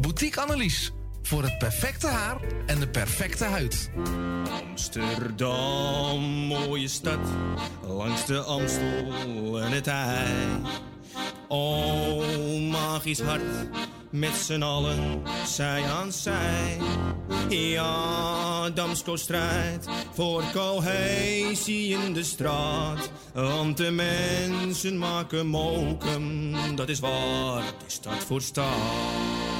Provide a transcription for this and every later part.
Boutique Annelies voor het perfecte haar en de perfecte huid. Amsterdam, mooie stad, langs de Amstel en het IJ. Oh, magisch hart, met z'n allen, zij aan zij. Ja, Damsko strijdt voor cohesie in de straat. Want de mensen maken mokum, dat is waar, is stad voor stad.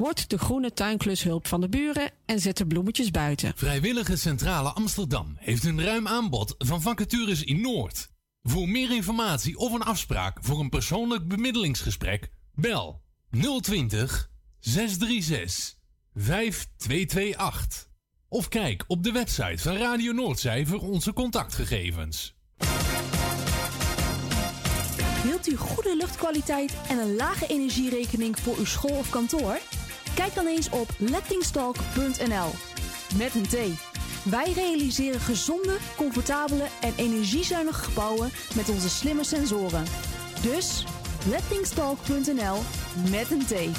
Word de groene tuinklushulp van de buren en zet de bloemetjes buiten. Vrijwillige Centrale Amsterdam heeft een ruim aanbod van vacatures in Noord. Voor meer informatie of een afspraak voor een persoonlijk bemiddelingsgesprek, bel 020 636 5228. Of kijk op de website van Radio Noordzij voor onze contactgegevens. Wilt u goede luchtkwaliteit en een lage energierekening voor uw school of kantoor? Kijk dan eens op lettingstalk.nl. Met een T. Wij realiseren gezonde, comfortabele en energiezuinige gebouwen met onze slimme sensoren. Dus lettingstalk.nl met een T.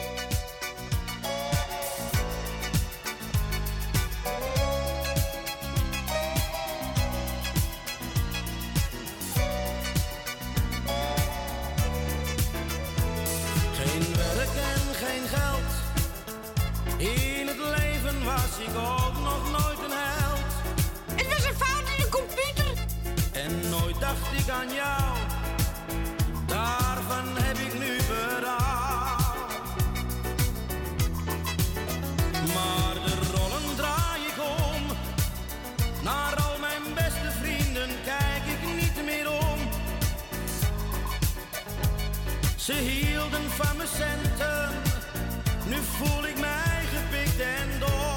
Was ik ook nog nooit een held. Het was een fout in de computer. En nooit dacht ik aan jou. Daarvan heb ik nu berouw. Maar de rollen draai ik om. Naar al mijn beste vrienden kijk ik niet meer om. Ze hielden van mijn centen. Nu voel ik mij gepikt en dom.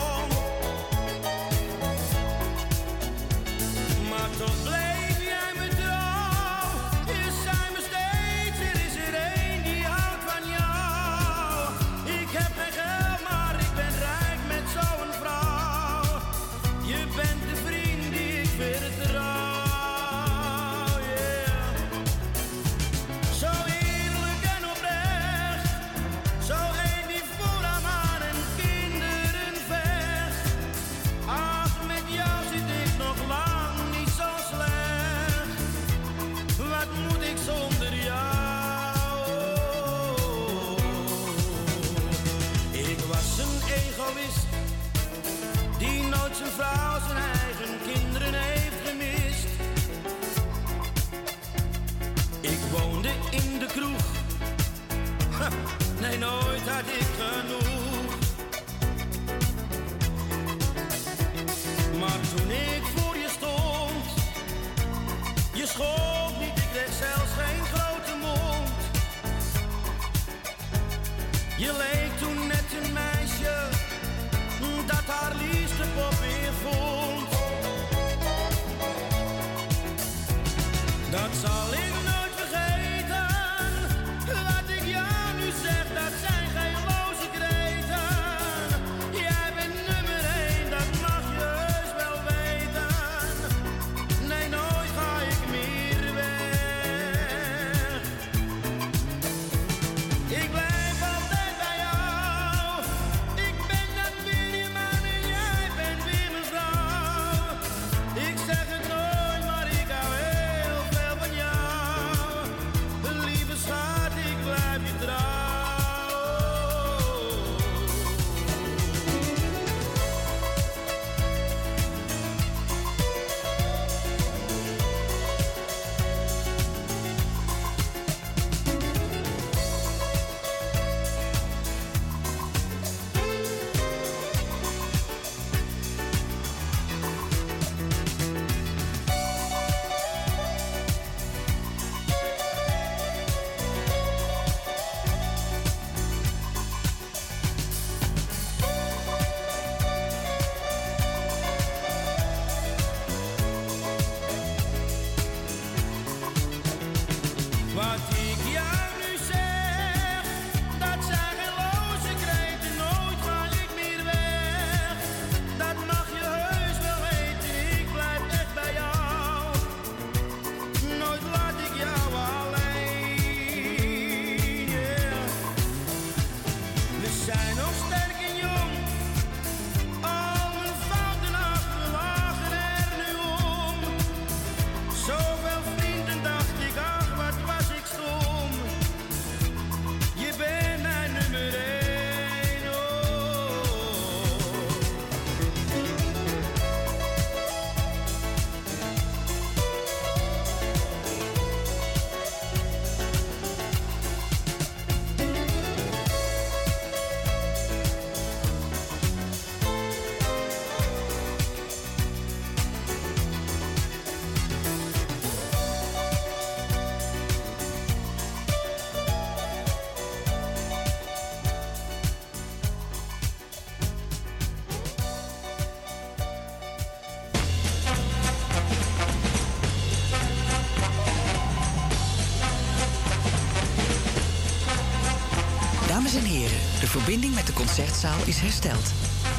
De verbinding met de concertzaal is hersteld.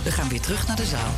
We gaan weer terug naar de zaal.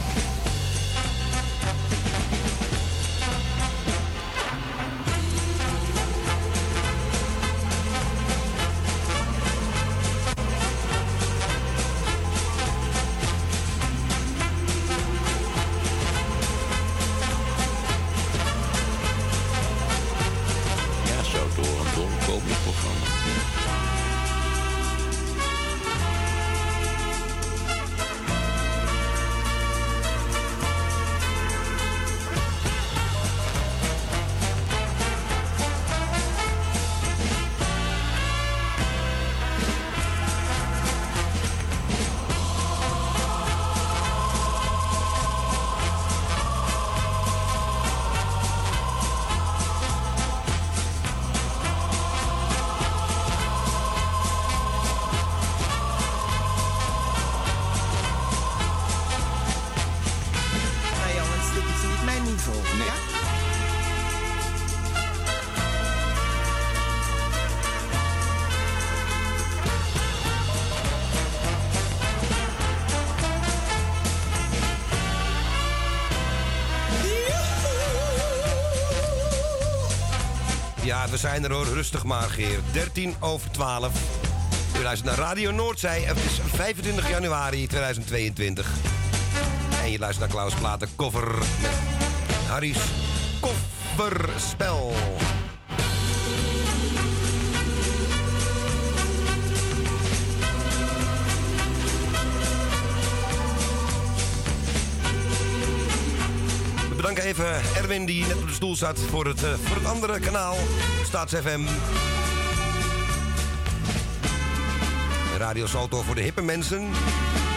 En er hoor. Rustig maar, Geer. 13 over 12. U luistert naar Radio Noordzij. Het is 25 januari 2022. En je luistert naar Klaus Platen Cover Harry's Kofferspel. even Erwin, die net op de stoel zat voor het, eh, voor het andere kanaal, StaatsFM. Radio Salto voor de hippe mensen.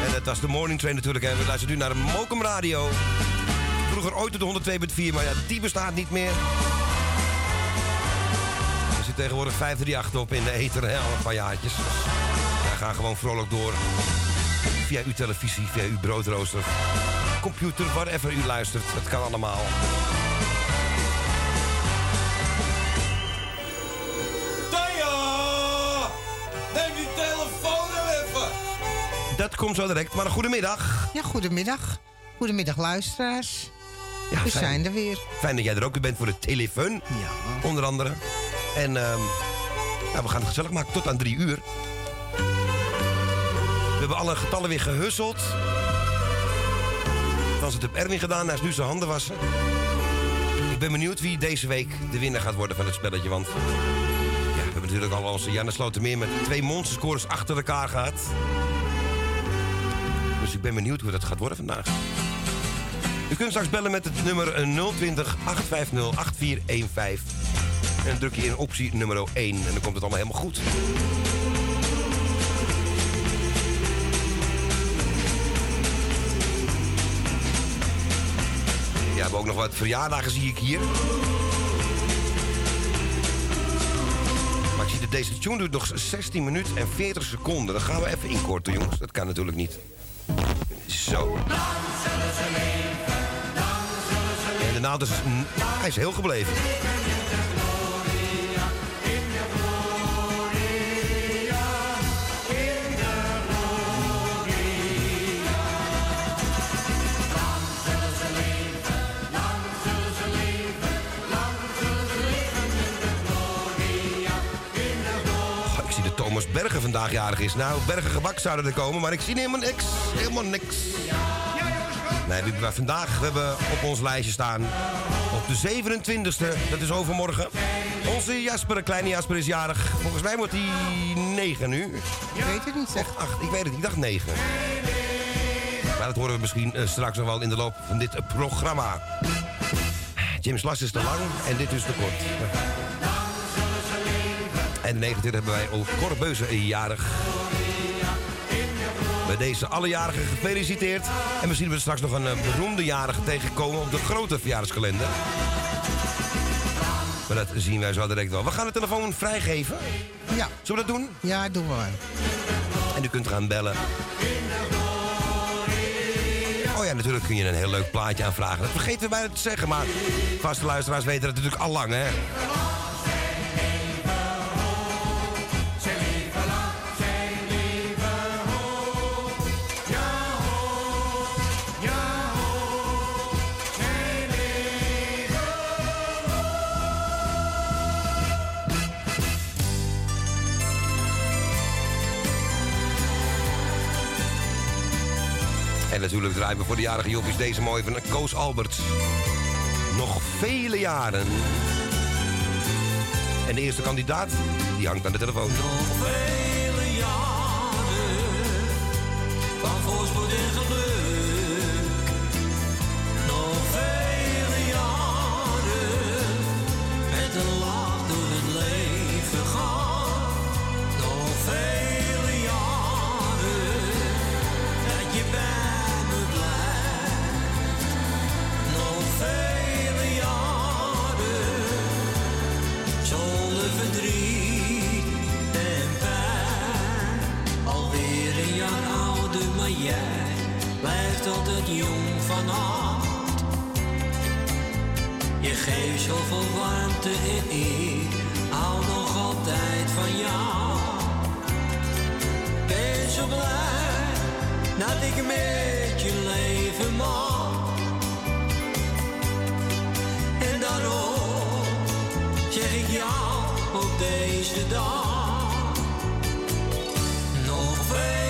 En dat was de morning train natuurlijk. En we luisteren nu naar de Mokum Radio. Vroeger ooit de 102.4, maar ja, die bestaat niet meer. Er zit tegenwoordig 538 op in de ether, al een paar jaartjes. We gaan gewoon vrolijk door. Via uw televisie, via uw broodrooster computer, whatever u luistert. Dat kan allemaal. Tanja! Neem die telefoon nou even! Dat komt zo direct, maar een goedemiddag. Ja, goedemiddag. Goedemiddag, luisteraars. Ja, We fijn. zijn er weer. Fijn dat jij er ook weer bent voor de telefoon. Ja. Onder andere. En ehm, nou, we gaan het gezellig maken tot aan drie uur. We hebben alle getallen weer gehusseld. Frans het op Erwin gedaan, hij is nu zijn handen wassen. Ik ben benieuwd wie deze week de winnaar gaat worden van het spelletje. Want ja, we hebben natuurlijk al onze Janne Slotermeer met twee monsterscores achter elkaar gehad. Dus ik ben benieuwd hoe dat gaat worden vandaag. U kunt straks bellen met het nummer 020 850 8415. En druk je in optie nummer 1 en dan komt het allemaal helemaal goed. Ook nog wat verjaardagen zie ik hier. Maar ik zie dat deze tune duurt nog 16 minuten en 40 seconden. Dan gaan we even inkorten, jongens. Dat kan natuurlijk niet. Zo. En de naald is... Hij is heel gebleven. Bergen vandaag jarig is. Nou, Bergen gebak zouden er komen, maar ik zie helemaal niks. Helemaal niks. Nee, we hebben vandaag we hebben op ons lijstje staan. Op de 27e, dat is overmorgen. Onze Jasper, kleine Jasper, is jarig. Volgens mij wordt hij 9 nu. Ik weet het niet, zeg. Of 8, ik weet het niet. Ik dacht 9. Maar dat horen we misschien eh, straks nog wel in de loop van dit programma. James Last is te lang en dit is te kort. En de 29 hebben wij ook Cor Beuze jarig. Bij deze alle jarigen gefeliciteerd. En misschien we straks nog een eh, beroemde jarige tegenkomen op de grote verjaardagskalender. Maar dat zien wij zo direct wel. We gaan de telefoon vrijgeven. Ja. Zullen we dat doen? Ja, doen we. En u kunt gaan bellen. Oh ja, natuurlijk kun je een heel leuk plaatje aanvragen. Dat vergeten we bijna te zeggen, maar vaste luisteraars weten dat natuurlijk al lang, hè? En natuurlijk draaien voor de jarige joppies deze mooie van Koos Alberts. Nog vele jaren. En de eerste kandidaat, die hangt aan de telefoon. Vele jaren van voorspoed jij blijft altijd jong van hart. Je geeft zoveel warmte en ik hou nog altijd van jou. Ben zo blij dat ik met je leven mag. En daarom zeg ik jou op deze dag. Nog vele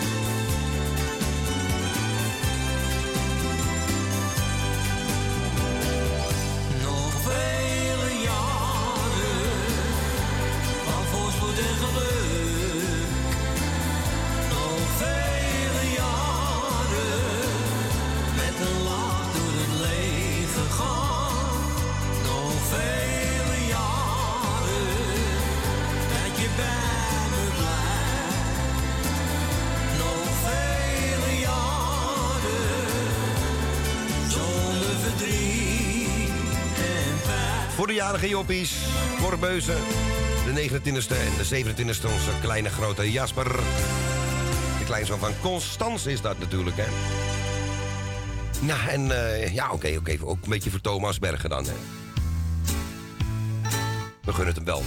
Jarige joppies, Corbeuzen. De 29e en de 27e onze kleine grote Jasper. De kleinzoon van Constance is dat natuurlijk, hè. Nou, en eh, ja, oké, oké. Ook een beetje voor Thomas Bergen dan, hè. We gunnen het hem wel.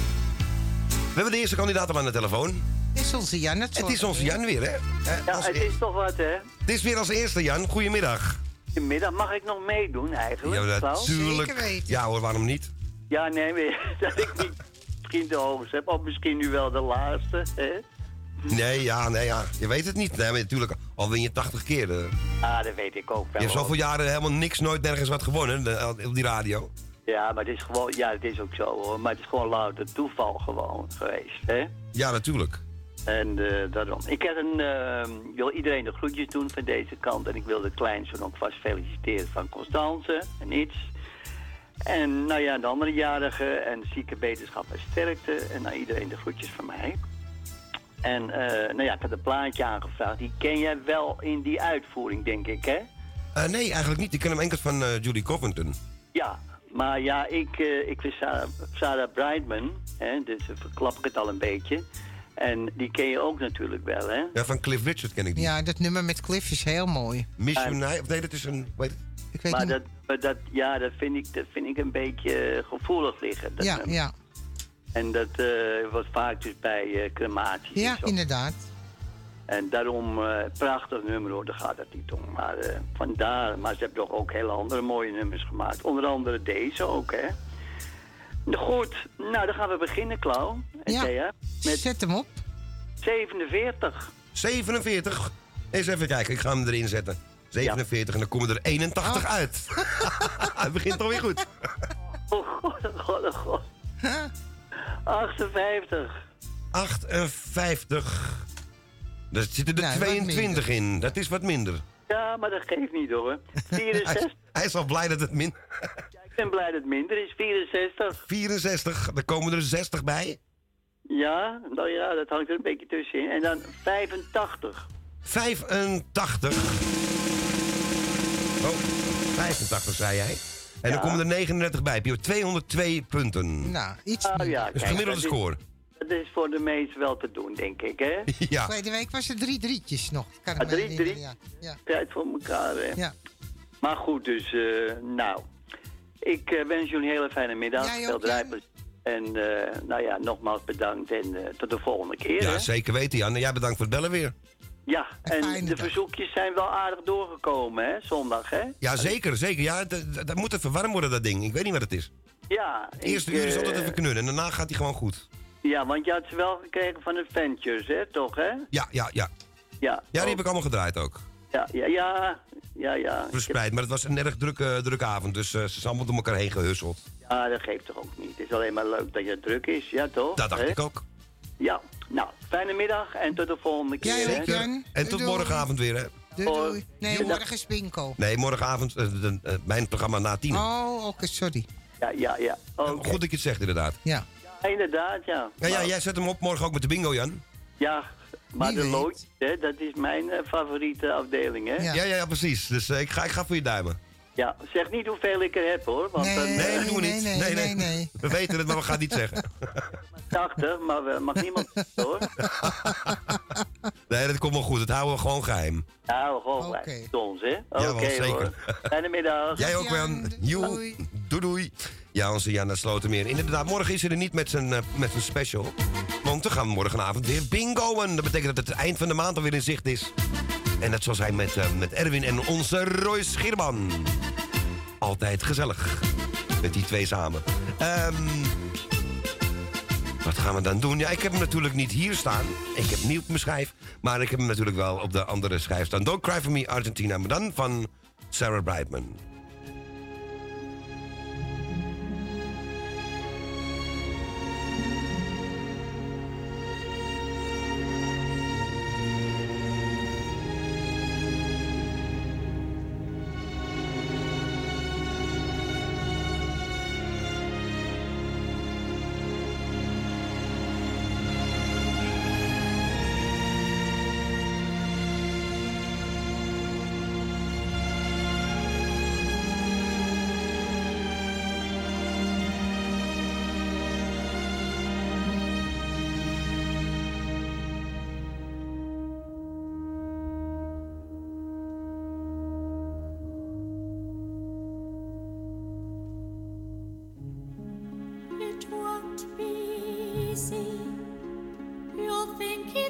We hebben de eerste kandidaat al aan de telefoon. Het is onze Jan. Het is onze Jan weer, hè? Eh, Ja, als het is toch wat, hè? Het is weer als eerste, Jan. Goedemiddag. Goedemiddag, mag ik nog meedoen eigenlijk? Ja, natuurlijk. Ja hoor, waarom niet? Ja, nee, maar dat ik niet misschien de hoogste heb, of misschien nu wel de laatste, hè? Nee, ja, nee, ja. Je weet het niet. Nee, maar natuurlijk, al win je 80 keer. eh. Ah, dat weet ik ook Je wel. hebt zoveel jaren helemaal niks, nooit nergens wat gewonnen de- op die radio. Ja, maar het is gewoon, ja, het is ook zo hoor. Maar het is gewoon louter toeval gewoon geweest, hè? Ja, natuurlijk. En eh, daarom. Ik heb een, eh, wil iedereen de groetjes doen van deze kant. En ik wil de kleinzoon ook vast feliciteren van Constance en iets. En nou ja, de andere jarigen en zieke beterschap en sterkte. En nou iedereen de groetjes van mij. En eh, nou ja, ik had een plaatje aangevraagd. Die ken jij wel in die uitvoering, denk ik, hè? Eh, nee, eigenlijk niet. Ik ken hem enkel van eh, Judy Covington. Ja, maar ja, ik, eh, ik vind Sarah, Sarah Brightman, hè, dus dan verklap ik het al een beetje. En die ken je ook natuurlijk wel, hè? Ja, van Cliff Richard ken ik die. Ja, dat nummer met Cliff is heel mooi. Miss United, of nee, dat is een... Ik weet maar niet. dat, maar dat, ja, dat vind ik, dat vind ik een beetje eh, gevoelig liggen. dat Ja, ja. En dat eh wordt vaak dus bij eh crematies. en Ja, zo. inderdaad. En daarom, eh prachtig nummer hoor, daar gaat het niet om. Maar eh, vandaar, maar ze hebben toch ook hele andere mooie nummers gemaakt. Onder andere deze ook, hè. Goed, nou dan gaan we beginnen, Klauw. En Ja, Thea, met Zet hem op. 47. 47. Eens even kijken, ik ga hem erin zetten. 47 en dan komen er 81 uit. Het begint alweer goed. Oh god, oh god, oh god. 58. 58. Daar zitten er Nou, wat 22 in. Dat is wat minder. Ja, maar dat geeft niet hoor. Hij 64. is, hij is al blij dat het min... Ik ben blij dat het minder is. 64. 64, daar komen er 60 bij. Ja, nou ja, dat hangt er een beetje tussenin. En dan 85. 85. Oh, 85 zei jij. En Ja. dan komen er 39 bij. Heb je 202 punten. Nou, iets Oh, ja, Dat is kijk, gemiddelde dat is- score. Dat is voor de meesten wel te doen, denk ik, hè? Ja. Tweede week was er drie drietjes nog. Kan ik Ah, me drie, herinneren, drie? Ja. ja. Tijd voor elkaar, hè? Ja. Maar goed, dus, eh, nou. Ik eh, wens jullie een hele fijne middag. Veel draaiplezier. En, eh, nou ja, nogmaals bedankt en eh, tot de volgende keer, Ja, hè? zeker weten, Jan. En jij bedankt voor het bellen weer. Ja, en de verzoekjes zijn wel aardig doorgekomen, hè? Zondag, hè? Ja, zeker, zeker. Ja, dat, moet even warm worden, dat ding. Ik weet niet wat het is. Ja. De eerste ik, uur is eh, altijd even knullen en daarna gaat hij gewoon goed. Ja, want je had ze wel gekregen van Adventures, hè? Toch, hè? Ja, ja, ja. Ja. Ja, die heb ik allemaal gedraaid ook. Ja, ja, ja. Ja, ja. Verspreid. Maar het was een erg drukke, drukke avond, dus eh, ze zijn allemaal door elkaar heen gehusseld. Ja, dat geeft toch ook niet. Het is alleen maar leuk dat je druk is, ja toch? Dat dacht Hè? ik ook. Ja, nou, fijne middag en tot de volgende keer. Jij ook, Jan. En tot morgenavond weer, hè? Doei, doei. Nee, morgen is bingo. Nee, morgenavond, eh, de- eh, mijn programma na tien. Oh, oké, sorry. Ja, ja, ja. Goed dat je het zegt, inderdaad. Ja. Ja, inderdaad, ja. Ja, jij zet hem op morgen ook met de bingo, Jan. Ja, maar Wie de loodjes, hè, dat is mijn eh, favoriete afdeling, hè? Ja, ja, ja, precies. Dus ik, ga, ik ga voor je duimen. Ja, zeg niet hoeveel ik er heb, hoor. Want dan, Nee, dat doen we nee, niet. nee, nee, nee. We weten het, maar we gaan het niet zeggen. 80, maar we mag niemand hoor. Nee, dat komt wel goed. Dat houden we gewoon geheim. Ja, we gewoon. Ons, hè? Oké, hoor. Fijne middag. Jij ook, Jan. Joe. Doei, doei. Ja, onze Jan uit Slotermeer. Inderdaad, morgen is er niet met zijn, eh, met zijn special. Want Want we gaan morgenavond weer bingoen. Dat betekent dat het eind van de maand alweer in zicht is. En dat zal zijn met, eh, met Erwin en onze Roy Schierman. Altijd gezellig. Met die twee samen. Ehm, wat gaan we dan doen? Ja, ik heb hem natuurlijk niet hier staan. Ik heb hem niet op mijn schijf. Maar ik heb hem natuurlijk wel op de andere schijf staan. Don't Cry For Me Argentina. Maar dan van Sarah Brightman.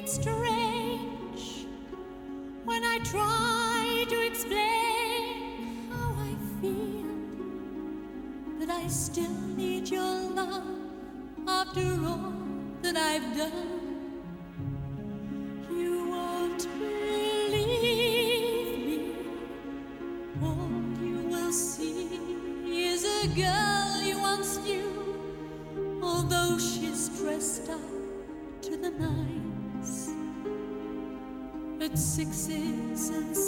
Strange when I try to explain how I feel. But I still need your love after all that I've done. You sixes and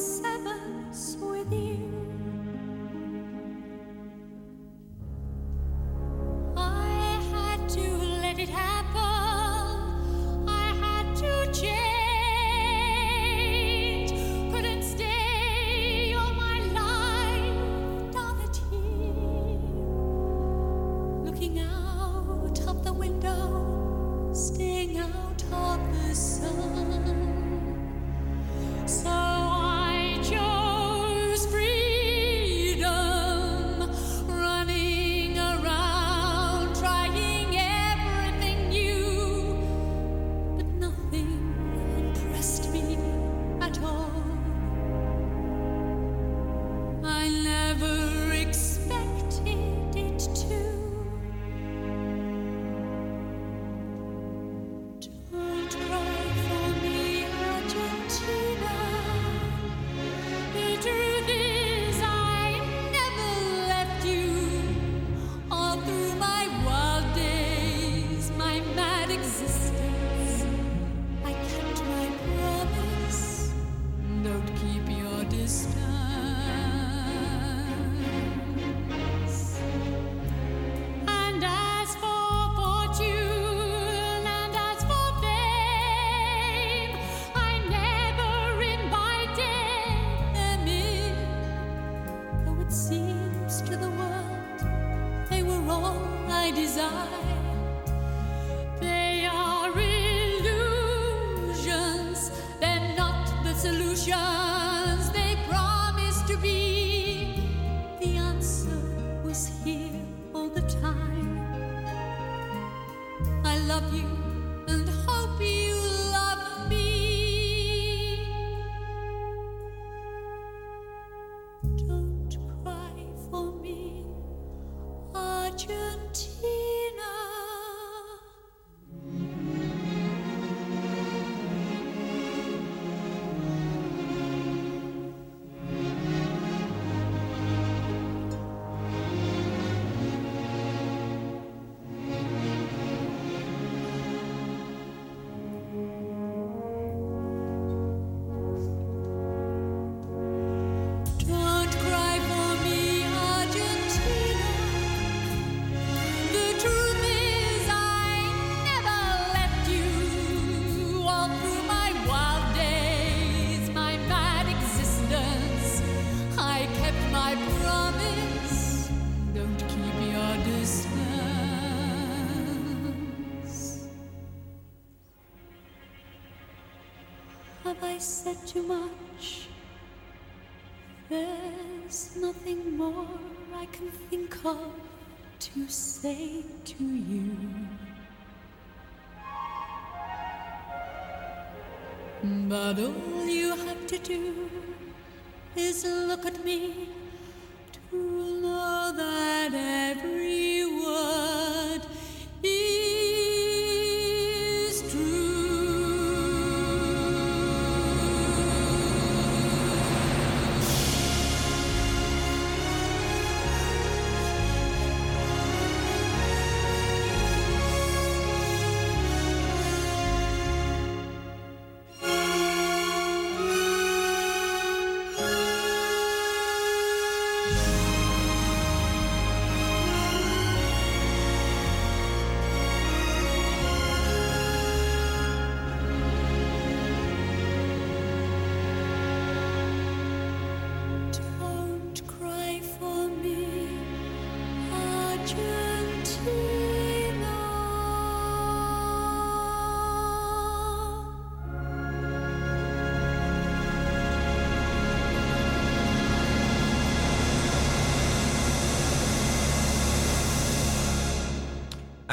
say to you? But all you have to do is look at me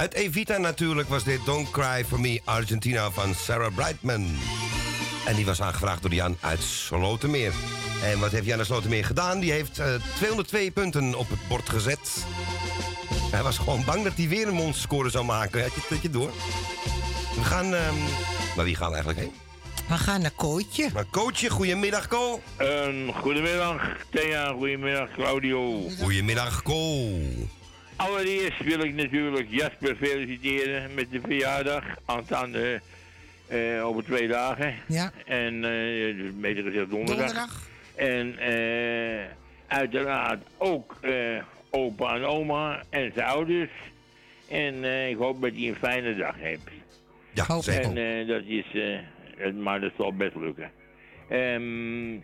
Uit Evita natuurlijk was dit Don't Cry For Me Argentina van Sarah Brightman. En die was aangevraagd door Jan uit Slotermeer. En wat heeft Jan uit Slotermeer gedaan? Die heeft eh, 202 punten op het bord gezet. Hij was gewoon bang dat hij weer een monsterscore zou maken. Had je dat je door? We gaan... ehm maar wie gaan we eigenlijk heen? We gaan naar Kootje. Maar Kootje, goedemiddag Ko. Een goedemiddag, Thea. Goedemiddag, Claudio. Goedemiddag Ko. Allereerst wil ik natuurlijk Jasper feliciteren met de verjaardag. Aanstaande eh over twee dagen. Ja. En, eh, dus beter gezegd donderdag. Donderdag. En eh, uiteraard ook eh, opa en oma en zijn ouders. En eh, ik hoop dat hij een fijne dag heeft. Ja, zeker. En eh, dat is, eh, het- maar dat zal best lukken. Ehm,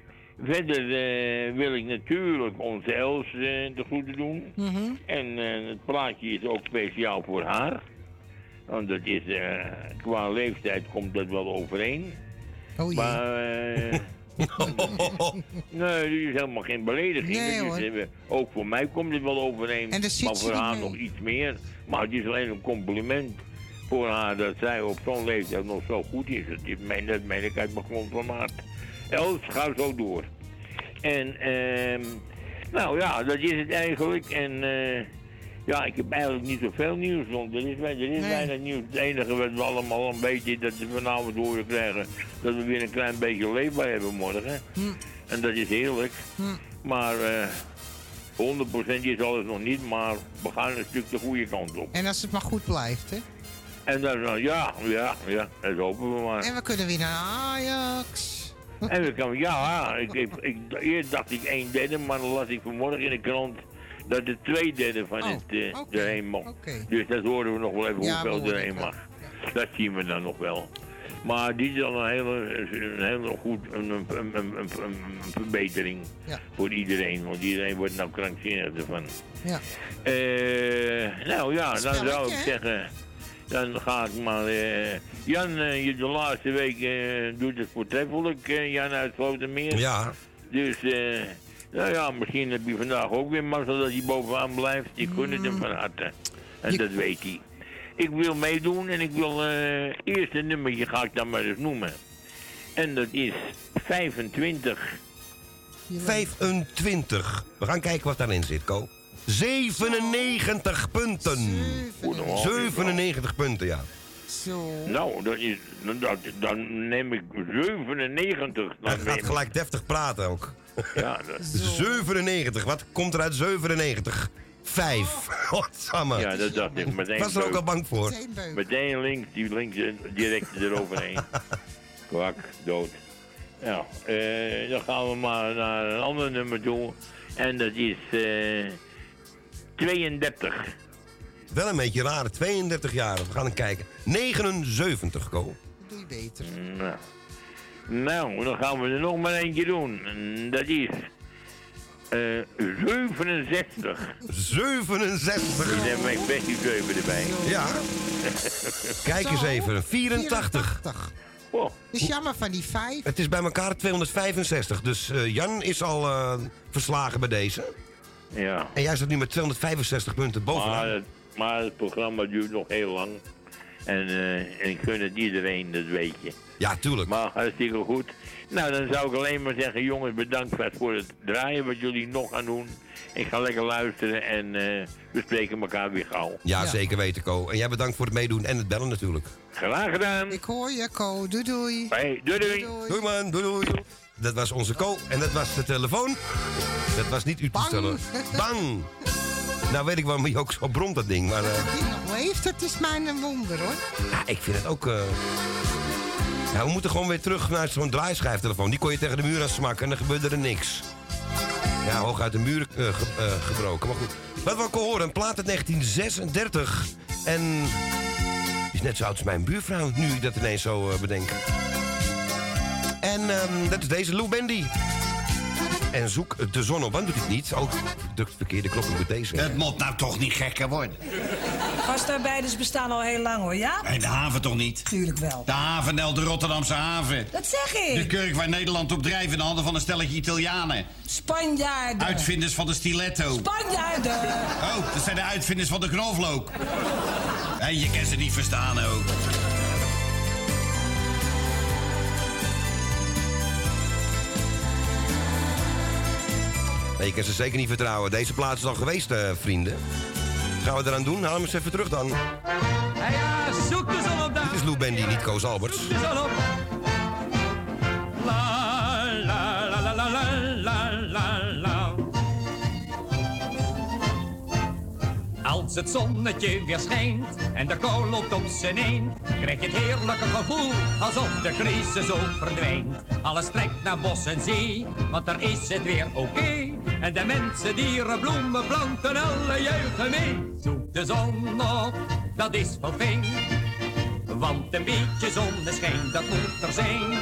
verder eh, wil ik natuurlijk onze Els eh, de groeten doen. Mhm. En eh, het plaatje is ook speciaal voor haar. Want dat is, eh, qua leeftijd komt dat wel overeen. Oh jee. Maar, nee, die is helemaal geen belediging. Nee, eh, ook voor mij komt het wel overeen. Maar voor haar mee. nog iets meer. Maar het is alleen een compliment voor haar dat zij op zo'n leeftijd nog zo goed is. Dat, is meen, dat meen ik uit mijn grond van maat. Els, ga zo door. En, ehm, nou ja, dat is het eigenlijk. En eh, ja, ik heb eigenlijk niet zoveel nieuws, want er is, er is Nee. weinig nieuws. Het enige wat we allemaal een beetje, dat we vanavond horen krijgen, dat we weer een klein beetje leefbaar hebben morgen. Hm. En dat is heerlijk. Hm. Maar eh 100% is alles nog niet, maar we gaan een stuk de goede kant op. En als het maar goed blijft, hè? En dan, eh, ja, ja, ja, dat hopen we maar. En we kunnen weer naar Ajax. En we kan, ja, ik, ik, ik, eerst dacht ik een derde, maar dan las ik vanmorgen in de krant dat de twee derde van het eh, erheen mocht. oké. Dus dat horen we nog wel even Ja, we hoeveel horen erheen mag. Dat zien we dan nog wel. Maar die is al een hele, een hele goed een, een, een, een, een- een verbetering Ja. voor iedereen. Want iedereen wordt nou krankzinnig ervan. Ja. Eh, nou ja, dan zou ik zeggen, dan ga ik maar... eh, Jan, je de laatste week doet het voortreffelijk, Jan uit Slotermeer. Ja. Dus, eh, nou ja, misschien heb je vandaag ook weer mazzel dat hij bovenaan blijft. Gun het hem van harte. En dat weet hij. Ik wil meedoen en ik wil... eh eerst een nummertje ga ik dan maar eens noemen. En dat is 25. 25. We gaan kijken wat daarin zit, Ko. 97 punten. 97 punten, ja. Zo. Nou, dat is, dat, dan neem ik 97. Hij Dan gaat neem gelijk deftig praten ook. Ja, dat, 97. Wat komt er uit 97? 5. Godsamme. ja, dat dacht ik. Meteen Was er ook al bang voor. Meteen links, die links eh, direct eroverheen. Kwak, dood. Nou, eh, dan gaan we maar naar een ander nummer toe. En dat is eh 32. Wel een beetje raar. 32 jaar. We gaan eens kijken. 79, Ko. Doe je beter. Nou. Nou, dan gaan we er nog maar eentje doen. En Dat is eh 67. 67. Die neem ik best die 7 erbij. Ja. Kijk eens even. 84. Oh. is jammer van die vijf. Het is bij elkaar 265. Dus eh, Jan is al eh, verslagen bij deze. Ja. En jij staat nu met 265 punten bovenaan. Maar het, maar het programma duurt nog heel lang. En, eh, en het iedereen, dat weet je. Ja, tuurlijk. Maar hartstikke goed. Nou, dan zou ik alleen maar zeggen, jongens, bedankt voor het draaien wat jullie nog gaan doen. Ik ga lekker luisteren en eh, we spreken elkaar weer gauw. Ja, zeker weten, Co. En jij bedankt voor het meedoen en het bellen natuurlijk. Graag gedaan. Ik hoor je, Co. Doei doei. Hey, doei doei. Doei man, doei doei. Dat was onze Co. En dat was de telefoon. Dat was niet uw toestel. Bang! Nou weet ik waarom hij ook zo bromt, dat ding. Maar eh, Die nog leeft, dat is mijn een wonder hoor. ja, ik vind het ook... eh, Ja, we moeten gewoon weer terug naar zo'n draaischijftelefoon. Die kon je tegen de muur aan smakken en dan gebeurde er niks. Ja, hooguit de muur eh, ge- eh, gebroken. Maar goed. Wat we ook al horen, een plaat uit 1936. En is net zo oud als mijn buurvrouw, nu ik dat ineens zo eh, bedenk. En ehm, dat is deze Lou Bendy. En zoek de zon op. Want doet het niet? Ook de verkeerde knop op deze. Het moet nou toch niet gekker worden. Gastarbeiders bestaan al heel lang hoor, ja? En de haven toch niet? Tuurlijk wel. De havennel, de Rotterdamse haven. Dat zeg ik. De kurk waar Nederland op drijft in de handen van een stelletje Italianen. Spanjaarden. Uitvinders van de stiletto. Spanjaarden. Oh, dat zijn de uitvinders van de knoflook. En je kan ze niet verstaan ook. Nee, je kan ze zeker niet vertrouwen. Deze plaats is al geweest, eh, vrienden. Wat gaan we eraan doen? Haal hem eens even terug dan. Hey, zoek de zon op. Dit is Lou Bendy, niet Koos Alberts. Zon op. Als het zonnetje weer schijnt en de kou loopt op zijn een, krijg je het heerlijke gevoel alsof de crisis ook verdwijnt. Alles trekt naar bos en zee, want daar is het weer oké. En de mensen, dieren, bloemen, planten, alle juichen mee. Zoek de zon op, dat is wel fijn. Want een beetje zonneschijn, dat moet er zijn.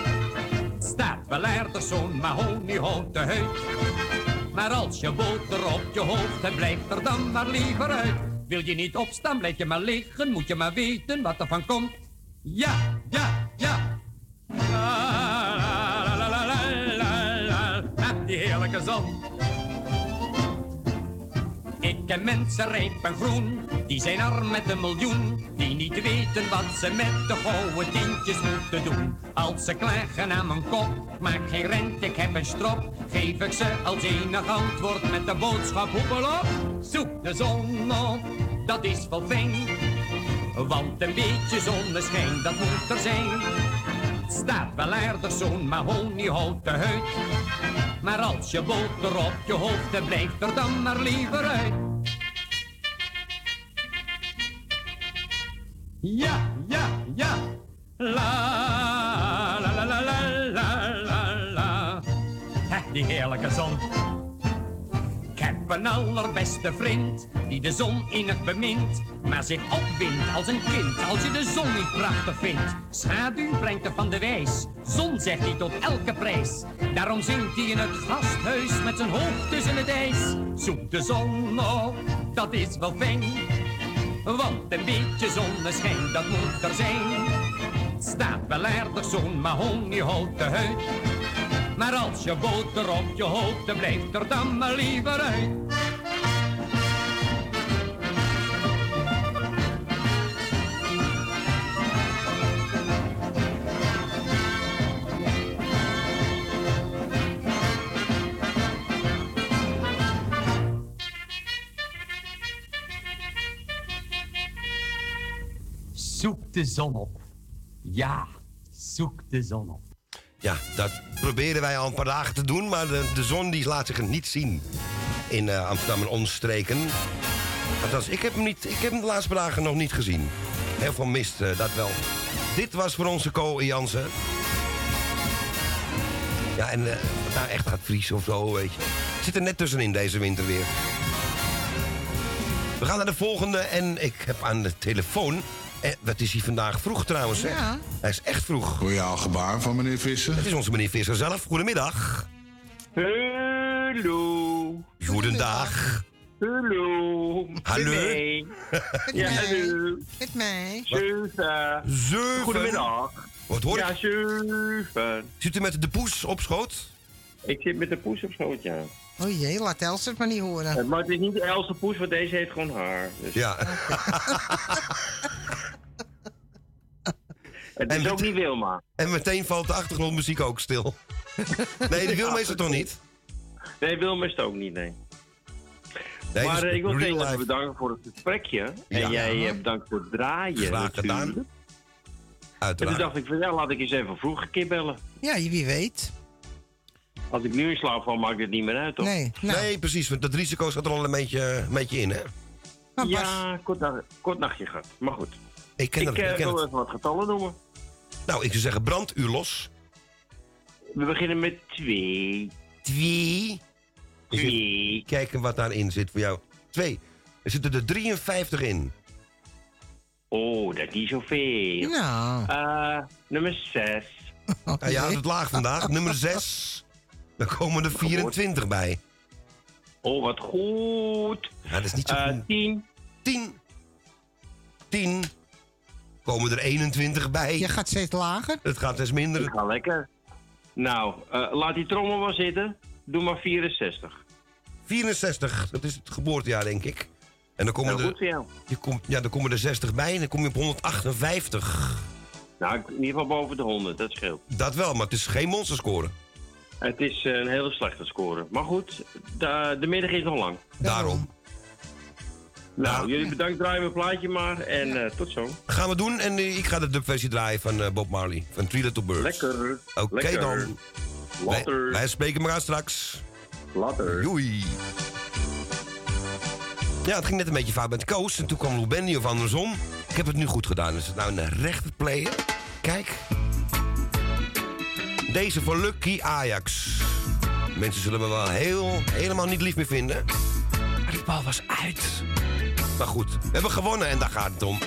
Staat wel aardig zo'n mahoniehouten huid. Maar als je boter op je hoofd hebt, blijf er dan maar liever uit. Wil je niet opstaan, blijf je maar liggen, moet je maar weten wat er van komt. Ja, ja, ja. La, la, la, la, la, la, la. Ah, die heerlijke zon. Ik ken mensen rijp en groen, die zijn arm met een miljoen. Die niet weten wat ze met de gouden tientjes moeten doen. Als ze klagen aan mijn kop, maak geen rent, ik heb een strop. Geef ik ze als enig antwoord met de boodschap hoepel op. Zoek de zon op, dat is wel fijn. Want een beetje zonneschijn, dat moet er zijn. Staat wel aardig zo'n mahoniehouten huid. Maar als je boter op je hoofd hebt, blijf er dan maar liever uit. Ja, ja, ja. La, la, la, la, la, la, la, die heerlijke zon. Heb een allerbeste vriend, die de zon in het bemint. Maar zich opwindt als een kind, als je de zon niet prachtig vindt. Schaduw brengt er van de wijs, zon zegt hij tot elke prijs. Daarom zingt hij in het gasthuis met zijn hoofd tussen het ijs. Zoek de zon op, dat is wel fijn. Want een beetje zonneschijn, dat moet er zijn. Staat wel aardig zo'n mahoniehouten huid. Maar als je boter op je hoofd, blijft er dan maar liever uit. Zoek de zon op. Ja, zoek de zon op. Ja, dat proberen wij al een paar dagen te doen, maar de, de zon die laat zich niet zien in eh, Amsterdam en omstreken. Althans, ik heb, hem niet, ik heb hem de laatste dagen nog niet gezien. Heel veel mist, eh, dat wel. Dit was voor onze Co Jansen. Ja, en eh, wat nou echt gaat vriezen of zo, weet je. Het zit er net tussenin deze winter weer. We gaan naar de volgende en ik heb aan de telefoon... Eh, wat is hij vandaag vroeg trouwens, hè? Ja. Hij is echt vroeg. Royaal gebaar van meneer Visser. Het is onze meneer Visser zelf. Goedemiddag. Hallo. Goedendag. Hallo. Hallo. Met Ja, mij. hallo. Met mij. Zeven. Zeven. Goedemiddag. Wat hoor Ja, ik? zeven. Zit u met de poes op schoot? Ik zit met de poes op schoot, ja. Oh jee, laat Els het maar niet horen. Eh, Maar het is niet de Else poes, want deze heeft gewoon haar. Dus. Ja. Het is ook niet Wilma. En meteen valt de achtergrondmuziek ook stil. nee, die Wilma is het toch niet? Nee, Wilma is het ook niet, nee. Nee, maar dus eh, ik wil life. bedanken voor het gesprekje. Ja. En jij eh, bedankt voor het draaien. Graag gedaan. natuurlijk. En Uiteraard. toen dacht ik van ja, laat ik eens even vroeg een keer bellen. Ja, wie weet. Als ik nu in slaap val, maakt het niet meer uit, toch? Nee, nou. Nee, precies. Want dat risico zat er al een beetje, een beetje in, hè? Ja, kort, nacht- kort nachtje gehad. Maar goed. Ik ken ik het, eh, ik ken wil het. even wat getallen noemen. Nou, ik zou zeggen, brand u los. We beginnen met twee. Twee. Twee. Kijken wat daarin zit voor jou. Twee. Er zitten er 53 in. Oh, dat is niet zoveel. Nou. Eh, nummer zes. Nou, je houdt het laag vandaag. Nummer 6. Dan komen er 24 bij. Oh, wat goed. Ja, dat is niet zo Eh, goed. tien. 10. 10. Komen er 21 bij. Je gaat steeds lager. Het gaat steeds minder. Ik ga lekker. Nou, eh, laat die trommel maar zitten. Doe maar 64. 64, dat is het geboortejaar, denk ik. En dan komen, Heel er, goed voor jou. je komt, ja, dan komen er 60 bij en dan kom je op 158. Nou, in ieder geval boven de 100, dat scheelt. Dat wel, maar het is geen monsterscore. Het is een hele slechte score. Maar goed, de, de middag is nog lang. Daarom. Nou, jullie bedankt, draai mijn plaatje maar. En eh, tot zo. Gaan we doen en eh, ik ga de dubversie draaien van eh, Bob Marley. Van Three Little Birds. Lekker. Oké dan. Later. wij spreken elkaar straks. Later. Doei. Ja, het ging net een beetje fout met Koos. En toen kwam Lou Bendy of andersom. Ik heb het nu goed gedaan. Is het nou een rechter player? Kijk. Deze voor Lucky Ajax. Mensen zullen me wel heel, helemaal niet lief meer vinden. Maar die bal was uit. Maar goed, we hebben gewonnen en daar gaat het om.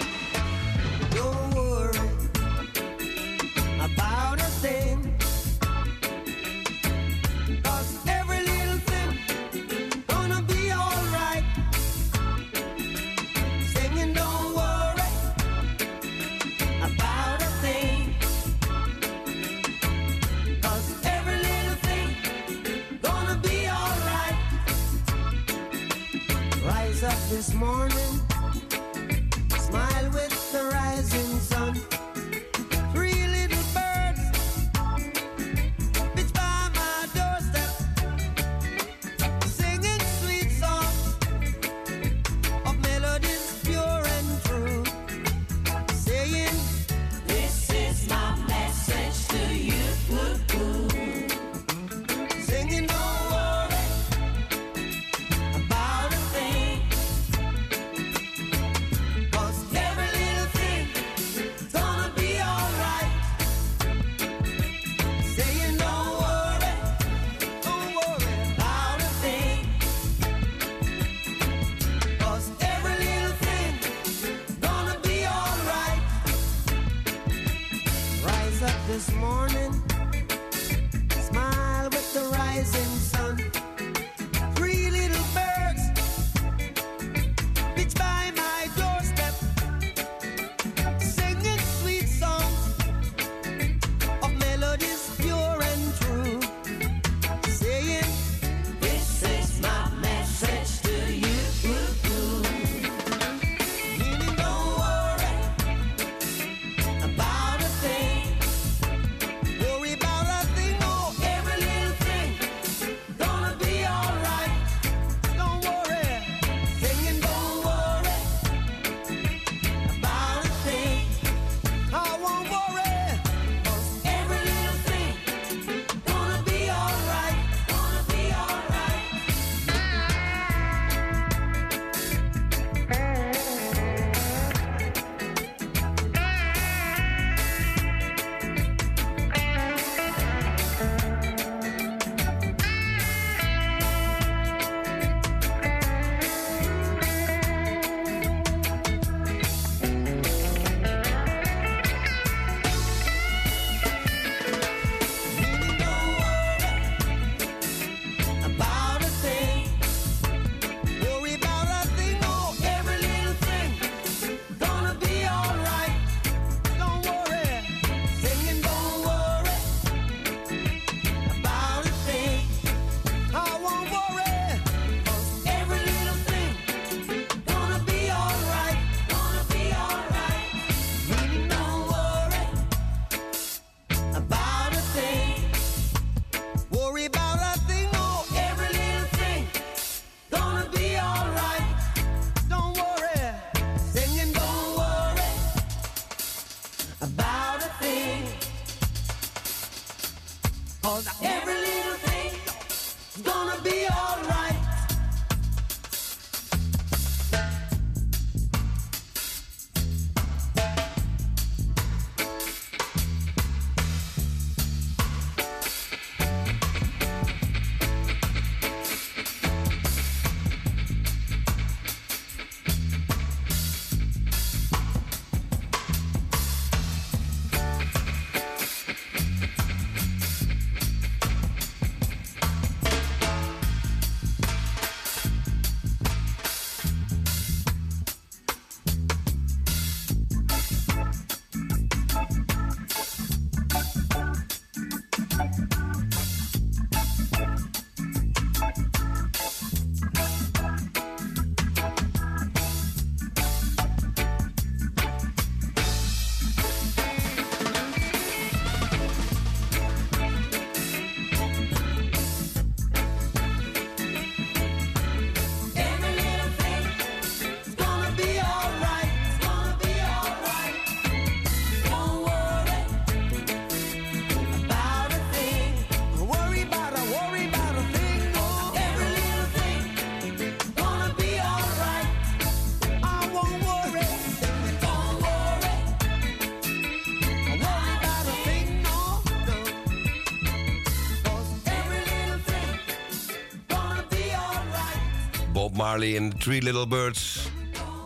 Marley en The Three Little Birds.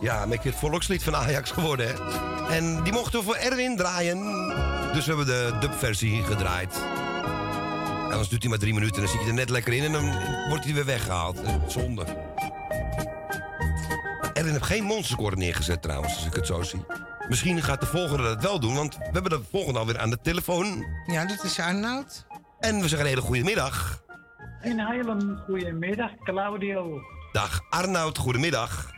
Ja, een beetje het volkslied van Ajax geworden, hè? En die mochten we voor Erwin draaien. Dus we hebben de dubversie gedraaid. En anders duurt hij maar drie minuten. Dan zit je er net lekker in en dan wordt hij weer weggehaald. Eh, Zonde. Erwin heeft geen monsterscore neergezet trouwens, als ik het zo zie. Misschien gaat de volgende dat wel doen, want we hebben de volgende alweer aan de telefoon. Ja, dat is Arnoud. En we zeggen een hele goede middag. Een hele goede middag, Claudio. Dag Arnoud, goedemiddag.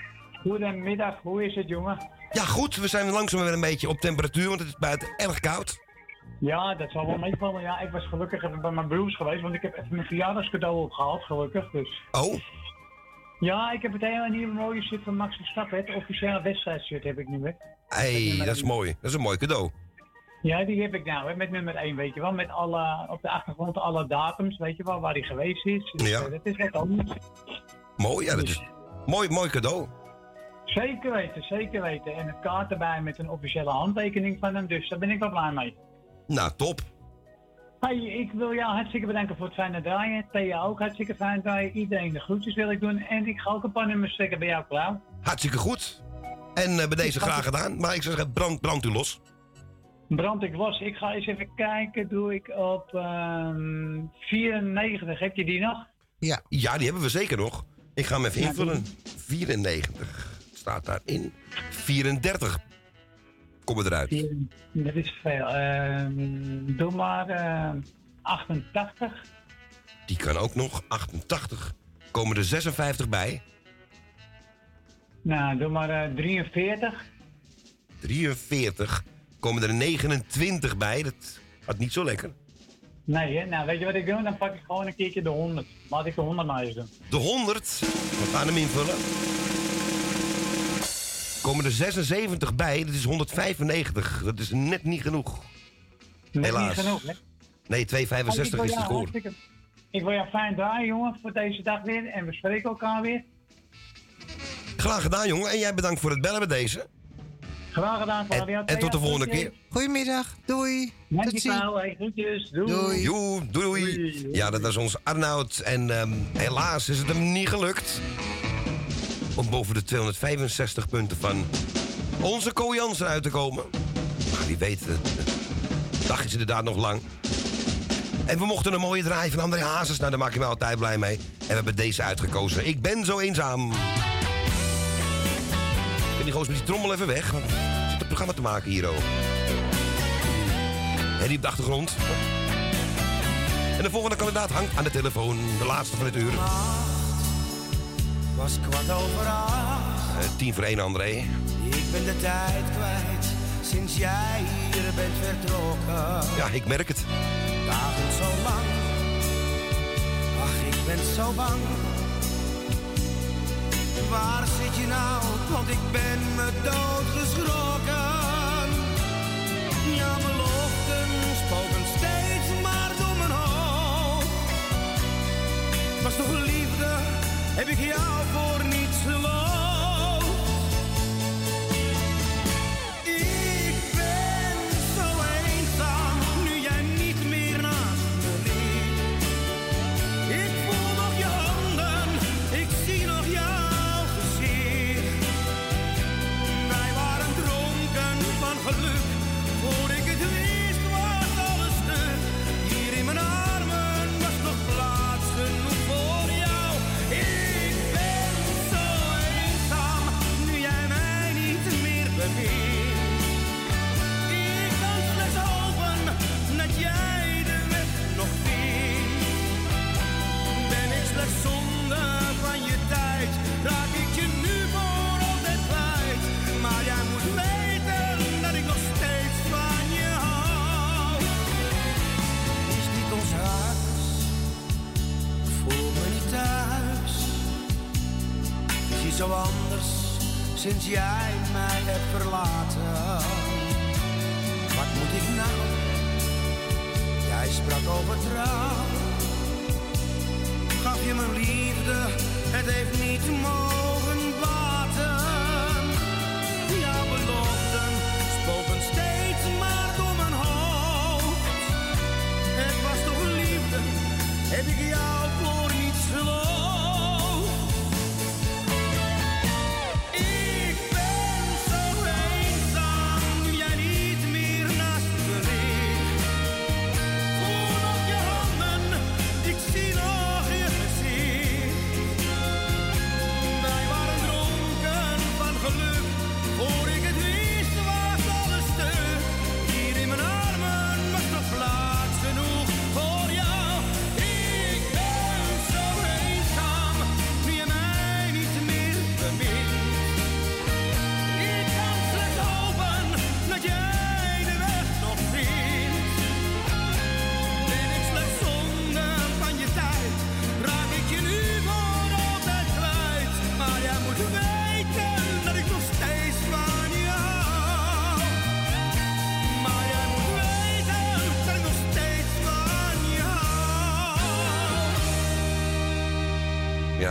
Goedemiddag, hoe is het, jongen? Ja, goed, we zijn langzaam weer een beetje op temperatuur, want het is buiten erg koud. Ja, dat zal wel meevallen. Ja, ik was gelukkig even bij mijn broers geweest, want ik heb even mijn verjaardagscadeau opgehaald, gelukkig. Dus. Oh, Ja, ik heb het hele nieuwe mooie shirt van Max Verstappen. Het officiële wedstrijdshirt heb ik nu, hè. hey, dat is mooi. Dat is een mooi cadeau. Ja, die heb ik nou, hè, met nummer 1, weet je wel. Met alle, op de achtergrond alle datums, weet je wel, waar hij geweest is. Dus, Ja. eh, dat is wat anders. Mooi, ja, dat is mooi, mooi cadeau. Zeker weten, zeker weten. En een kaart erbij met een officiële handtekening van hem, dus daar ben ik wel blij mee. Nou, top. Hey, ik wil jou hartstikke bedanken voor het fijne draaien. Thea ook hartstikke fijn draaien. Iedereen de groetjes wil ik doen. En ik ga ook een paar nummers steken bij jou, Klauw. Hartstikke goed. En eh, bij deze graag gedaan. Maar ik zou zeggen, brand, brand u los. Brand ik los. Ik ga eens even kijken. Doe ik op ehm 94. Heb je die nog? Ja. Ja, die hebben we zeker nog. Ik ga hem even invullen. 94 staat daarin. 34 komen eruit. Dat is veel. Ehm, doe maar eh, 88. Die kan ook nog. 88 komen er 56 bij. Nou, doe maar eh, 43. 43 komen er 29 bij. Dat gaat niet zo lekker. Nee, hè? nou weet je wat ik doe? Dan pak ik gewoon een keertje de 100. Laat ik de 100 maar eens doen. De 100, we gaan hem invullen. Komen er 76 bij, dat is 195. Dat is net niet genoeg. Net Helaas. niet genoeg, hè? Nee, 2,65 Hey, ik wil is de score. hartstikke- Ik wil jou fijn draaien, jongen, voor deze dag weer. En we spreken elkaar weer. Graag gedaan, jongen. En jij bedankt voor het bellen bij deze. Graag gedaan, Claudia. en tot de volgende keer. Goedemiddag, doei. Dankjewel, hey, groetjes. Doei. Doei. Joe, doei. Ja, dat was ons Arnoud. En ehm, helaas is het hem niet gelukt. Om boven de 265 punten van onze Co Jansen uit te komen. Maar wie weet, de de dag is inderdaad nog lang. En we mochten een mooie draai van André Hazes. Nou, daar maak je me altijd blij mee. En we hebben deze uitgekozen. Ik ben zo eenzaam. Die goos met die trommel even weg. Want er zit een programma te maken hier ook. En die op de achtergrond. En de volgende kandidaat hangt aan de telefoon. De laatste van het uur. Was kwart over acht. Eh, tien voor één, André. Ik ben de tijd kwijt sinds jij hier bent vertrokken. Ja, ik merk het. Dagen zo lang. Ach, ik ben zo bang waar zit je nou? Want ik ben me doodgeschrokken. Ja, mijn spoken steeds maar door mijn hoofd. Was toch liefde, heb ik jou voor niet. Sinds jij mij hebt verlaten. Wat moet ik nou? Jij sprak over trouw. Gaf je mijn liefde, het heeft niet mogen baten. Jouw beloften spoken steeds maar door mijn hoofd. Het was toch liefde, heb ik jou voor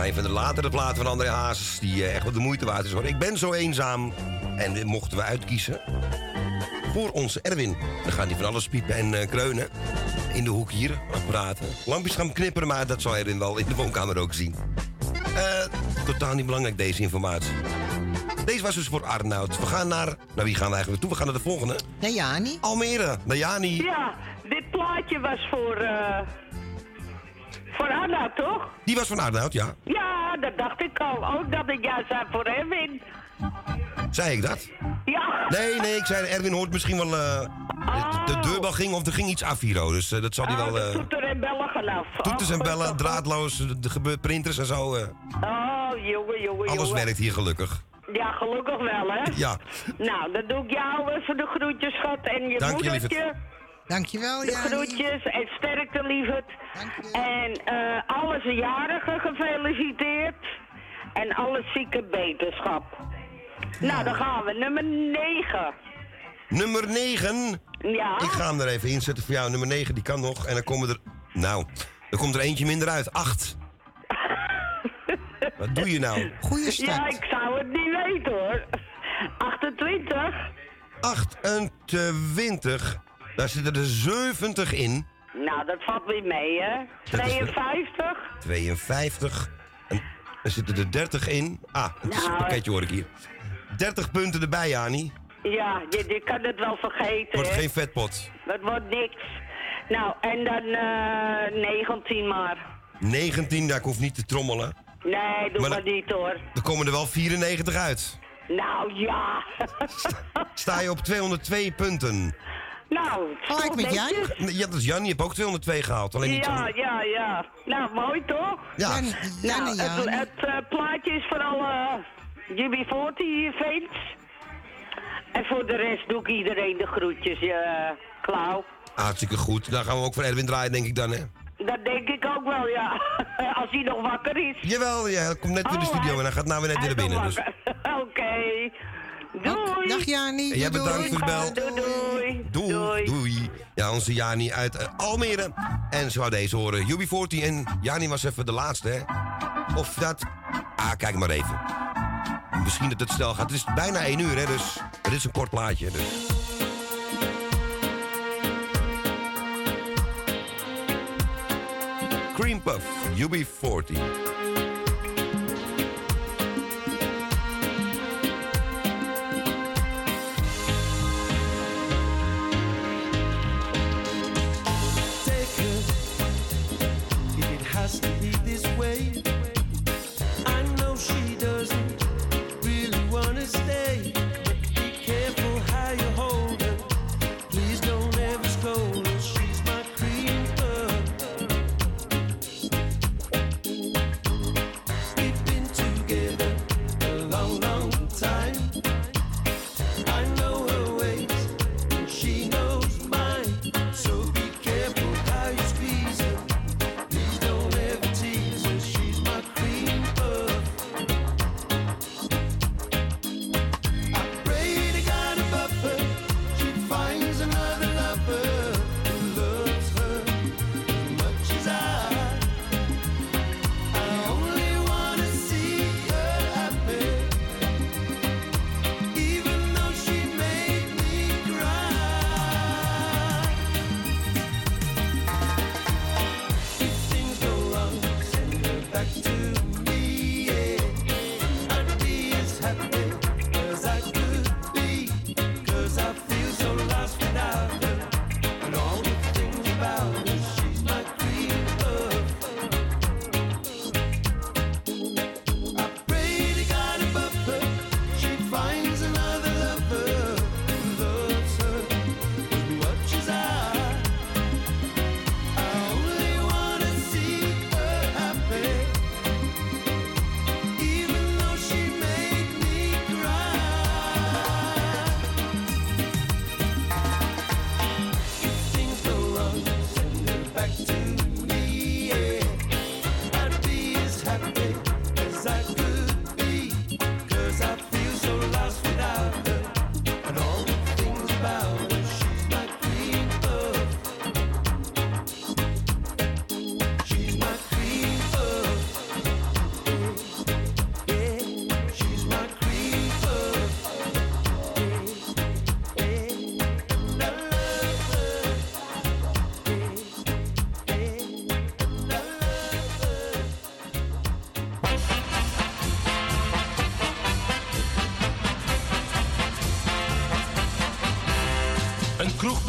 een van de latere platen van André Hazes, die eh, echt wel de moeite waard is hoor. Ik ben zo eenzaam. En dit mochten we uitkiezen voor onze Erwin. Dan gaat hij van alles piepen en eh, kreunen. In de hoek hier, aan praten. Lampjes gaan knipperen, maar dat zal Erwin wel in de woonkamer ook zien. Eh, totaal niet belangrijk deze informatie. Deze was dus voor Arnoud. We gaan naar... Nou, wie gaan we eigenlijk toe? We gaan naar de volgende. Naar Jani. Almere. Naar Jani. Ja, dit plaatje was voor. eh voor Anna, toch? Die was van Arnoud, ja. Ja, dat dacht ik al. Ook dat ik ja zei voor Erwin. Zei ik dat? Ja. Nee, nee, ik zei Erwin hoort misschien wel... eh, de, de deurbel ging of er ging iets af hier, oh, dus eh, dat zal hij Oh, wel... de eh toeter en bellen vanaf. toeters en Oh, bellen, draadloos, er gebeurt printers en zo. Oh, jongen, jongen, alles jongen. werkt hier gelukkig. Ja, gelukkig wel, hè? Ja. Nou, dan doe ik jou even de groetjes, schat. En je Dank je, moedertje. Dankjewel, De groetjes en sterkte, lieverd. En eh alle jarigen gefeliciteerd. En alle zieke beterschap. Nou, dan gaan we. Nummer 9. Nummer 9. Ja. Ik ga hem er even inzetten voor jou. Nummer 9, die kan nog. En dan komen er... Nou, er komt er eentje minder uit. 8. Wat doe je nou? Goeie Ja, ik zou het niet weten hoor. 28. 28. Daar zitten er 70 in. Nou, dat valt weer mee, hè? Dat is- 52. 52. En er zitten er 30 in. Ah, het is een Nou, pakketje hoor ik hier. 30 punten erbij, Jani. Ja, je, je kan het wel vergeten, Wordt hè? geen vetpot. Dat wordt niks. Nou, en dan eh 19 maar. 19, daar ik hoef niet te trommelen. Nee, doe Maar niet hoor. Er komen er wel 94 uit. Nou ja. Sta je op 202 punten. Nou, Gelijk met Jan. Ja, dat is Jan. Je hebt ook 202 gehaald. Alleen niet Ja, ja, ja. Nou, mooi toch? Ja. Jan, Jan Nou, en het, het eh, plaatje is voor alle UB40 fans. En voor de rest doe ik iedereen de groetjes, uh, Klauw. Hartstikke goed. Dan gaan we ook voor Erwin draaien, denk ik dan, hè? Dat denk ik ook wel, ja. Als hij nog wakker is. Jawel, ja, hij komt net weer de Oh, studio en hij gaat nou weer net weer naar binnen. Dus. Oké. Doei. Dag Jani. En jij doei, bedankt voor de bel. Doei, doei. Doei, doei. Ja, onze Jani uit eh, Almere. En ze wou deze horen. UB40 en Jani was even de laatste, hè? Of dat... Ah, kijk maar even. Misschien dat het snel gaat. Het is bijna 1 uur, hè, dus... Het is een kort plaatje, dus... Cream Puff, UB40.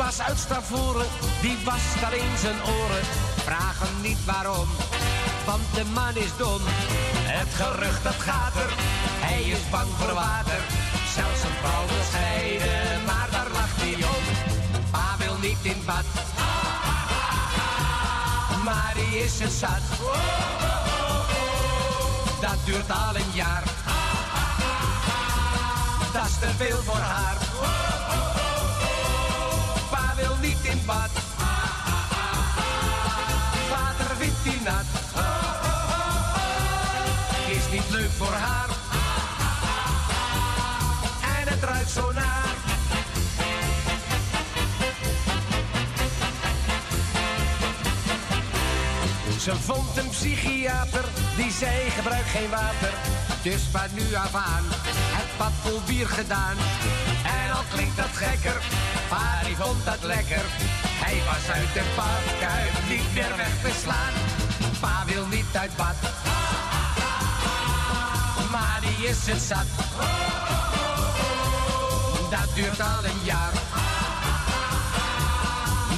Klaas uit Stavoren, die wast alleen zijn oren. Vraag hem niet waarom, want de man is dom. Het gerucht dat gaat er, hij is bang voor water. Zelfs een vrouw wil maar daar lacht hij om. Pa wil niet in bad, maar die is het zat. Dat duurt al een jaar, dat is te veel voor haar. In bad, vader vindt hij nat. Is niet leuk voor haar, en het ruikt zo naar. Ze vond een psychiater die zei gebruik geen water. Dus van nu af aan het bad vol bier gedaan. En al klinkt dat gekker, maar vond dat lekker. Hij was uit de badkuip niet meer weg te slaan. Pa wil niet uit bad, maar die is het zat. Dat duurt al een jaar,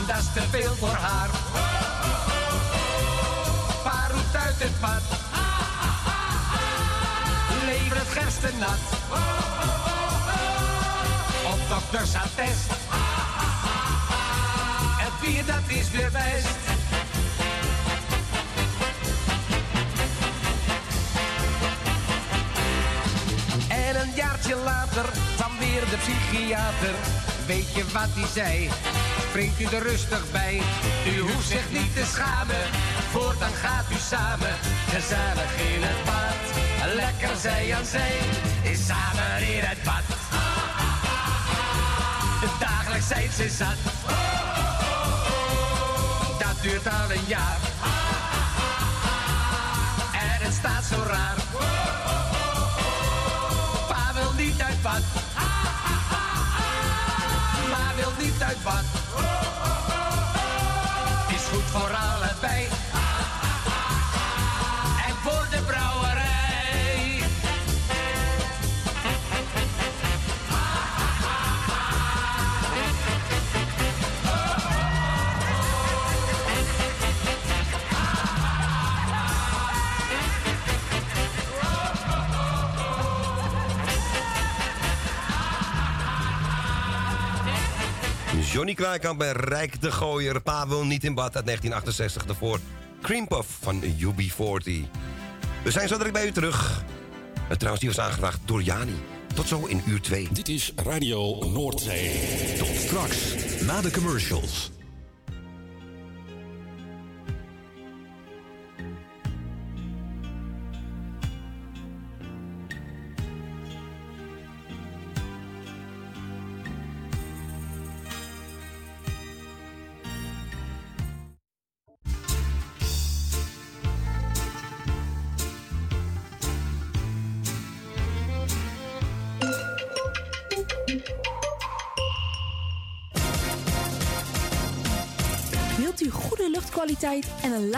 dat is te veel voor haar. Pa roept uit het bad. Lever het gersten nat. Op doktersattest. Bier dat is weer best. En een jaartje later kwam weer de psychiater. Weet je wat hij zei? Springt u er rustig bij. U hoeft zich niet te schamen. Voortaan gaat u samen. Gezellig in het bad. Lekker zij aan zij. Is samen in het bad. Dagelijks zijn ze zat. Duurt al een jaar. En het staat zo raar. Pa wil niet uit bad. Maar wil niet uit bad. Kraaikamp en Rijk de Gooier. Pa wil niet in bad uit 1968. Daarvoor Cream Puff van UB40. We zijn zo direct bij u terug. Uh, trouwens, die was aangevraagd door Jani. Tot zo in uur 2. Dit is Radio Noordzee. Tot straks, na de commercials.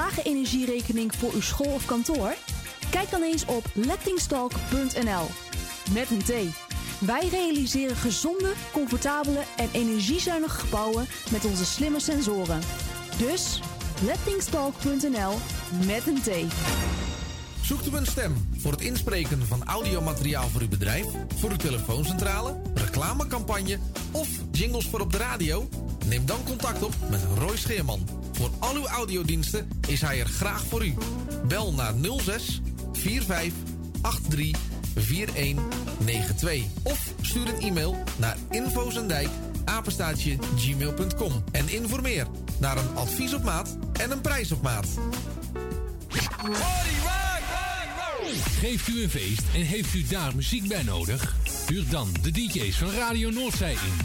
Lage energierekening voor uw school of kantoor? Kijk dan eens op lettingstalk.nl. Met een T. Wij realiseren gezonde, comfortabele en energiezuinige gebouwen met onze slimme sensoren. Dus lettingstalk.nl met een T. Zoekt u een stem voor het inspreken van audiomateriaal voor uw bedrijf, voor uw telefooncentrale, reclamecampagne of jingles voor op de radio? Neem dan contact op met Roy Scheerman. Voor al uw audiodiensten is hij er graag voor u. Bel naar 06 45 83 4192 of stuur een e-mail naar infozendijk apenstaatje gmail.com en informeer naar een advies op maat en een prijs op maat. Geeft u een feest en heeft u daar muziek bij nodig? Huur dan de DJ's van Radio Noordzij in.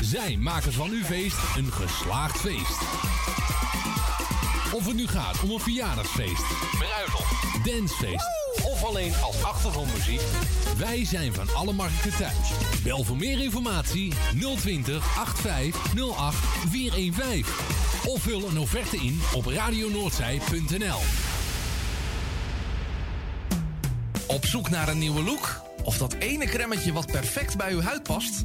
Zij maken van uw feest een geslaagd feest. Of het nu gaat om een verjaardagsfeest, bruiloft, dancefeest of alleen als achtergrondmuziek. Wij zijn van alle markten thuis. Bel voor meer informatie 020 8508 415. Of vul een offerte in op radionoordzij.nl. Op zoek naar een nieuwe look? Of dat ene cremmetje wat perfect bij uw huid past?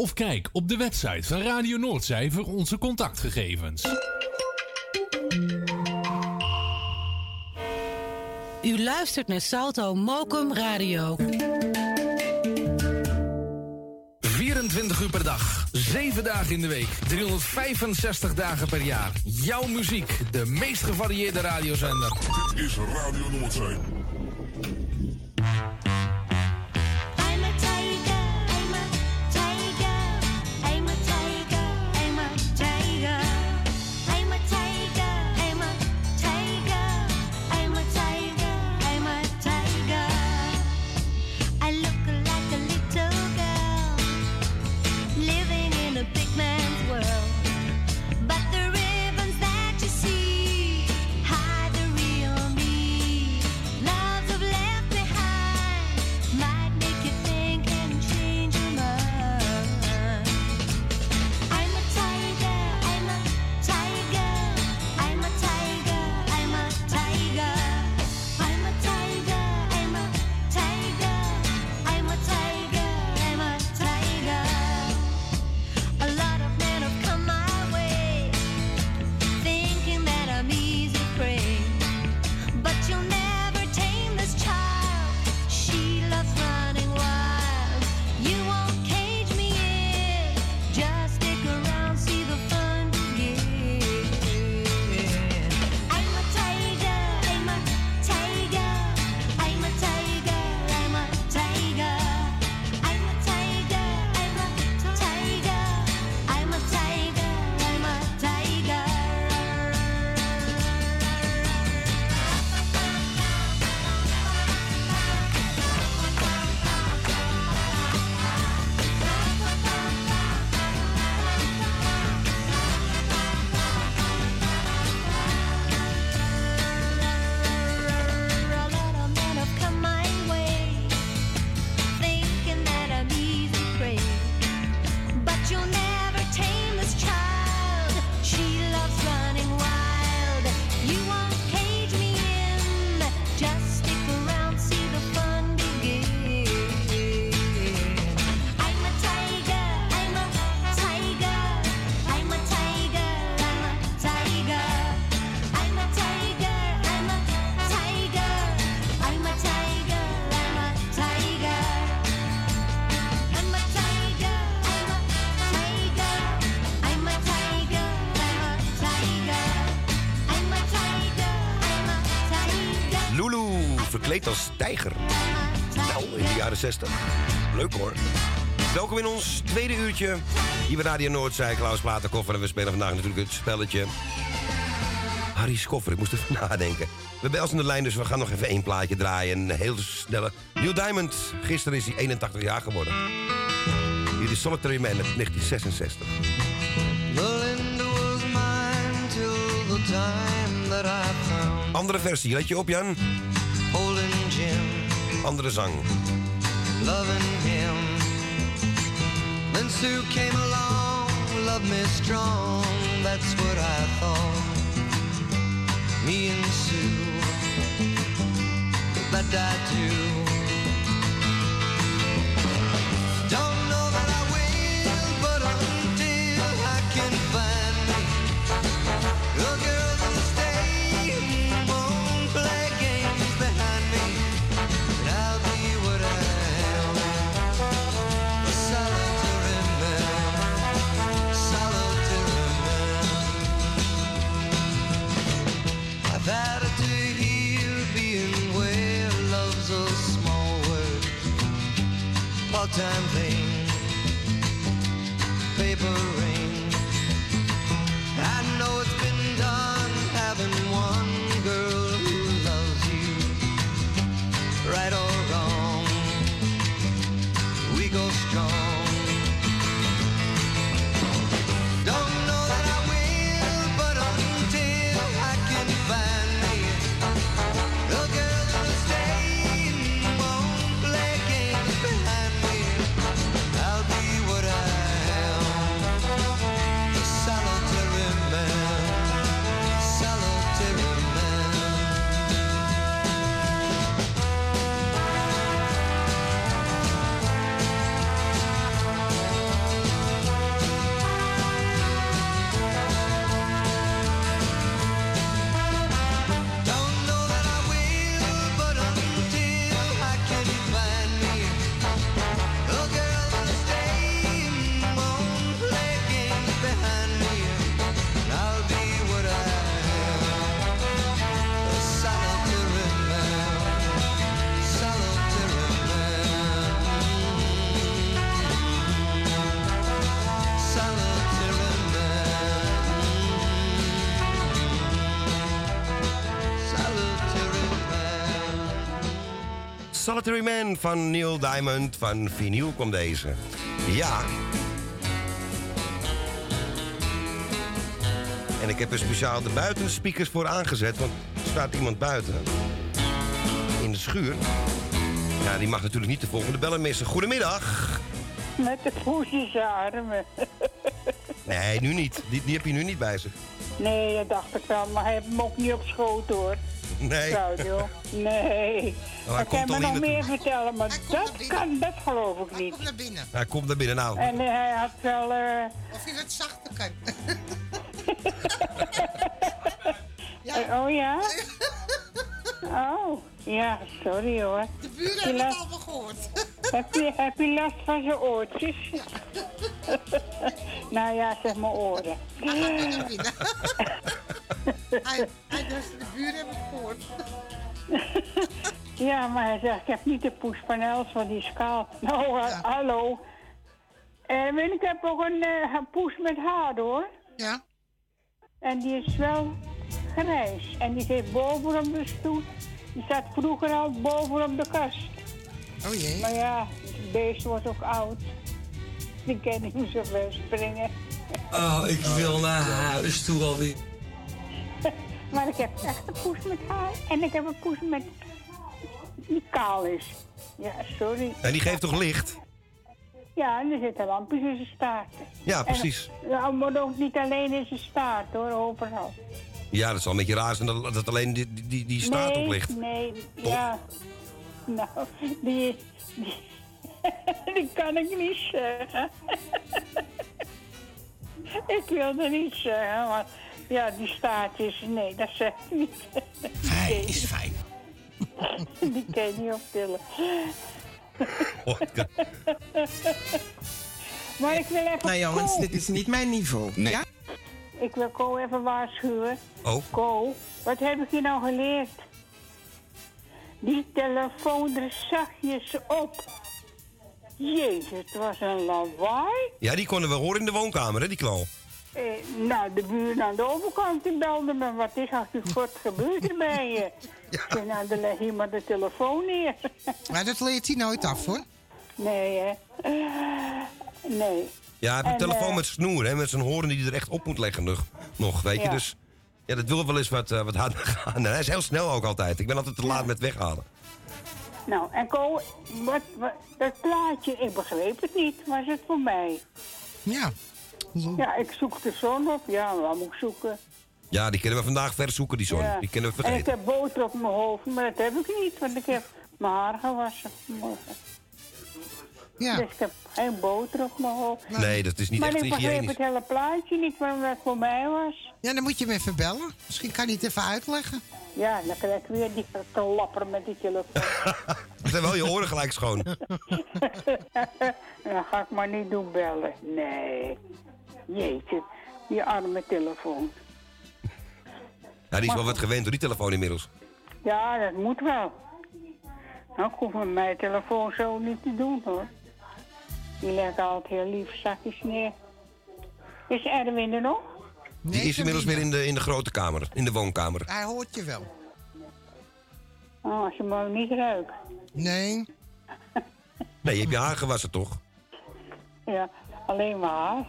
Of kijk op de website van Radio Noordzij voor onze contactgegevens. U luistert naar Salto Mokum Radio. 24 uur per dag, 7 dagen in de week, 365 dagen per jaar. Jouw muziek, de meest gevarieerde radiozender. Dit is Radio Noordzee. In ons tweede uurtje. Hier bij Radio Noordzij, Klaus Platenkoffer. En we spelen vandaag natuurlijk het spelletje... Harry Schoffer, ik moest even nadenken. We hebben Els in de lijn, dus we gaan nog even één plaatje draaien. Een heel snelle... Neil Diamond, gisteren is hij 81 jaar geworden. Hier is Solitary Man uit 1966. The land was mine till the time that I found Andere versie, let je op Jan. Andere zang. loving him. Then Sue came along, loved me strong, that's what I thought. Me and Sue, that I do. eagle strong. Solitary Man van Neil Diamond van Vinyl kwam deze. Ja. En ik heb er speciaal de buitenspeakers voor aangezet, want er staat iemand buiten. In de schuur. Ja, die mag natuurlijk niet de volgende bellen missen. Goedemiddag. Met de poesjesarmen. Nee, nu niet. Die, die heb je nu niet bij zich. Nee, dat dacht ik wel, maar hij heeft hem ook niet op schoot hoor. Nee. Claudio. Nee. Oh, hij ik kan komt me nog in meer vertellen, maar dat kan, dat geloof ik niet. Naar binnen. Hij komt naar binnen nou. En eh, hij had wel... eh, Of je het zachter kan. eh, oh ja? Oh, ja, sorry hoor. De buren Heb je hebben het allemaal gehoord. Heb je, heb je last van zijn oortjes? nou ja, zeg maar oren. Hij, hij dacht, de buren hebben het gehoord. Ja, maar hij zegt, ik heb niet de poes van want die is kaal. Nou, eh, hallo. En weet je, ik heb ook een, eh, een poes met haar, hoor. Ja. En die is wel grijs. En die zit boven op de stoel. Die staat vroeger al boven op de kast. Oh jee. Maar ja, het beest wordt ook oud. Die kan niet meer zo springen. Oh, ik wil naar huis toe alweer. Maar ik heb echt een poes met haar. En ik heb een poes met... die kaal is. Ja, sorry. En die geeft toch licht? Ja, en er zitten lampjes in zijn staart. Ja, precies. En, nou, maar ook niet alleen in zijn staart hoor, overal. Ja, dat is wel een beetje raar zijn dat, dat alleen die, die, die staart nee, op ligt. Nee, ja. Nou, die, die, die kan ik niet zeggen. ik wilde niet zeggen, maar ja, die staartjes, nee, dat zeg ik niet. Fijn is fijn. die kan je niet optillen. maar ik wil even Nou jongens, Ko- dit is niet mijn niveau. Nee. Ja? Ik wil Ko even waarschuwen. Oh. Ko, wat heb ik je nou geleerd? Die telefoon er zachtjes op. Jezus, het was een lawaai. Ja, die konden we horen in de woonkamer, hè, die knal. Eh, nou, de buren aan de overkant die belde me. Wat is er wat gebeurd er bij je? Ik zei, nou, dan leg je maar de telefoon neer. Maar dat leert hij nooit af hoor. nee, hè? nee. Ja, hij heeft een En, telefoon eh, met snoer, hè, met zijn horen die hij er echt op moet leggen nog, nog weet je. Ja. Dus ja, dat wil wel eens wat, eh, wat harder gaan. En hij is heel snel ook altijd. Ik ben altijd te laat met weghalen. Nou, en Ko, wat, wat, dat plaatje, ik begreep het niet. Was het voor mij? Ja. Ja, ik zoek de zon op. Ja, waar moet ik zoeken? Ja, die kunnen we vandaag verzoeken, die zon. Ja. Die kunnen we En ik vergeten. heb boter op mijn hoofd, maar dat heb ik niet, want ik heb mijn haar gewassen vanmorgen. Ja. Dus ik heb geen boter op mijn hoofd. Nee, dat is niet maar echt ik begreep hygiënisch. het hele plaatje niet waarom dat voor mij was. Ja, dan moet je hem even bellen. Misschien kan hij het even uitleggen. Ja, dan krijg ik weer die klapper met die telefoon. Dat zijn wel je oren gelijk schoon. dan ga ik maar niet doen bellen. Nee. Jeetje, die arme telefoon. Ja, die is wel wat gewend door die telefoon inmiddels. Ja, dat moet wel. Nou, ik hoef met mijn telefoon zo niet te doen hoor. Die leggen altijd heel lief zakjes neer. Is Erwin er nog? Die is inmiddels weer in de, in de grote kamer, in de woonkamer. Hij hoort je wel. Oh, als je hem niet ruikt. Nee. Nee, je hebt je haar gewassen toch? Ja, alleen maar haar.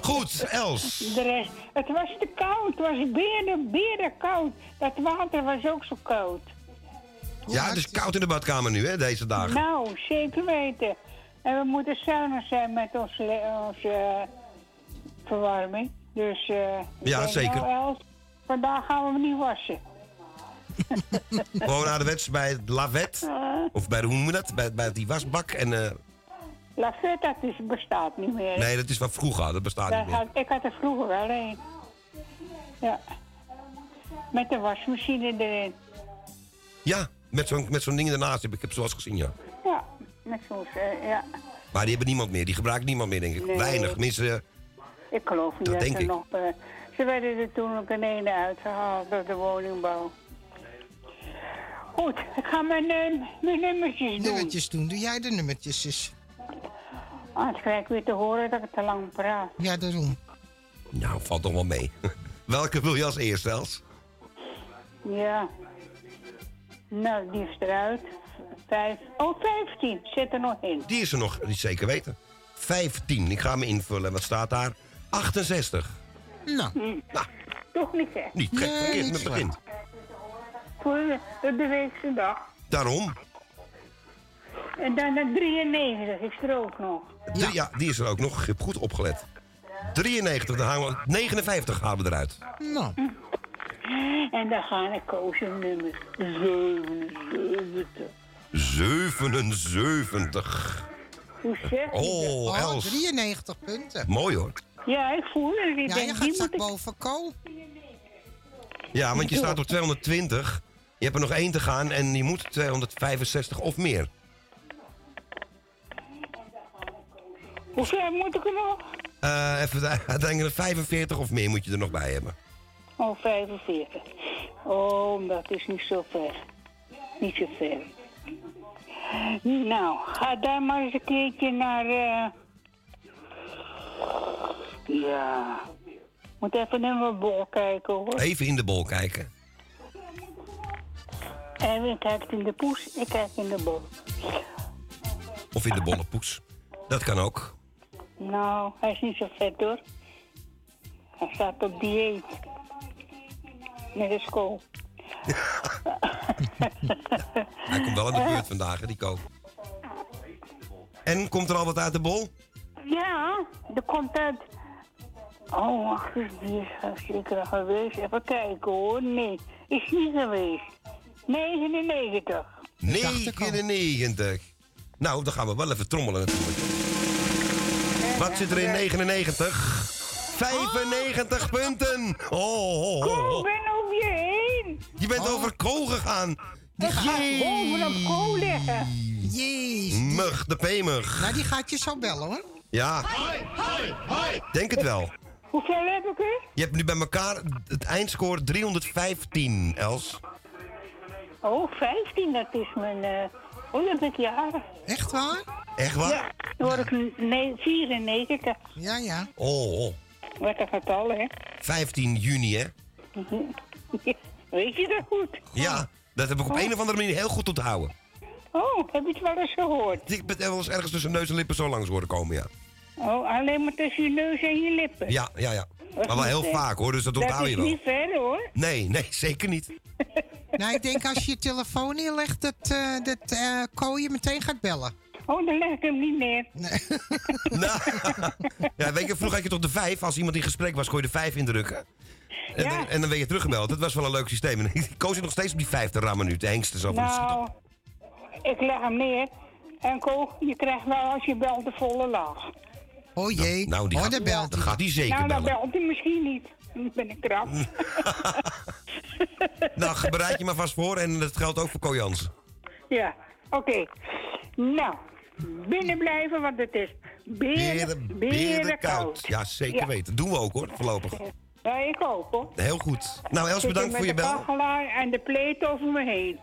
Goed, Els. De rest, het was te koud. Het was beren, beren koud. Dat water was ook zo koud. Ja, het is koud in de badkamer nu, hè, deze dagen. Nou, zeker weten. En we moeten zuinig zijn met onze, eh, verwarming. Dus eh Ja, denk, zeker. Nou, Els, vandaag gaan we hem niet wassen. Gewoon ouderwets bij het lavet. Of bij de, hoe je dat? Bij, bij die wasbak. En, eh, Lafette, dat is, bestaat niet meer. nee, dat is wat vroeger had. Dat bestaat niet meer. had, ik had er vroeger wel een. Ja. Met de wasmachine erin. Ja, met zo'n met zo'n ding ernaast. heb Ik heb zoals gezien, ja. Ja, met zo'n... eh, ja. Maar die hebben niemand meer. Die gebruikt niemand meer, denk ik. Nee. Weinig. Tenminste, eh, Ik geloof niet Dat dat, denk ze ik. nog... eh, ze werden er toen ook in ene uitgehaald door de woningbouw. Goed, ik ga mijn, mijn nummertjes doen. Nummertjes doen. Doe jij de nummertjes eens. Anders krijg ik weer te horen dat ik te lang praat. Ja, daarom. nou, valt toch wel mee. Welke wil je als eerste, Els? Ja. Nou, die is eruit. Vijf, oh, 15. Zit er nog in. Die is er nog, niet zeker weten. 15. Ik ga hem invullen. Wat staat daar? 68. Nou. Hm. Toch niet, hè? Niet gek verkeerd met het begin. Voor de weekse dag. Daarom. En dan de 93 is er ook nog. Ja. ja, die is er ook nog. Je hebt goed opgelet. 93, dan halen we 59 halen we eruit. Nou. En dan ga ik kozen nummer 77. 77. Hoe zeg je Oh, dat? Els. 93 punten. Mooi hoor. Ja, ik voel het. Ik Ja, denk, je die gaat moet straks ik... boven Ko. Ja, want je staat op 220. Je hebt er nog één te gaan en je moet 265 of meer. Hoeveel moet ik er nog? Eh even uiteindelijk 45 of meer moet je er nog bij hebben. Oh, 45. Oh, dat is niet zo ver. Niet zo ver. Nou, ga daar maar eens een keertje naar... eh, Ja... Moet even in mijn bol kijken, hoor. Even in de bol kijken. Erwin kijkt in de poes, ik kijk in de bol. Of in de bolle poes. Dat kan ook. Nou, hij is niet zo vet, hoor. Hij staat op dieet. Met de school. Hij komt wel in de buurt vandaag, hè, die koop. En komt er al wat uit de bol? Ja, er komt uit... Oh, wacht die is er zeker geweest. Even kijken hoor. Nee, is niet geweest. 99. 99. Nou, dan gaan we wel even trommelen natuurlijk. Wat zit er in 99? 95 punten. Oh, oh, oh, oh. ik ben over je heen. Je bent over Ko gegaan. Die gaat bovenop kool liggen. Jeez. Mug, de P-mug. Nou, die gaat je zo bellen, hoor. Ja. Hoi, hoi, hoi. Denk het wel. Hoeveel heb ik er? Je hebt nu bij elkaar het eindscore 315, Els. Oh, 15, dat is mijn... Eh, 100 jaar. Echt waar? Echt waar? Ja, dan word ja. ik nou. 94. Ja, ja. Oh, oh. Lekker getal, hè? 15 juni, hè? Weet je dat goed? Ja, dat heb ik op oh. een of andere manier heel goed onthouden. Oh, heb je het wel eens gehoord? Ik ben wel eens ergens tussen neus en lippen zo langs horen komen, ja. Oh, alleen maar tussen je neus en je lippen? Ja, ja, ja. Maar wel heel vaak hoor, dus dat onthoud je Dat wel. is niet ver, hoor. Nee, nee, zeker niet. Nou, ik denk als je je telefoon neerlegt, dat, eh dat eh Ko je meteen gaat bellen. Oh, dan leg ik hem niet neer. Nou, ja, weet je, vroeger had je toch de vijf. Als iemand in gesprek was, kon je de vijf indrukken. En, dan, en dan werd je teruggebeld. Dat was wel een leuk systeem. En ik koos je nog steeds op die vijf te rammen nu. De hengsten zo van. Nou, ik leg hem neer. En Ko, je krijgt wel als je belt de volle laag. Oh jee. Nou, die oh, gaat, belt dan gaat hij zeker nou, dan bellen. belt hij misschien niet. Dan ben ik krap. Nou, bereid je maar vast voor. En dat geldt ook voor Ko Jansen. ja, oké. Nou, binnen blijven, want het is beren, Beren, koud. Ja, zeker Ja. weten. Doen we ook hoor, voorlopig. Ja, ik ook hoor. Heel goed. Nou, Els, bedankt voor je met de bel. kachelaar en de pleet over me heen.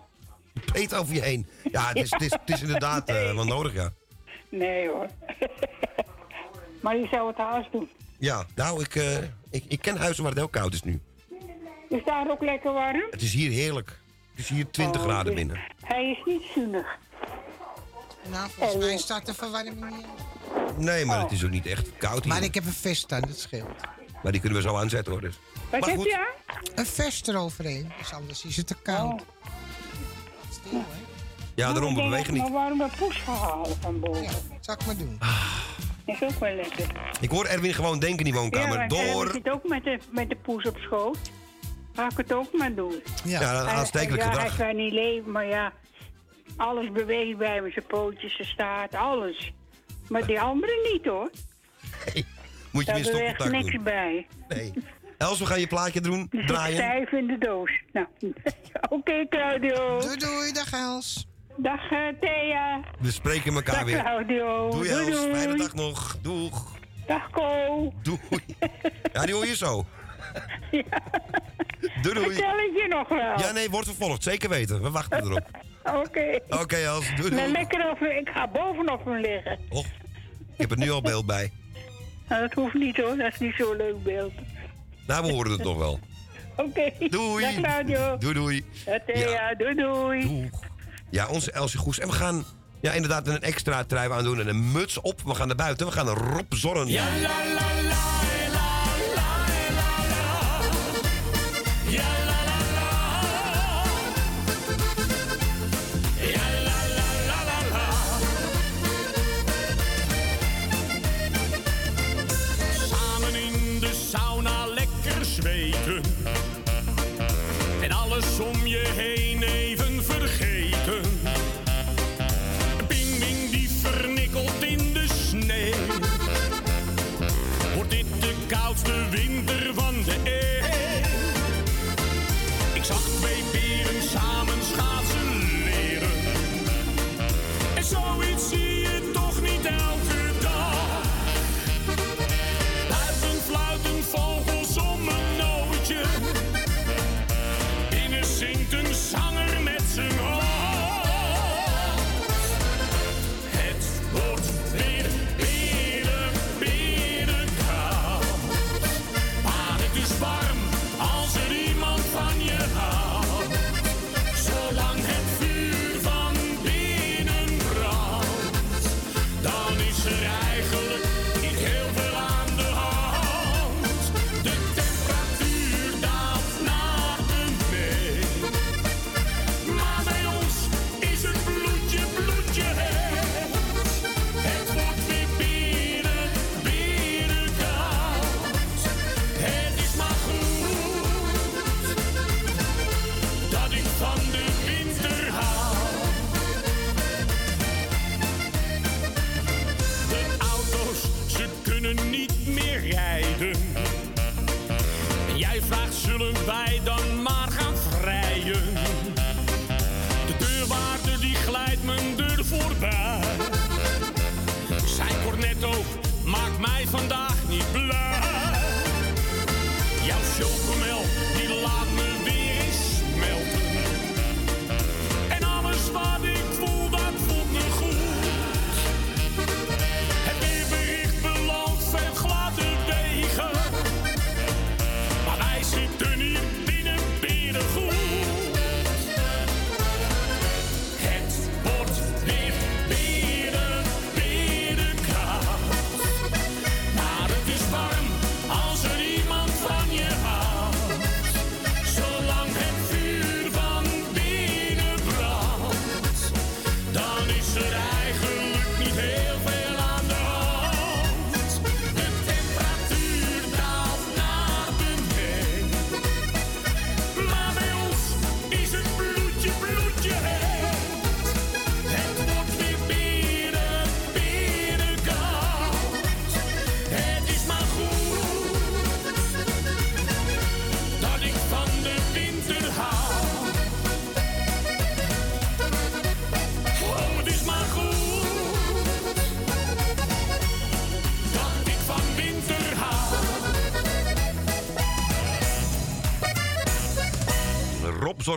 Eet over je heen. Ja, het is, het is, het is inderdaad eh, wel nodig, ja. Nee hoor. Maar je zou het haast doen. Ja, nou, ik, eh, ik, ik ken huizen waar het heel koud is nu. Is daar ook lekker warm? Het is hier heerlijk. Het is hier 20 Oh, graden dus binnen. Hij is niet zuinig. Nou, volgens mij staat de verwarming niet. Nee, maar Oh. het is ook niet echt koud hier. Maar ik heb een vest aan, dat scheelt. Maar die kunnen we zo aanzetten hoor. Dus. Wat Maar heb goed. je aan? Een vest eroverheen, dus anders is het te koud. Oh. Ja, daarom, we Ik denk bewegen dat niet. Maar waarom dat poes gehaald van boven? Ja, zal ik maar doen. Is ook wel lekker. Ik hoor Erwin gewoon denken in die woonkamer. ja, Door. hij zit ook met de, met de poes op schoot. Ga ik het ook maar doen. Ja, Ja, Hij- aanstekelijk ja, gedrag. Hij kan niet leven, maar ja, alles beweegt bij hem. Zijn pootjes, zijn staart, alles. Maar die anderen niet hoor. Moet je Daar weer niks doen. bij. Nee. Els, we gaan je plaatje doen, draaien. stijf in de doos. Nou, oké Claudio. Doei doei, dag Els. Dag eh, Thea. We spreken elkaar Dag weer. Claudio. Doei Doei, Els, doei. fijne dag nog. Doeg. Dag Ko. Doei. Ja, die hoor je zo. Doei doei. Vertel ik je nog wel. Ja, nee, wordt vervolgd. Zeker weten. We wachten erop. Oké. Oké Els, doei Nou, doei. lekker over, ik ga bovenop hem liggen. Och, ik heb er nu al beeld bij. Nou, dat hoeft niet hoor, dat is niet zo'n leuk beeld. Nou, we horen het nog wel. Oké. Doei. Dag Claudio. Doei doei. Thea, Ja. doei doei. Ja, onze Elsje Goes. En we gaan ja, inderdaad een extra trui aan doen en een muts op. We gaan naar buiten. We gaan naar Rob Zorren. Ja, la, la, la, la,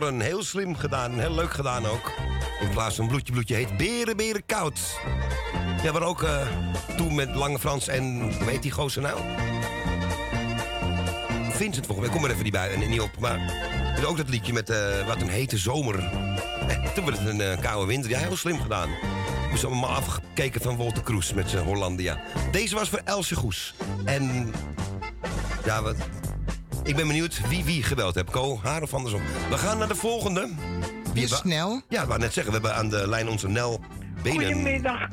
Zorren, heel slim gedaan. Heel leuk gedaan ook. In plaats van bloedje, bloedje heet beren, beren koud. Ja, maar ook eh, toen met Lange Frans en, hoe heet die gozer nou? Vincent volgens mij, kom er even niet bij en niet op. Maar is ook dat liedje met eh, wat een hete zomer. Eh, toen werd het een eh, koude winter. Ja, heel slim gedaan. We zijn allemaal afgekeken van Walter Kroes met zijn Hollandia. Deze was voor Elsje Goes. En ja, wat, ik ben benieuwd wie wie gebeld heeft. Co, haar of andersom. We gaan naar de volgende. Wie Is Nel? Ja, ik wou net zeggen, we hebben aan de lijn onze Nel Benen. Goedemiddag,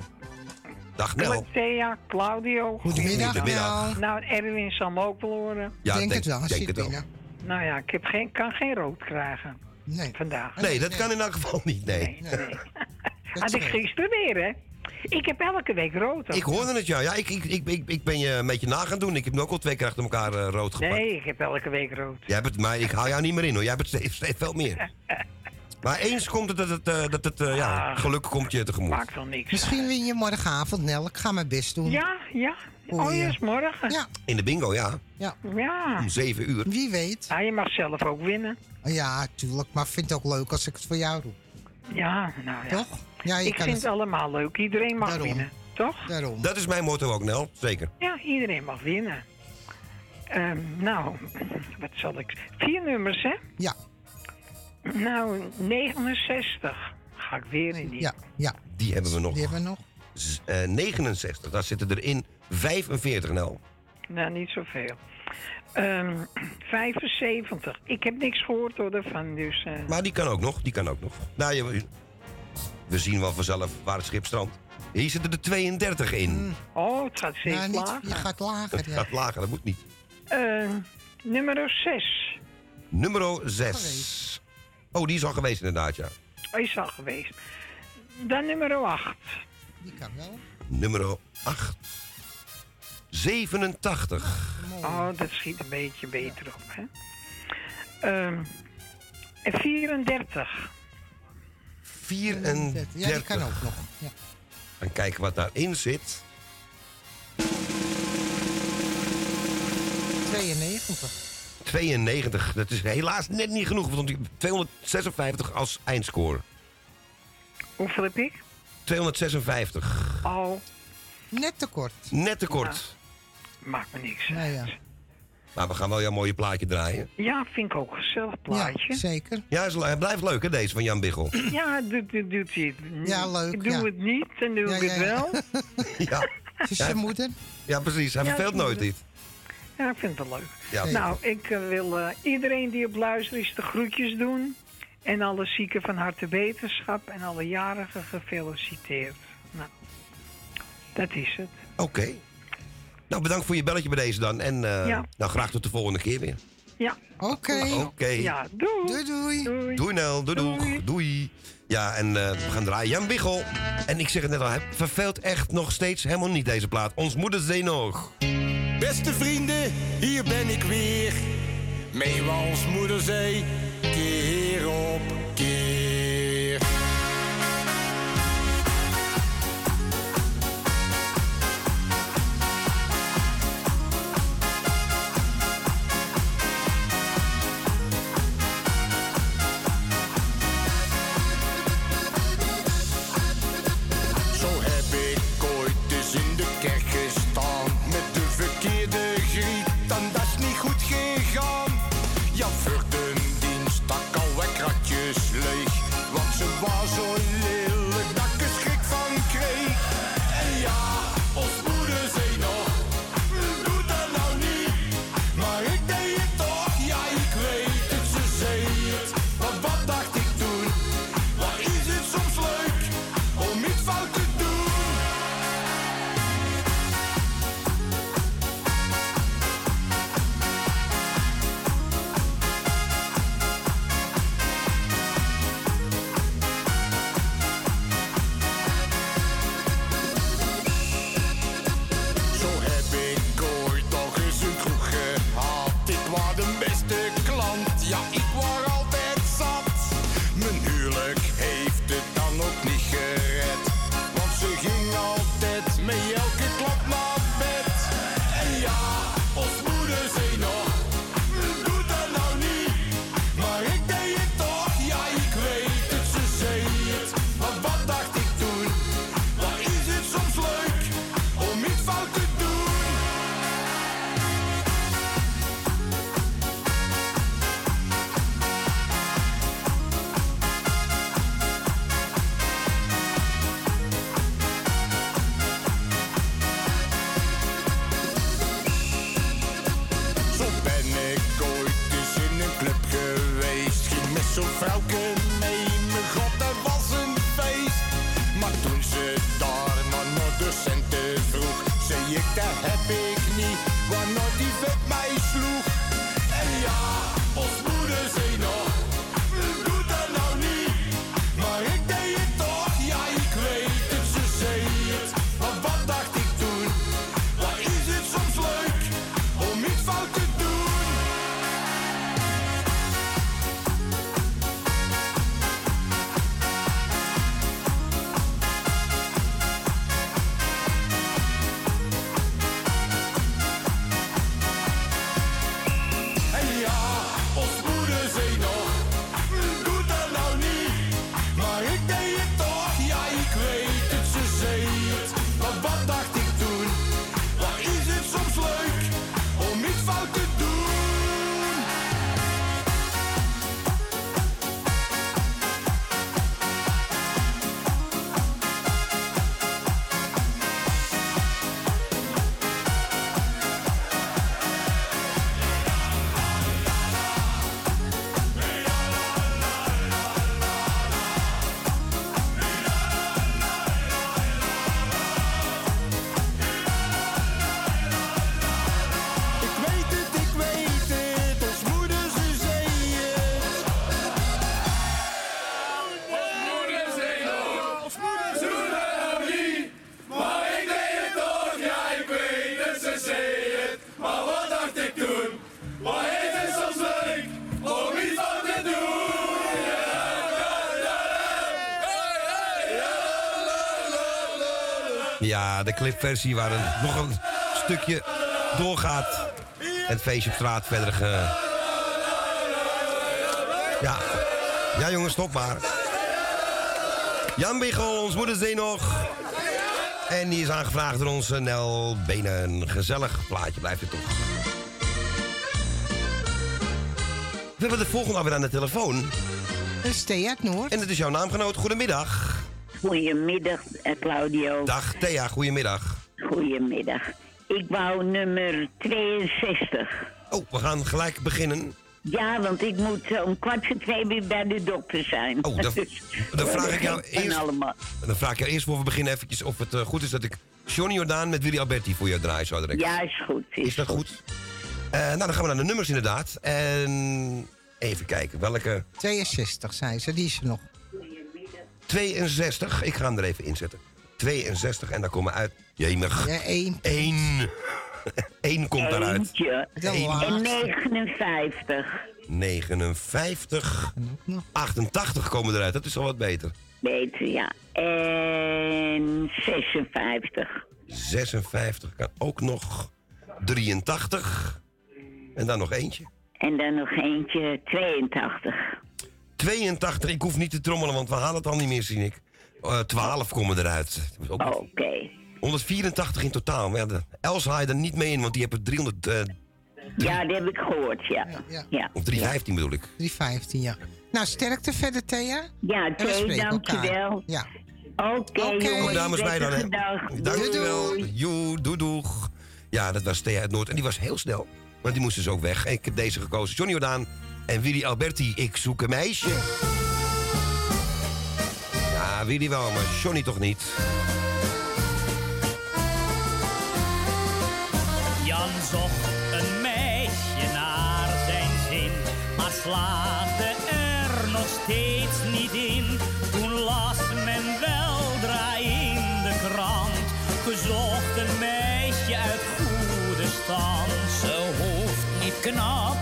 Dag Nel. Thea, Claudio. Goedemiddag. Nou, Erwin zal me ook wel horen. Ja, Denk denk- het wel, denk het wel. Nou ja, ik heb geen, kan geen rood krijgen. Nee. Vandaag. Nee, dat kan in elk geval niet, nee. Had ik gisteren weer, hè? Ik heb elke week rood. hoor. Ik hoorde het, ja. ja ik, ik, ik, ik, ik ben je een beetje na gaan doen. Ik heb nu ook al twee keer achter elkaar eh, rood gepakt. Nee, ik heb elke week rood. Jij hebt het, maar ik haal jou niet meer in, hoor. Jij hebt het steeds, steeds veel meer. Maar eens komt het dat het, eh, dat het eh, ja, geluk komt je tegemoet. Maakt wel niks. Misschien win je morgenavond, Nel. Ik ga mijn best doen. Ja, ja. Hoe Oh, morgen. Ja. In de bingo, ja. Ja. Ja. Om zeven uur. Wie weet. Ja, je mag zelf ook winnen. Ja, tuurlijk. Maar ik vind het ook leuk als ik het voor jou doe. Ja, nou ja. Toch? Ja, je ik kan vind het. allemaal leuk. Iedereen mag Daarom. winnen. Toch? Daarom. Dat is mijn motto ook, Nel. Zeker. Ja, iedereen mag winnen. Ehm, nou, wat zal ik... Vier nummers, hè? Ja. Nou, 69. Ga ik weer in die. Ja, ja. Die hebben we nog. Die hebben we nog. Z- eh, 69. Daar zitten er in 45, Nel. Nou, niet zoveel. Ehm 75. Ik heb niks gehoord hoor, daarvan. Dus, eh, Maar die kan ook nog. Die kan ook nog. Nou, je, we zien wel vanzelf waar het schip strandt. Hier zitten er 32 in. Oh, het gaat steeds Nou, niet, lager. je gaat lager. Het Ja. gaat lager, dat moet niet. Eh, nummer 6. Nummer 6. Oh, die is al geweest inderdaad, ja. Is al geweest. Dan nummer 8. Die kan wel. Nummer 8. 87. Oh, dat schiet een beetje beter op, hè? Ehm, en 34. 34. Ja, die kan ook nog. Ja. En kijken wat daarin zit. 92. 92. Dat is helaas net niet genoeg. Want die 256 als eindscore. Hoeveel heb ik? 256. Oh, Net te kort. Net te kort. Maakt me niks. Nou ja. Maar we gaan wel jouw mooie plaatje draaien. Ja, vind ik ook een gezellig plaatje. Ja, zeker. Ja, hij blijft leuk hè, deze van Jan Biggel. Ja, doet, doet, doet hij het. Ja, leuk, Ik doe ja. het niet en doe Ja, ik ja, het ja. wel. ja. Het is zijn moeder. Ja, precies. Hij Ja, verveelt nooit iets. Ja, ik vind het wel leuk. Ja, nou, ik eh, wil eh, iedereen die op luistert is de groetjes doen. En alle zieken van harte wetenschap en alle jarigen gefeliciteerd. Nou, dat is het. Oké. Nou, bedankt voor je belletje bij deze dan. En eh, Ja. nou, graag tot de volgende keer weer. Ja. Oké. Oké. Ja, doei. Doei, doei. Doei. Doei Nel, doei doei. doei. Ja, en eh, we gaan draaien. Jan Biggel. En ik zeg het net al, hij verveelt echt nog steeds helemaal niet deze plaat. Ons moederzee nog. Beste vrienden, hier ben ik weer. Meewals moederzee, keer op De clipversie waar een, nog een stukje doorgaat. Het feestje op straat verder ge... Ja. Ja jongens, stop maar. Jan Biggel, ons moedersdee nog. En die is aangevraagd door onze Nel Benen. Een gezellig plaatje blijft het toch. We hebben de volgende alweer aan de telefoon. Dat is Thea Noord. En het is jouw naamgenoot. Goedemiddag. Goedemiddag, Claudio. Dag Thea, goedemiddag. Goedemiddag. Ik wou nummer 62. Oh, we gaan gelijk beginnen. Ja, want ik moet om kwart voor twee weer bij de dokter zijn. Oh, dan, Dus, dan vraag ik jou en eerst... allemaal. Dan vraag ik jou eerst voor we beginnen eventjes of het eh, goed is dat ik Johnny Jordaan met Willy Alberti voor jou draai zo direct. Ja, is goed. Is, dat goed? Eh, nou, dan gaan we naar de nummers inderdaad. En even kijken, welke... 62, zei ze. Die is er nog. 62, ik ga hem er even inzetten. 62 en daar komen uit... Jemig. Ja, één. Eén. Eén komt daaruit. Eentje. Eén. En 59. 59. 88 komen eruit, dat is al wat beter. Beter, ja. En 56. 56 kan ook nog. 83. En dan nog eentje. En dan nog eentje 82. 82, ik hoef niet te trommelen, want we halen het al niet meer, zie ik. Eh 12 komen eruit. Oké. 184 in totaal. Maar ja, de Els haal je er niet mee in, want die hebben 300... eh, Ja, dat heb ik gehoord, ja. Ja, of 315 bedoel ik. 315, ja. Nou, sterkte verder, Thea. ja En spreken dankjewel. elkaar. Ja. Oké, Oké. jongens. Goed, dames, wij dan, hè. Dag. Dankjewel. Joe, doei, doeg. Ja, dat was Thea uit Noord. En die was heel snel. Want die moest dus ook weg. En ik heb deze gekozen. Johnny Jordaan en Willy Alberti. Ik zoek een meisje. Ja, Willy wel, maar Johnny toch niet. Jan zocht een meisje naar zijn zin, maar slaagde er nog steeds niet in. Toen las men weldra in de krant, gezocht een meisje uit goede stand. Ze hoeft niet knap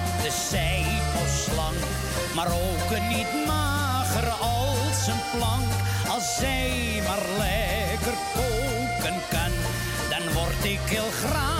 maar ook niet mager als een plank. Als zij maar lekker koken kan, dan word ik heel graag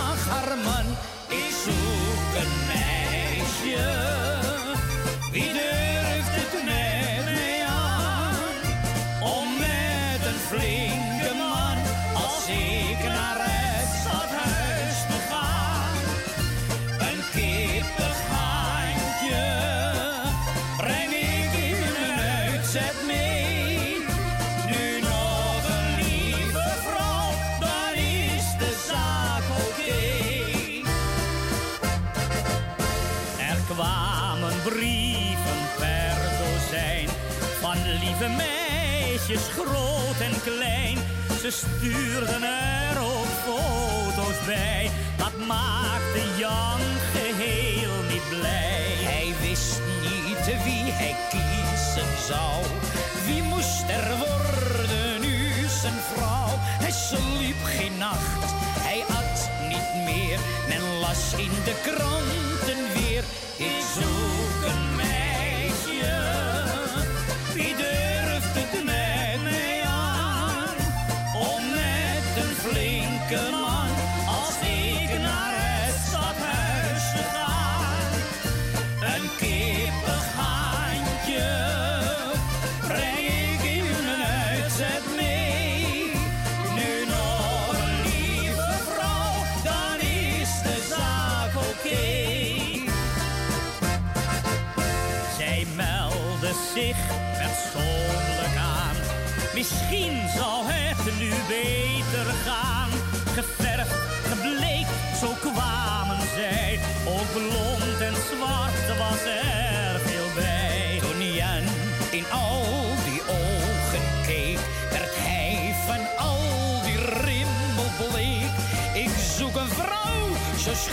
Ze stuurden er ook foto's bij, dat maakte Jan geheel niet blij. Hij wist niet wie hij kiezen zou. Wie moest er worden nu zijn vrouw? Hij sliep geen nacht, hij at niet meer. Men las in de kranten weer. Ik zoek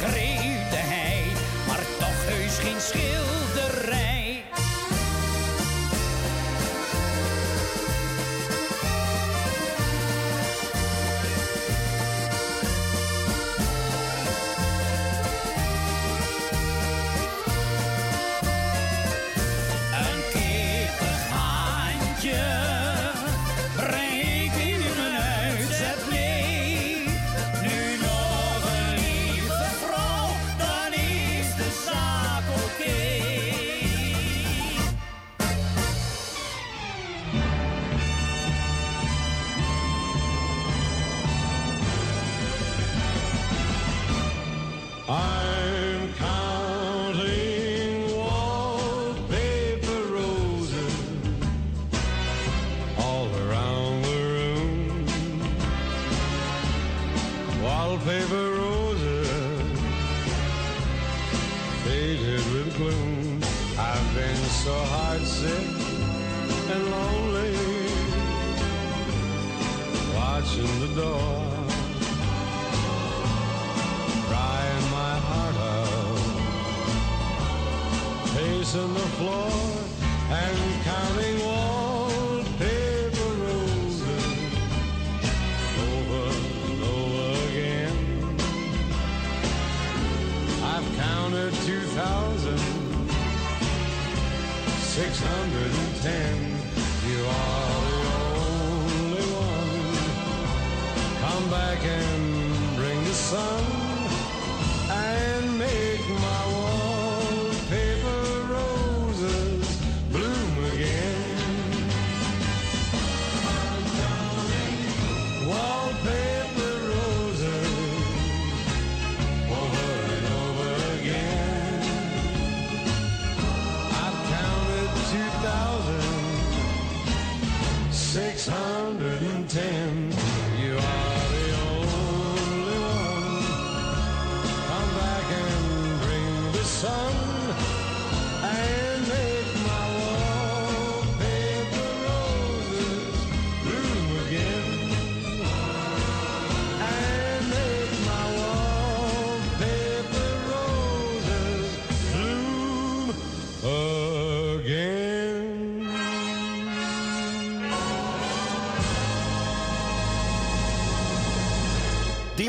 schreeuwde hij, maar toch heus geen schilderij.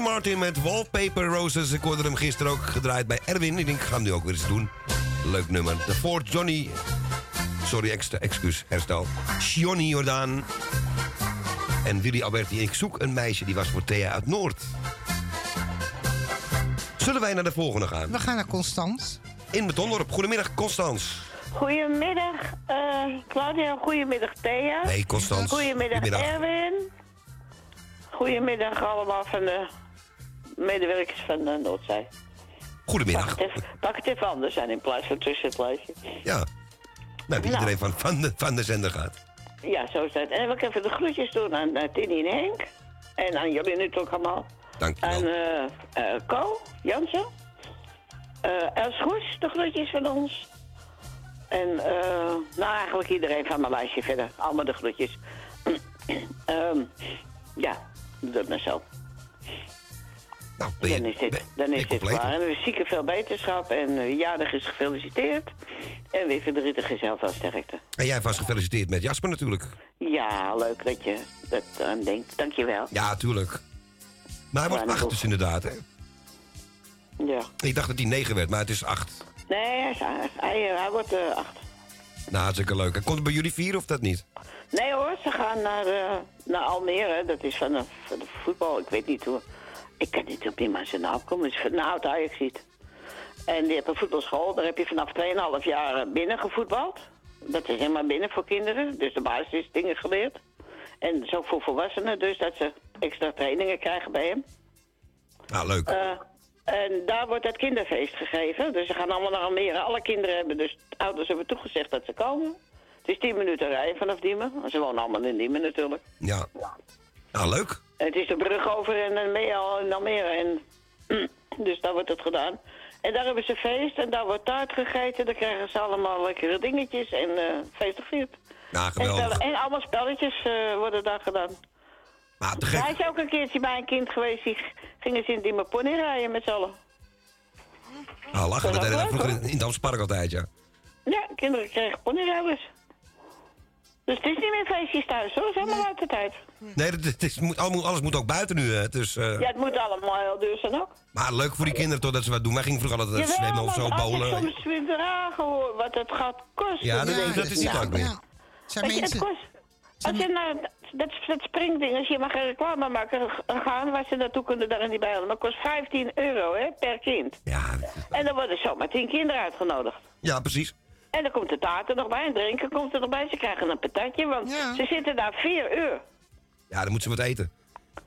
Martin met Wallpaper Roses. Ik hoorde hem gisteren ook gedraaid bij Erwin. Ik denk, ik ga hem nu ook weer eens doen. Leuk nummer. De Fort Johnny... Sorry, extra, excuus, herstel. Johnny Jordaan. En Willy Alberti. Ik zoek een meisje die was voor Thea uit Noord. Zullen wij naar de volgende gaan? We gaan naar Constans. In Betondorp. Goedemiddag, Constans. Goedemiddag, eh Claudia. Goedemiddag, Thea. Nee, Constans. Goedemiddag, Goedemiddag. Erwin. Goedemiddag allemaal van de medewerkers van de Noordzee. Goedemiddag. Mag het even, mag het even anders zijn in plaats van tussen het lijstje? Ja. Nou, Nou. iedereen van, van, de, van de zender gaat. Ja, zo is het. En wil ik even de groetjes doen aan uh, Tini en Henk. En aan jullie natuurlijk allemaal. Dankjewel. En eh eh Co, Jansen. Eh Els Goes, de groetjes van ons. En eh nou, eigenlijk iedereen van mijn lijstje verder. Allemaal de groetjes. Ehm ja, doe dat maar zo. Nou, ben je, Dan is dit, dan is dit klaar. En we zieken veel beterschap. En uh, jarig is gefeliciteerd. En weer verdrietig is heel veel sterkte. En jij was gefeliciteerd met Jasper natuurlijk. Ja, leuk dat je dat aan denkt. Dankjewel. Ja, tuurlijk. Maar hij wordt acht dus inderdaad, hè? Ja. Ik dacht dat hij negen werd, maar het is acht. Nee, hij, is- hij, hij, hij wordt eh, acht. Nou, hartstikke leuk. En komt het bij jullie vier of dat niet? Nee hoor, ze gaan naar, eh, naar Almere. Dat is van de, van de voetbal. Ik weet niet hoe. Ik kan niet op iemand zijn naam komen. Het is van een oud ajax En die heeft een voetbalschool. Daar heb je vanaf 2,5 jaar binnen gevoetbald. Dat is helemaal binnen voor kinderen. Dus de basis dingen geleerd. En zo voor volwassenen. Dus dat ze extra trainingen krijgen bij hem. Nou, leuk. Eh, en daar wordt het kinderfeest gegeven. Dus ze gaan allemaal naar Almere. Alle kinderen hebben dus... Ouders hebben toegezegd dat ze komen. Het is 10 minuten rijden vanaf Diemen. Ze wonen allemaal in Diemen natuurlijk. Ja. Nou, leuk. Het is de brug over en dan ben je al in Almere. En, dus daar wordt het gedaan. En daar hebben ze feest en daar wordt taart gegeten. Dan krijgen ze allemaal lekkere dingetjes en eh feest. Ja, En, geweldig. spellen- en allemaal spelletjes eh, worden daar gedaan. Maar te gek. Hij is ook een keertje bij een kind geweest. Die gingen ze in Diemen pony rijden met z'n allen. Nou, lachen. Dat We deden vroeger in, in het Amspark altijd, ja. Ja, kinderen kregen ponyrijders. Dus het is niet meer feestjes thuis hoor, is allemaal uit de tijd. Nee, dat, het is, moet, allemaal- alles moet ook buiten nu, hè. Dus, eh, Ja, het moet allemaal heel duur zijn ook. Maar leuk voor die kinderen toch dat ze wat doen. Wij gingen vroeger altijd Jawel, zwemmen of zo, als ik bowlen. soms weer dragen hoor wat het gaat kosten. Ja, dat- dat is niet leuk meer. Zijn je, het mensen- kost, als je naar dat, dat springding, als je mag geen reclame maken, g- gaan waar ze naartoe kunnen, daar in die bijlen. Maar het kost 15 euro hè, per kind. Ja. En dan worden zomaar 10 kinderen uitgenodigd. Ja, precies. En dan komt de taart er nog bij en drinken komt er nog bij. Ze krijgen een patatje, want ze zitten daar 4 uur. Ja, dan moeten ze wat eten.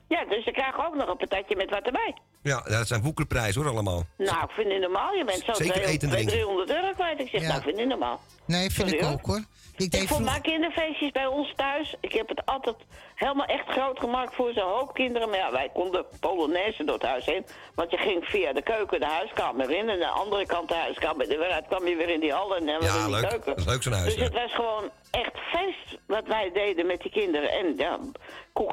Ja, dus ze krijgen ook nog een patatje met wat erbij. Ja, dat zijn woekerprijzen hoor allemaal. Nou, ik vind het normaal. Je bent zo Zeker 200, eten en drinken. 300 euro kwijt. Ik zeg, Ja. nou, ik vind het normaal. Nee, vind Sorry, ik ook hoor. Ik Ik vond mijn kinderfeestjes bij ons thuis. Ik heb het altijd helemaal echt groot gemaakt voor zo'n hoop kinderen. Maar ja, wij konden Polonaise door het huis heen. Want je ging via de keuken de huiskamer in. En aan de andere kant de huiskamer. En daaruit kwam je weer in die hal en dan Ja, in die leuk. keuken. Dat is leuk zo'n huis. Dus ja. het was gewoon echt feest wat wij deden met die kinderen. En ja, koek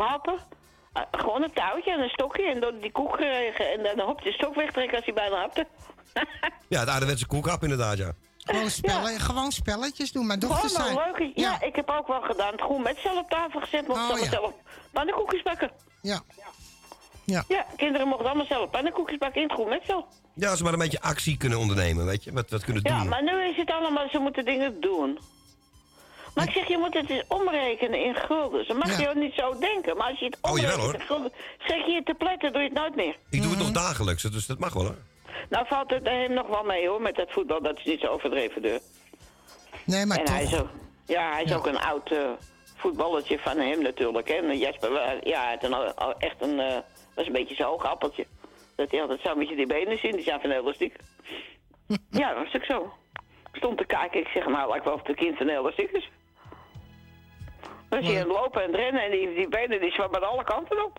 Eh, gewoon een touwtje en een stokje en door die koek geregen. En dan hop je stok wegtrekken als hij bijna hapte. Ja, het ouderwetse koekhap inderdaad, ja. Gewoon, spellen, gewoon spelletjes doen. Mijn dochters Gewoon zijn... een leuke... Ja. ik heb ook wel gedaan. Het groen met zelf op tafel gezet. Mocht Oh, zelf ja. zelf pannenkoekjes bakken. Ja. Ja, kinderen mochten allemaal zelf pannenkoekjes bakken in het groen met zelf. Ja, als ze maar een beetje actie kunnen ondernemen, weet je. Wat, wat kunnen Ja, doen. maar nu is het allemaal, ze moeten dingen doen. Maar ik zeg, je moet het eens omrekenen in gulden. Ze mag Ja. je ook niet zo denken. Maar als je het Oh, omrekent in gulden, schrik je je te pletten, doe je het nooit meer. Ik doe het Mhm. nog dagelijks, dus dat mag wel hoor. Nou valt het hem nog wel mee hoor, met dat voetbal. Dat is niet zo overdreven duur. Nee, maar en toch. hij is ook, ja, hij is ook een oud eh, voetballetje van hem natuurlijk. Hè. En Jesper, wa- ja, hij had een, al- echt een, eh, was een beetje zo'n hoog appeltje. Dat hij altijd zo met je die benen zien, die zijn van elastiek. ja, dat was ook zo. Ik stond te kijken, ik zeg, nou, lijkt wel of het kind van elastiek is. Dan zie je hem lopen en rennen en die, die benen die zwemmen alle kanten op.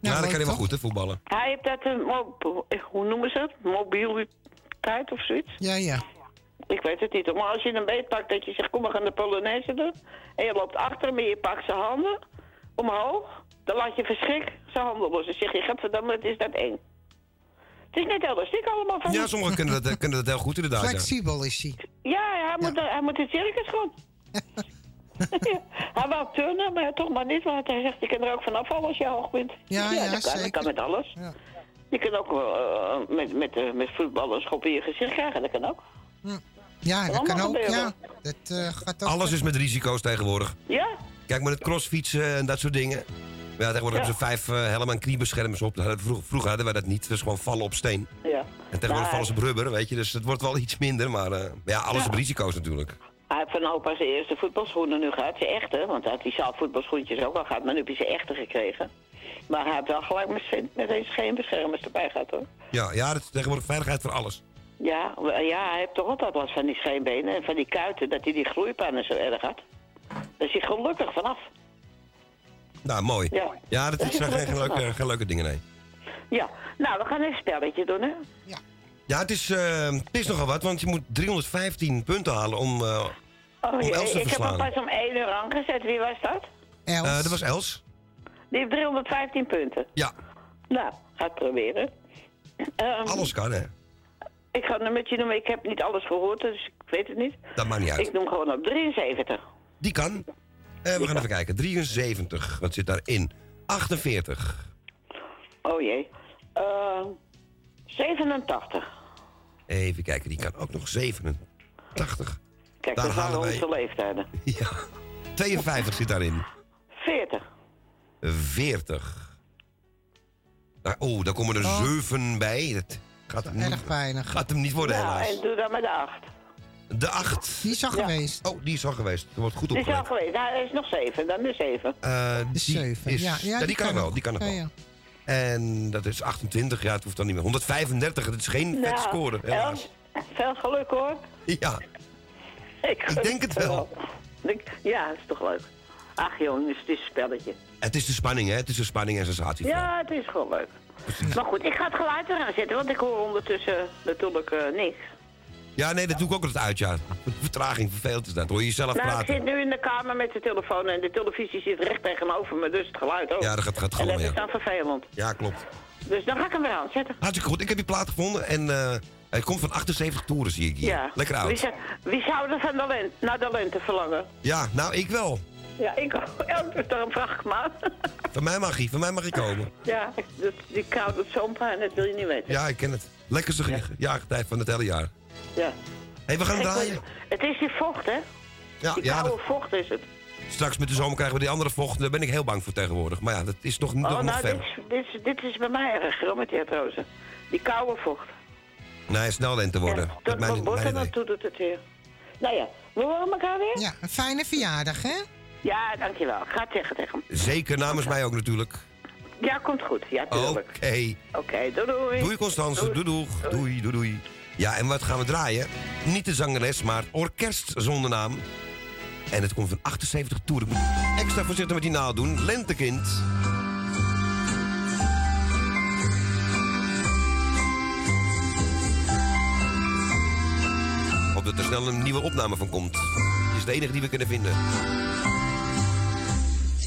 Ja, dat kan hij wel goed, hè, voetballen. Hij heeft dat, een mo- hoe noemen ze het? Mobiliteit of zoiets? Ja, ja. Ik weet het niet. Maar als je een beet pakt dat je zegt, kom we gaan de Polonaise doen. En je loopt achter hem en je pakt zijn handen omhoog. Dan laat je verschrik zijn handen los. Dan zeg je, gadverdamme, het is dat eng. Het is net elastiek allemaal van Ja, sommigen kunnen dat, kunnen dat heel goed inderdaad. Ja. Flexibel is hij. Ja, hij moet, hij moet in circus gaan. Ja, hij wou turnen, maar toch maar niet. Want hij zegt, je kan er ook vanaf vallen als je hoog bent. Ja, ja, dat, kan, dat met alles. Ja. Je kan ook eh, met, met, eh, met voetbal een schop in je gezicht krijgen. Dat kan ook. Ja, dat Kan ook, ja. Dat eh, gaat ook... Alles is met risico's tegenwoordig. Ja? Kijk maar het crossfietsen en dat soort dingen. Ja, tegenwoordig Ja. hebben ze vijf helm- en kniebeschermers op. Dat hadden we Vroeger, vroeger hadden wij dat niet. Het was gewoon vallen op steen. Ja. En tegenwoordig Nou, vallen ze op rubber, weet je. Dus het wordt wel iets minder. Maar eh, ja, alles Ja. op risico's natuurlijk. Hij heeft van opa zijn eerste voetbalschoenen nu gehad. Zijn echte, want hij had die zaalvoetbalschoentjes ook al gehad. Maar nu heb hij zijn echte gekregen. Maar hij heeft wel gelijk met, zijn- met een scheenbeschermers erbij gehad hoor. Ja, ja dat is tegenwoordig veiligheid voor alles. Ja, ja, hij heeft toch altijd last van die scheenbenen en van die kuiten. Dat hij die gloeipannen zo erg had. Daar is hij gelukkig vanaf. Nou, mooi. Ja. Ja, dat is geen, leuke, vanaf. geen leuke dingen, nee. Ja, nou, we gaan even een spelletje doen, hè? Ja, het is, eh, het is nogal wat, want je moet 315 punten halen om, eh, Oh om Els te ik heb hem pas om 1 uur aangezet. Wie was dat? Eh, dat was Els. Die heeft 315 punten. Ja. Nou, ga het proberen. Ehm, Alles kan, hè. Ik ga een nummertje noemen. Ik heb niet alles gehoord, dus ik weet het niet. Dat maakt niet uit. Ik noem gewoon op 73. Die kan. Eh, we gaan even kijken. 73, wat zit daarin? 48. Oh jee. Eh 87. Even kijken, die kan ook nog 87. Kijk, Daar dat waren halen wij- onze leeftijden. Ja. 52 zit daarin. 40. 40. Nou, Oeh, daar komen er Oh. 7 bij. Dat gaat hem, Erg weinig. gaat hem niet worden, Nou, helaas. en doe dan maar de 8. De 8. Die is al Ja. geweest. Oh, die is al geweest. Er wordt goed Die is al opgelet. geweest. Nou, hij is nog 7. Dan de 7. Eh, De die zeven. is- Ja, ja, die, die kan, kan wel. Die kan nog Ja, wel. ja. En dat is 28. Ja, het hoeft dan niet meer. 135. Dat is geen vet score, helaas. Veel geluk hoor. Ja. Ik, denk het wel. Ik- Ja, dat is toch leuk. Ach jongens, het is een spelletje. Het is de spanning, hè? Het is de spanning en sensatie. Ja, het is gewoon leuk. Maar goed, ik ga het geluid eraan zetten, want ik hoor ondertussen natuurlijk eh, niks. Ja, nee, dat doe ik ook altijd uit, ja. Vertraging, vervelend is dat. Hoor je jezelf Nou, ik praten. zit nu in de kamer met de telefoon en de televisie zit recht tegenover me, dus het geluid ook. Ja, dat gaat, gaat en galmen, dat is ja. dan vervelend. Ja, klopt. Dus dan ga ik hem weer aanzetten. Hartstikke goed. Ik heb die plaat gevonden en eh hij komt van 78 toeren, zie ik hier. Ja. Lekker Wie, oud. zou- wie zou er van de lente, naar de lente verlangen? Ja, nou, ik wel. Ja, ik ook. Daarom vraag ik maar. Van mij mag hij, van mij mag hij komen. ja, die kou doet zo'n pijn, dat wil je niet weten. Ja, ik ken het. Lekkerste ja. jaargetijf van het hele jaar. Ja. Hé, we gaan draaien. Het is die vocht, hè? Ja, Die ja koude vocht is het. straks met de zomer krijgen we die andere vocht. Daar ben ik heel bang voor tegenwoordig. Maar ja, dat is nog, nog, Oh, nog nou, ver. dit, is- dit, is- dit is bij mij erger, hoor, met die artrose. Die koude vocht. Nee, snel lente worden. Ja, dat tot mijn, bord naartoe doet het weer. Nou ja, we horen elkaar weer? Ja, een fijne verjaardag, hè? Ja, dankjewel. Ik ga het zeggen tegen hem. Zeker namens mij ook natuurlijk. Ja, komt goed. Ja, tuurlijk. Oké. Oké, doei doei. Doei Constance, doei doei. Doei, doei, doei. Ja, en wat gaan we draaien? Niet de zangeres, maar orkest zonder naam. En het komt van 78 toeren. Extra voorzichtig met die naald doen. Lentekind. Dat er snel een nieuwe opname van komt. Die is de enige die we kunnen vinden. Het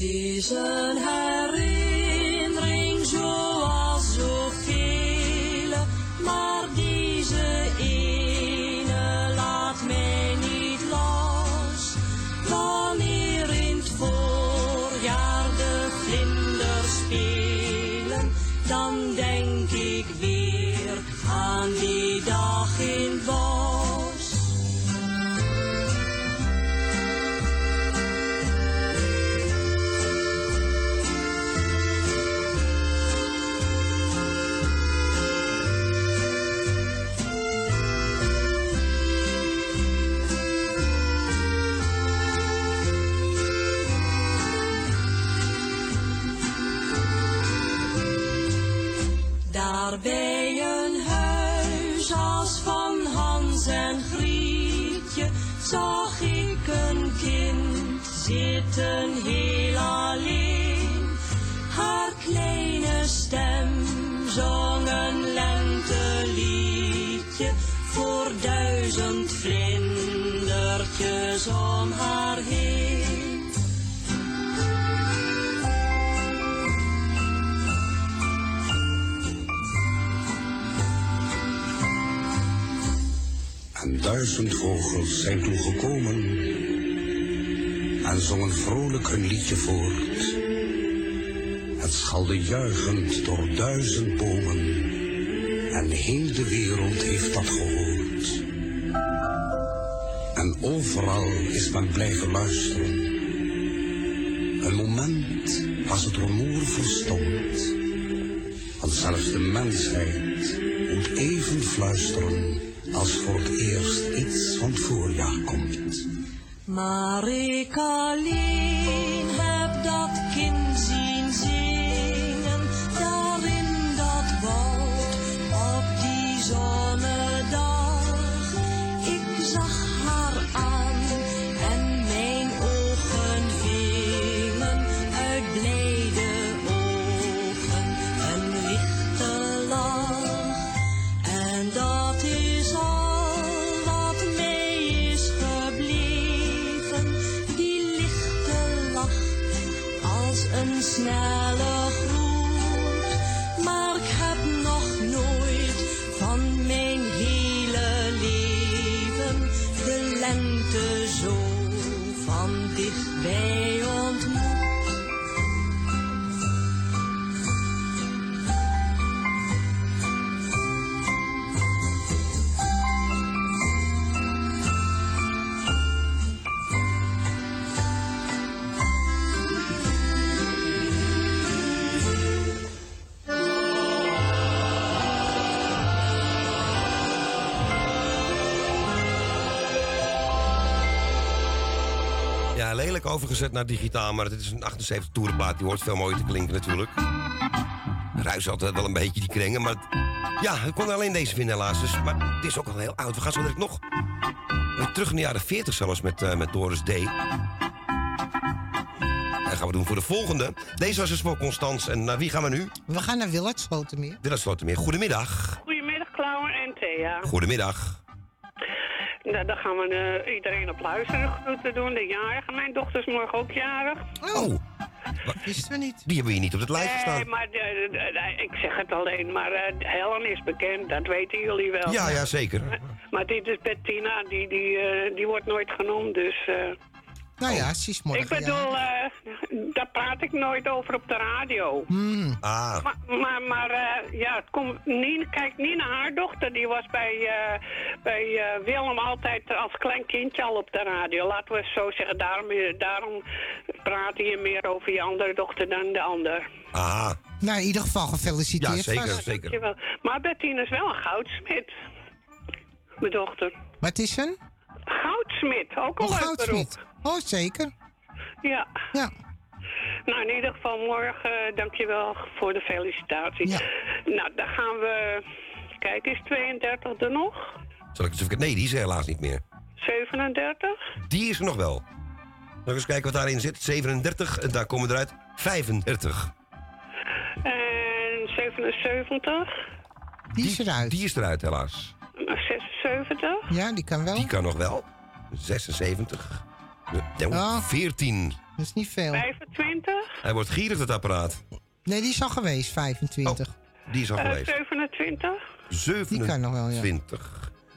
zijn toen gekomen en zongen vrolijk hun liedje voort. Het schalde juichend door duizend bomen en heel de wereld heeft dat gehoord. En overal is men blijven luisteren. Een moment als het rumoer verstomt. Want zelfs de mensheid moet even fluisteren als voor het eerst iets van het voorjaar komt. Maar ik overgezet naar digitaal, maar het is een 78 toerenplaat. Die hoort veel mooier te klinken natuurlijk. Ruis altijd wel een beetje die kringen, maar... Ja, ik kon alleen deze vinden helaas. Dus, maar het is ook al heel oud. We gaan zo direct nog terug in de jaren 40 zelfs met, eh, met Doris D. Dat gaan we doen voor de volgende. Deze was dus voor Constans. En naar wie gaan we nu? We gaan naar Willard Slotermeer. Willem Slotermeer. Goedemiddag. Goedemiddag, Klauwen en Thea. Goedemiddag. Nou, dan gaan we eh, iedereen op luisteren groeten doen. De jarigen. Mijn dochter is morgen ook jarig. Oh. Wisten we niet. Die hebben we hier niet op het lijstje Nee, staan. maar de- de- de- ik zeg het alleen, maar eh, Helen is bekend, dat weten jullie wel. Ja, ja, zeker. Maar dit is Bettina, die, die, eh, die wordt nooit genoemd, dus... Nou ja, ze is morgen. ik bedoel, eh, daar praat ik nooit over op de radio. Hmm. Ah. Maar, maar, maar eh, ja, het komt, Nien, kijk, Nina, haar dochter, die was bij, eh, bij eh, Willem altijd als klein kindje al op de radio. Laten we het zo zeggen, daarom, daarom praat je meer over je andere dochter dan de ander. Ah. Nou, in ieder geval gefeliciteerd. Ja, zeker, vast. zeker. Maar Bettine is wel een goudsmid. Mijn dochter. Wat is een? Goudsmid, ook een Oh, leuk goudsmid. Oh, zeker. Ja. Ja. Nou, in ieder geval morgen, uh, dankjewel voor de felicitatie. Nou, dan gaan we... Kijk, is 32 er nog? Zal ik eens even... Nee, die is er helaas niet meer. 37? Die is er nog wel. Nog eens kijken wat daarin zit. 37, en daar komen we eruit 35. En 77? Die is eruit. Die is eruit, helaas. 76? Ja, die kan wel. Die kan nog wel. 76. Ja, Oh. 14. Dat is niet veel. 25? Hij wordt gierig, het apparaat. Nee, die is al geweest, 25. Die is al Eh, geweest. 27? 27. Die kan nog wel, ja.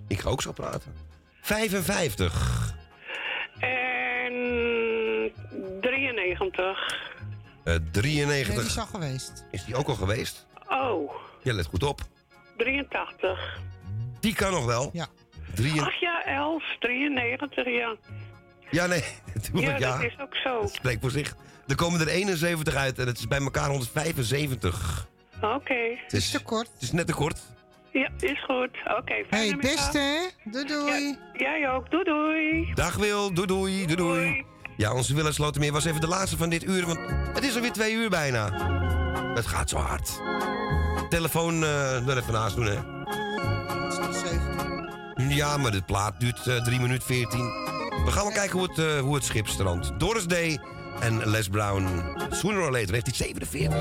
Ik ga ook zo praten. 55. En 93. Eh, 93. Nee, die is al geweest. Is die ook al geweest? Oh, Ja, let goed op. 83. Die kan nog wel. Ja. Drie... Ach ja, Els, 93, ja. Ja, nee, natuurlijk Ja, ja. dat is ook zo. Het spreekt voor zich. Er komen er 71 uit en het is bij elkaar 175. Oké. Het is te kort. Het is net te kort. Ja, is goed. Oké, fijne Hey, middag. beste, hè? Doei, doei. Ja, jij ook. Doei, doei. Dag Wil, doei doei, doei doei. Ja, onze Willem Slotermeer was even de laatste van dit uur, want het is alweer twee uur bijna. Het gaat zo hard. Telefoon eh er even naast doen, hè. Ja, maar de plaat duurt eh 3 minuten 14. We gaan wel kijken hoe het, eh, hoe het schip strandt. Doris Day en Les Brown. Sooner or later, 47.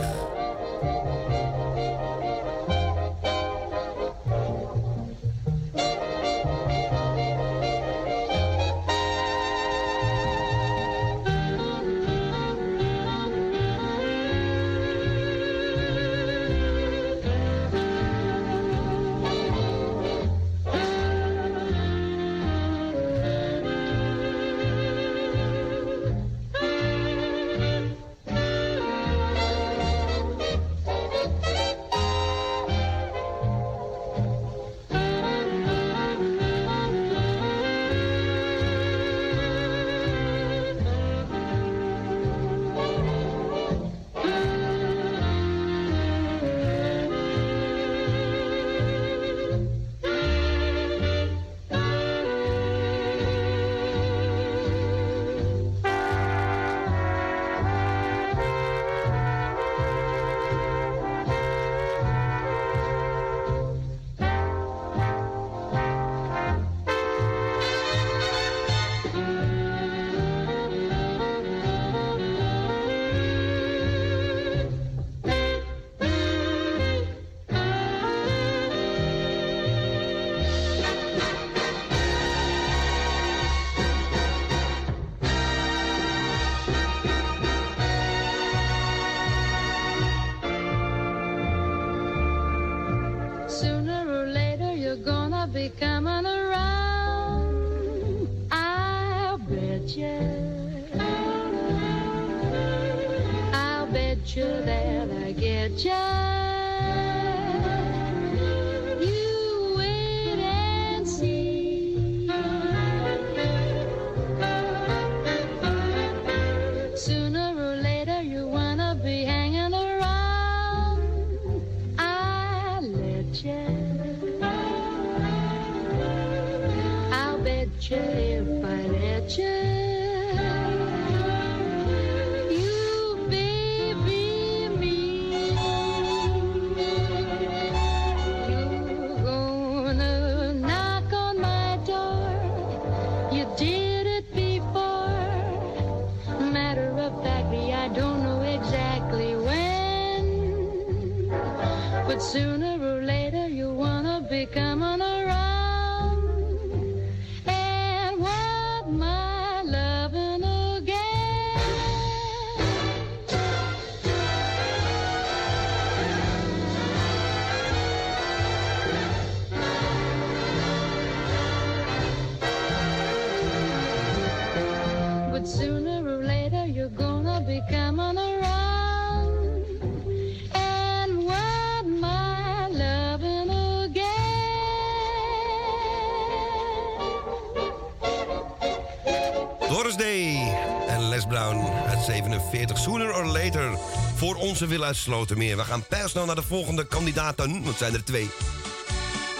Onze Wil uit Slotermeer. We gaan persnel naar de volgende kandidaten, want het zijn er twee.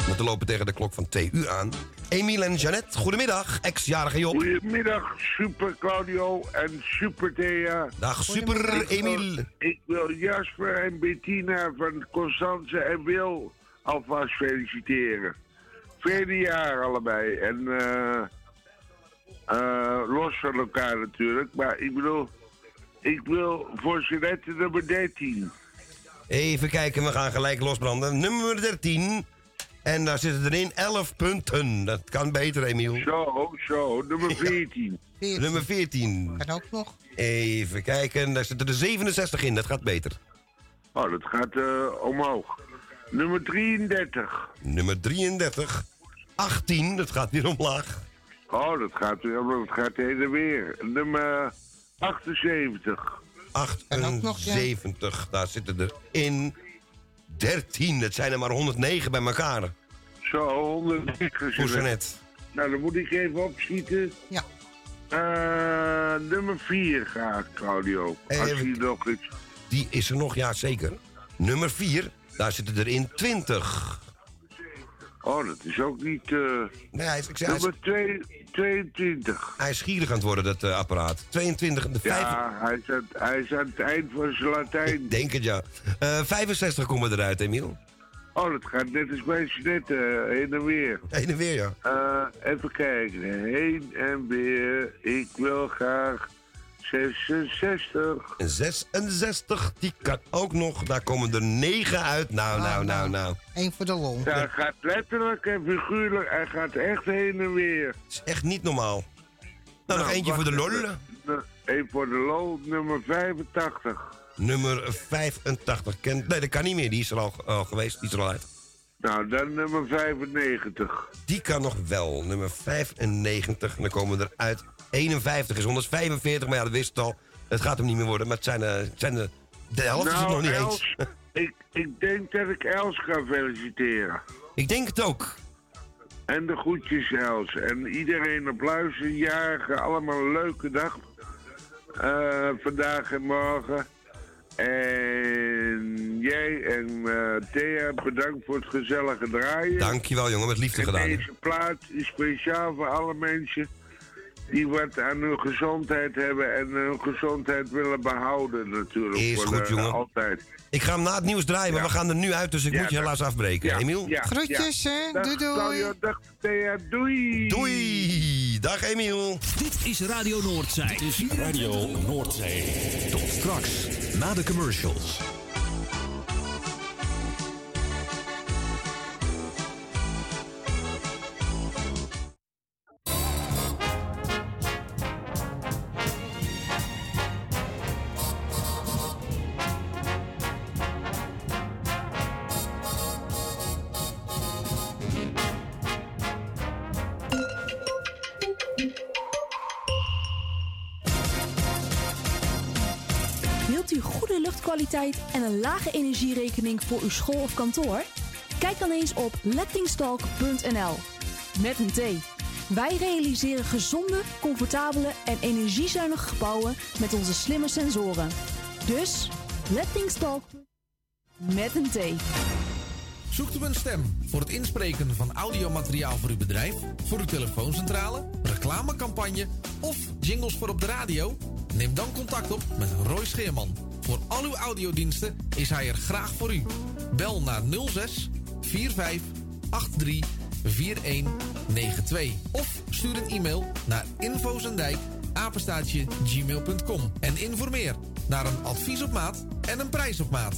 Want we lopen tegen de klok van twee uur aan. Emiel en Jeannette, goedemiddag. Ex-jarige Job. Goedemiddag, Super Claudio en Super Thea. Dag, Super Emiel. Ik wil Jasper en Bettina van Constance en Wil alvast feliciteren. Vele jaar allebei. En eh, eh, los van elkaar natuurlijk. Maar ik bedoel, ik wil voor Jeannette nummer 13. Even kijken, we gaan gelijk losbranden. Nummer 13. En daar zitten erin 11 punten. Dat kan beter, Emiel. Zo, zo. Nummer 14. Nummer 14. Kan ook nog. Even kijken, daar zitten er 67 in. Dat gaat beter. Oh, dat gaat eh, omhoog. Nummer 33. Nummer 33. 18, dat gaat weer omlaag. Oh, dat gaat, weer- dat gaat heen en weer. Nummer 78. 78, daar zitten er in 13. Dat zijn er maar 109 bij elkaar. Zo, 109. Voor Jeannette. Nou, dan moet ik even opschieten. Ja. nummer 4 graag, Claudio. Als Even- je nog iets... Die is er nog, ja zeker. Nummer 4, daar zitten er in 20. Oh, dat is ook niet... eh, Nee, hij is, ik zei, is, nummer twee- 22. hij is gierig aan het worden, dat eh, apparaat. 22, de 5. Ja, hij is, aan, hij is aan het eind van zijn Latijn. Denk het, ja. Eh 65 komen eruit, Emiel. Oh, dat gaat net als bij net eh, heen en weer. Heen en weer, ja. Eh, even kijken. Heen en weer. Ik wil graag 66. En 66, die kan ook nog. Daar komen er 9 uit. Nou, nou, nou, nou. Eén voor de lol. Ja, hij gaat letterlijk en figuurlijk. Hij gaat echt heen en weer. Het is echt niet normaal. Nou, nog eentje voor de lol. Eén voor de lol, nummer 85. Nummer 85. Ken, nee, dat kan niet meer. Die is er al, al geweest. Die is er al uit. Nou, dan nummer 95. Die kan nog wel. Nummer 95. En dan komen er uit. 51 is 145. Maar ja, dat wist het al. Het gaat hem niet meer worden. Maar het zijn, eh, het zijn de, de helft is het nou, nog niet Els, eens. ik, ik denk dat ik Els ga feliciteren. Ik denk het ook. En de groetjes Els. En iedereen op luisterjarigen. Allemaal een leuke dag. Eh, vandaag en morgen. En jij en eh, Thea, bedankt voor het gezellige draaien. Dankjewel, jongen. Met liefde En gedaan. deze plaat is speciaal voor alle mensen die wat aan hun gezondheid hebben en hun gezondheid willen behouden natuurlijk. Is voor goed, de- jongen. Altijd. Ik ga hem na het nieuws draaien, maar Ja. we gaan er nu uit. Dus ik Ja, moet je dag. helaas afbreken. Ja, Emiel? ja, Groetjes, hè? Dag, Doei, doei. Claudio, dag Thea, doei. Doei. Dag Emiel. Dit is Radio Noordzij. Dit is Radio Noordzij. Tot straks, na de commercials. Een lage energierekening voor uw school of kantoor? Kijk dan eens op lettingstalk.nl. Met een T. Wij realiseren gezonde, comfortabele en energiezuinige gebouwen met onze slimme sensoren. Dus Lettingstalk met een T. Zoekt u een stem voor het inspreken van audiomateriaal voor uw bedrijf, voor uw telefooncentrale, reclamecampagne of jingles voor op de radio? Neem dan contact op met Roy Scheerman. Voor al uw audiodiensten is hij er graag voor u. Bel naar 06 45 83 4192 of stuur een e-mail naar infozendijk apenstaatje gmail.com en informeer naar een advies op maat en een prijs op maat.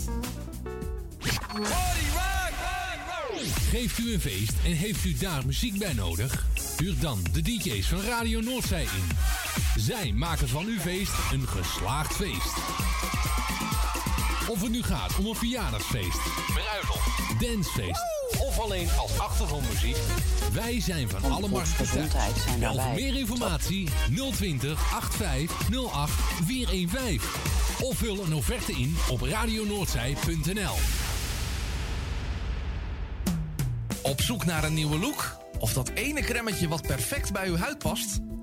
Geeft u een feest en heeft u daar muziek bij nodig? Huur dan de DJ's van Radio Noordzij in. Zij maken van uw feest een geslaagd feest. Of het nu gaat om een verjaardagsfeest, bruiloft, dancefeest of alleen als achtergrondmuziek. Wij zijn van alle markten thuis. Bel voor meer informatie 020 8508 415. Of vul een offerte in op radionoordzij.nl. Op zoek naar een nieuwe look? Of dat ene cremmetje wat perfect bij uw huid past?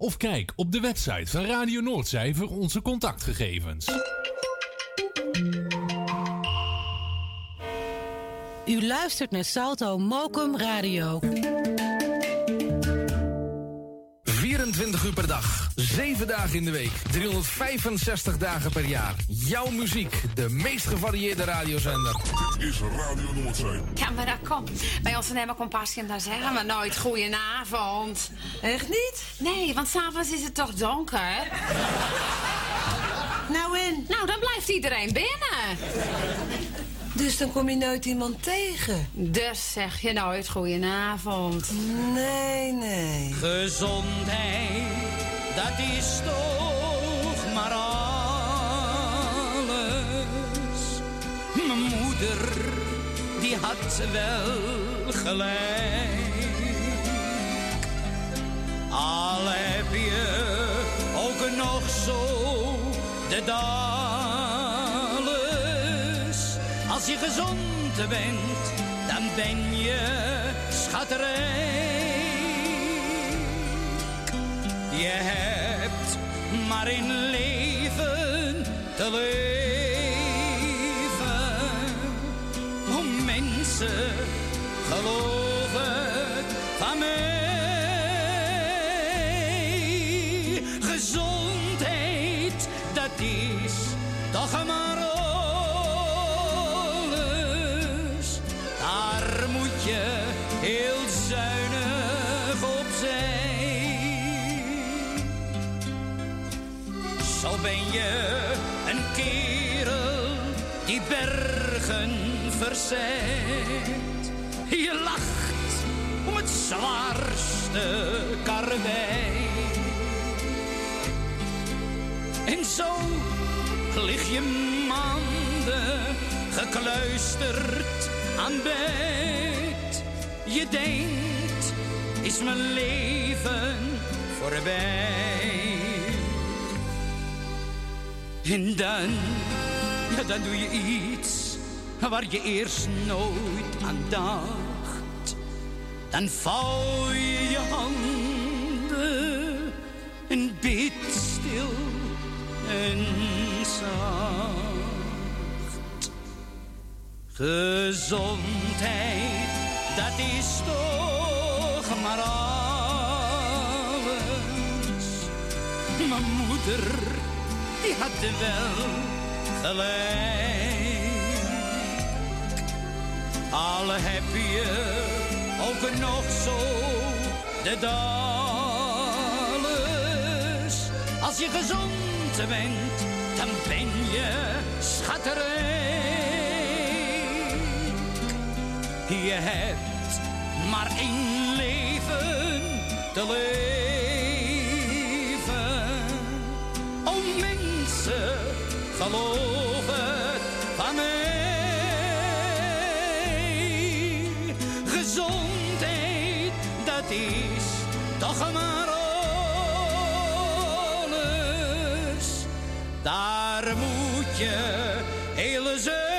Of kijk op de website van Radio Noordzij voor onze contactgegevens. U luistert naar Salto Mokum Radio. 24 uur per dag, 7 dagen in de week, 365 dagen per jaar. Jouw muziek, de meest gevarieerde radiozender. is Radio Noordzee. Ja, maar dat komt. Bij ons nemen compassie en dan zeggen we nooit goedenavond. Echt niet? Nee, want s'avonds is het toch donker. Nou en? Nou, dan blijft iedereen binnen. Dus dan kom je nooit iemand tegen? Dus zeg je nooit goedenavond. Nee, nee. Gezondheid, dat is toch maar alles. Mijn moeder, die had wel gelijk. Al heb je ook nog zo de dales. Als je gezond bent, dan ben je schatterij. Je hebt maar in leven te leven. Oh mensen, geloof het van mij. Gezondheid, dat is toch maar. Moet je heel zuinig op zijn. Zo ben je een kerel die bergen verzet. Je lacht om het zwaarste karwei. En zo lig je maanden gekluisterd aan bed. Je denkt, is mijn leven voorbij? En dan, ja, dan doe je iets waar je eerst nooit aan dacht. Dan vouw je je handen en bid stil en zacht. Gezondheid, dat is toch maar alles. Mijn moeder, die had wel gelijk. Al heb je ook nog zo de dales. Als je gezond bent, dan ben je schatterij. Je hebt maar één leven te leven. O mensen, geloof het van mij. Gezondheid, dat is toch maar alles. Daar moet je heel zuinig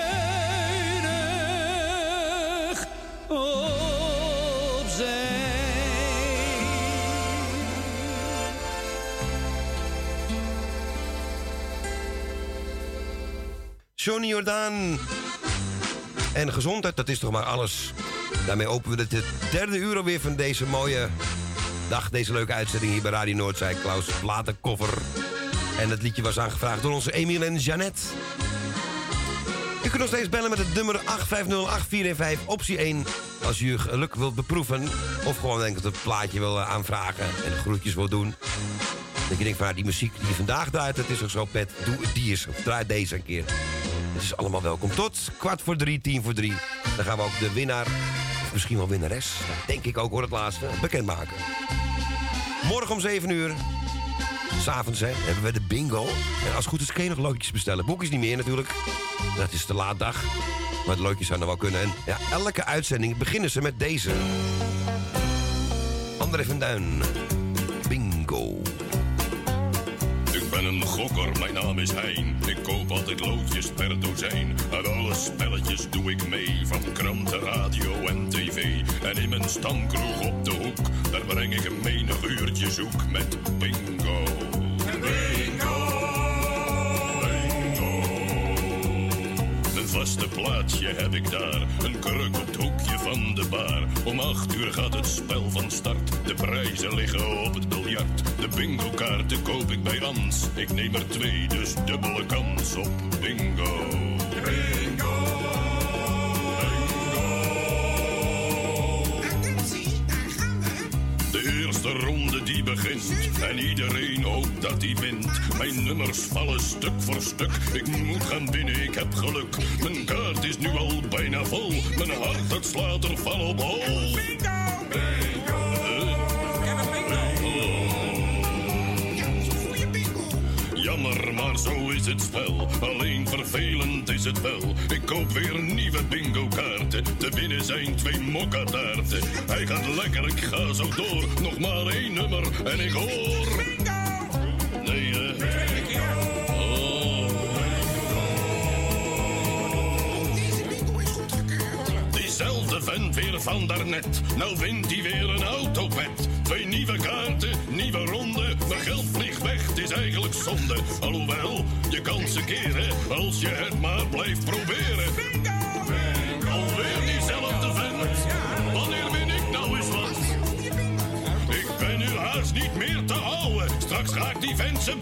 Johnny Jordaan. En gezondheid, dat is toch maar alles. Daarmee openen we het derde uur alweer van deze mooie dag. Deze leuke uitzending hier bij Radio Noordzij. Klaus Platenkoffer. En het liedje was aangevraagd door onze Emiel en Jeannette. U kunt nog steeds bellen met het nummer 8508415, optie 1. Als u geluk wilt beproeven. Of gewoon denkt dat het plaatje wil eh, aanvragen en groetjes wil doen. Dat je denkt van, ah, die muziek die je vandaag draait, dat is toch zo pet. Doe die of draai deze een keer. Is allemaal welkom. Tot kwart voor drie, tien voor drie. Dan gaan we ook de winnaar, misschien wel winnares, denk ik ook hoor, het laatste, bekendmaken. Morgen om 7 uur, s'avonds hè, hebben we de bingo. En als het goed is kun je nog loodjes bestellen. Boek is niet meer natuurlijk. Dat is de laat dag. Maar de loodjes zouden wel kunnen. En ja, elke uitzending beginnen ze met deze. André van Duin. Bingo. Ben een gokker, mijn naam is Hein. Ik koop altijd loodjes per dozijn. Aan alle spelletjes doe ik mee, van kranten, radio en tv. En in mijn stamkroeg op de hoek, daar breng ik een menig uurtje zoek met. Bingo! Vaste plaatsje heb ik daar, een kruk op het hoekje van de bar. Om acht uur gaat het spel van start, de prijzen liggen op het biljart. De bingo-kaarten koop ik bij Rans, ik neem er twee, dus dubbele kans op bingo. Bingo! De ronde die begint en iedereen hoopt dat hij wint. Mijn nummers vallen stuk voor stuk. Ik moet gaan winnen, ik heb geluk. Mijn kaart is nu al bijna vol. Mijn hart het slaat er van op hol. Maar zo is het spel. Alleen vervelend is het wel. Ik koop weer nieuwe bingo-kaarten. Te winnen zijn twee mokkataarten. Hij gaat lekker, ik ga zo door. Nog maar één nummer en ik hoor. Diezelfde vent weer van daarnet. Nou wint hij weer een autopet. Twee nieuwe kaarten, nieuwe ronde. Mijn geld vliegt weg, het is eigenlijk zonde. Alhoewel, je kan ze keren. Als je het maar blijft proberen. Alweer diezelfde vent. Wanneer win ik nou eens wat? Ik ben nu haast niet meer te houden. Straks ga ik die vent zijn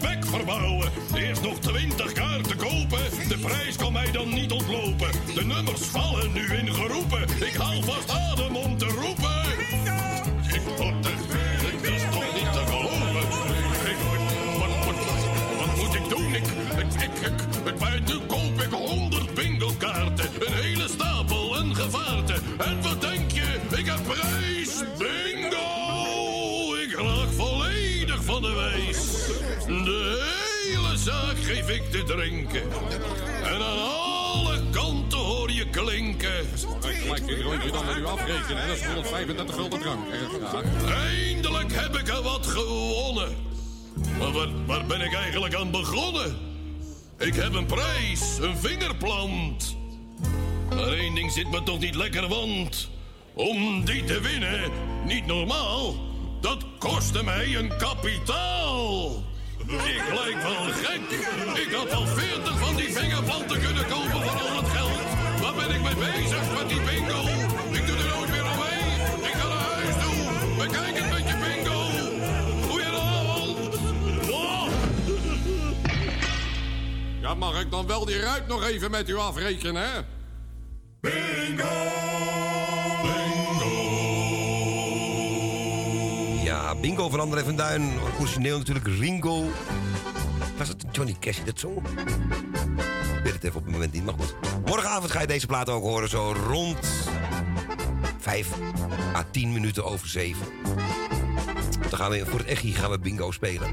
ik te drinken. En aan alle kanten hoor je klinken. Gelijk een rondje dan met u afrekenen. Dat is 135 gulden drank. Eindelijk heb ik er wat gewonnen. Maar waar, waar ben ik eigenlijk aan begonnen? Ik heb een prijs, een vingerplant. Maar één ding zit me toch niet lekker, want... om die te winnen, niet normaal... dat kostte mij een kapitaal. Ik lijk wel gek. Ik had wel veertig van die vingerplanten kunnen kopen voor al het geld. Waar ben ik mee bezig met die bingo? Ik doe er nooit meer aan mee. Ik ga naar huis toe. Bekijk het met je bingo. Goedenavond. Oh. Ja, mag ik dan wel die ruit nog even met u afrekenen, hè? Ja, bingo van André van Duin. Origineel natuurlijk Ringo. Was het Johnny Cash dat zong? Ik weet het even op het moment niet, maar goed. Morgenavond ga je deze plaat ook horen, zo rond 5 à 10 minuten over 7. Dan gaan we voor het echi gaan we bingo spelen.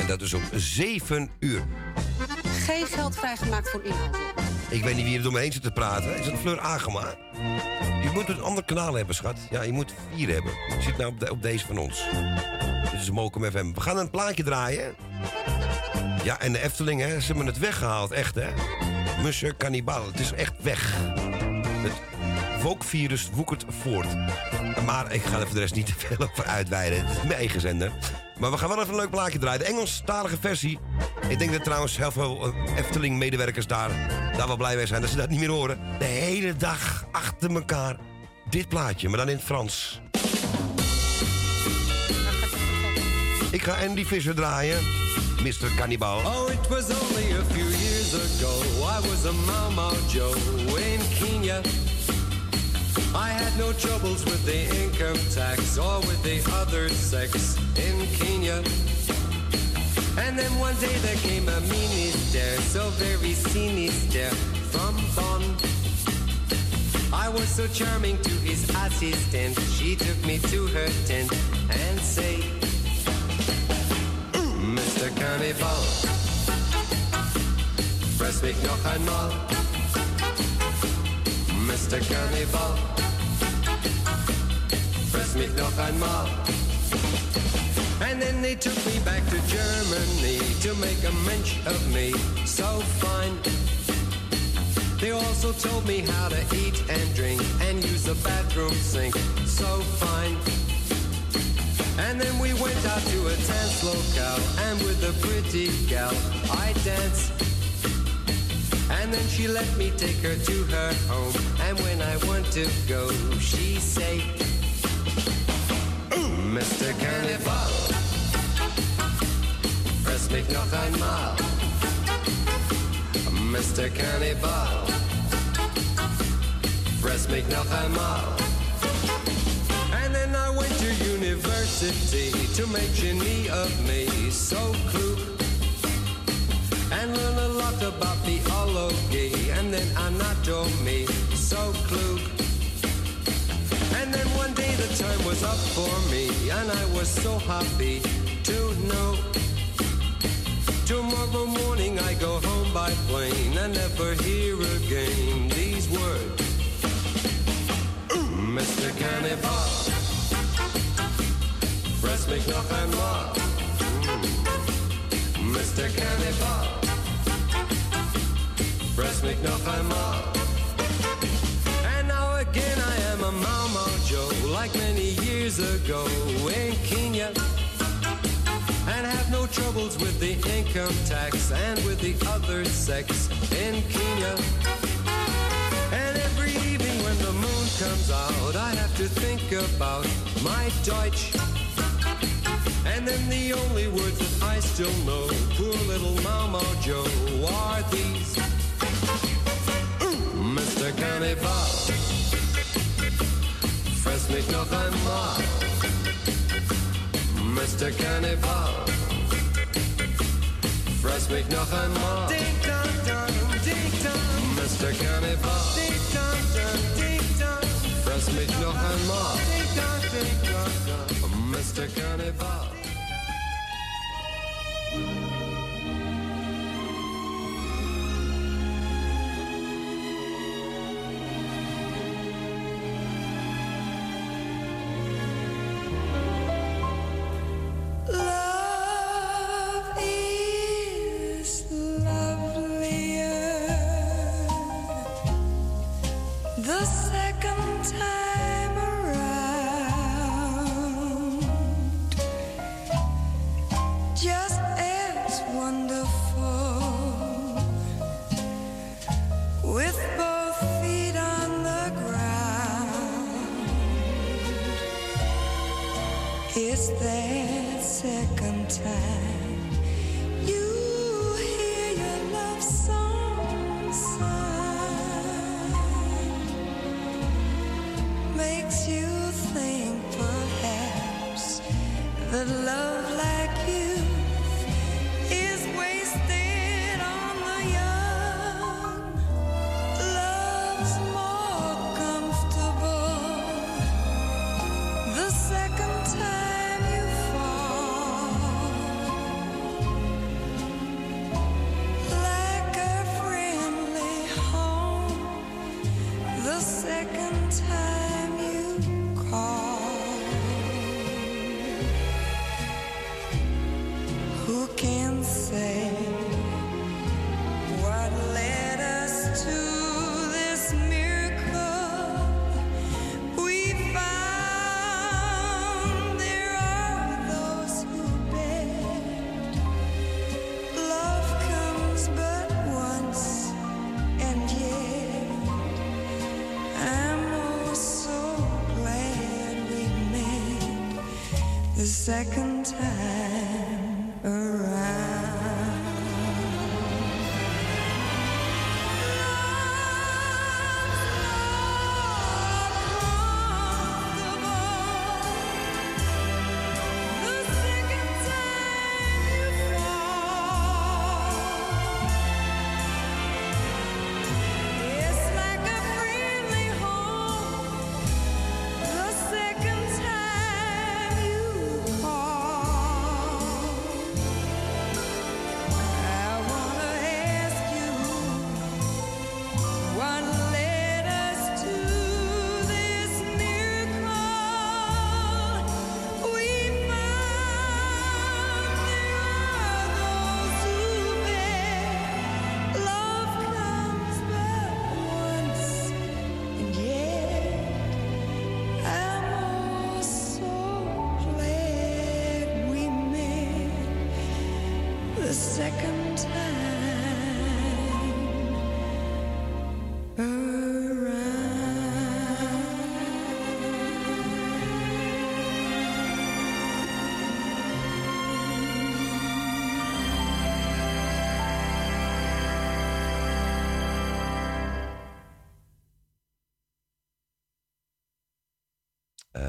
En dat is om 7 uur. Geen geld vrijgemaakt voor inhoud. Ik weet niet wie er door me heen zit te praten. Is dat Fleur Agema? Je moet een ander kanaal hebben, schat. Ja, je moet vier hebben. Je zit nou op, de- op deze van ons. Dit is Mokum FM. We gaan een plaatje draaien. Ja, en de Efteling, hè, ze hebben het weggehaald, echt, hè. Mussen, kannibaal, het is echt weg. Het volkvirus woekert voort. Maar ik ga er voor de rest niet te veel over uitweiden. Mijn eigen zender. Maar we gaan wel even een leuk plaatje draaien. De Engelstalige versie. Ik denk dat trouwens heel veel eh, Efteling-medewerkers daar, daar wel blij mee zijn dat ze dat niet meer horen. De hele dag achter elkaar dit plaatje, maar dan in het Frans. Ik ga Andy Visser draaien. Mr. Cannibal. Oh, it was only a few years ago. I was a Mau Joe in Kenya. I had no troubles with the income tax or with the other sex in Kenya. And then one day there came a minister, so very sinister, from Bonn. I was so charming to his assistant. She took me to her tent and say, mm, Mr. Cannibal, fress mich noch einmal. Mr. Cannibal, mich noch einmal. And then they took me back to Germany to make a mensch of me so fine. They also told me how to eat and drink and use the bathroom sink so fine. And then we went out to a dance locale and with a pretty gal I danced. And then she let me take her to her home. And when I want to go, she say, Mr. Cannibal, press mich noch einmal. Mr. Cannibal, press mich noch einmal. And then I went to university to make genie of me so klug. And learn a lot about theology and then anatomy so klug. And then one day the time was up for me and I was so happy to know. Tomorrow morning I go home by plane and never hear again these words. Mr. Cannibal, fress mich noch einmal. Mm. Mr. Cannibal, fress mich noch einmal. And years ago in Kenya. And have no troubles with the income tax and with the other sex in Kenya. And every evening when the moon comes out, I have to think about my Deutsch. And then the only words that I still know, poor little Mama Joe, are these. Mr. Cannibal, fress mich noch einmal. Mr. Cannibal, fress mich noch einmal. Ding dong dong, ding dong. Mr. Cannibal, ding dong dong, ding dong. Fress mich noch einmal. Ding dong, ding dong. Mr. Cannibal.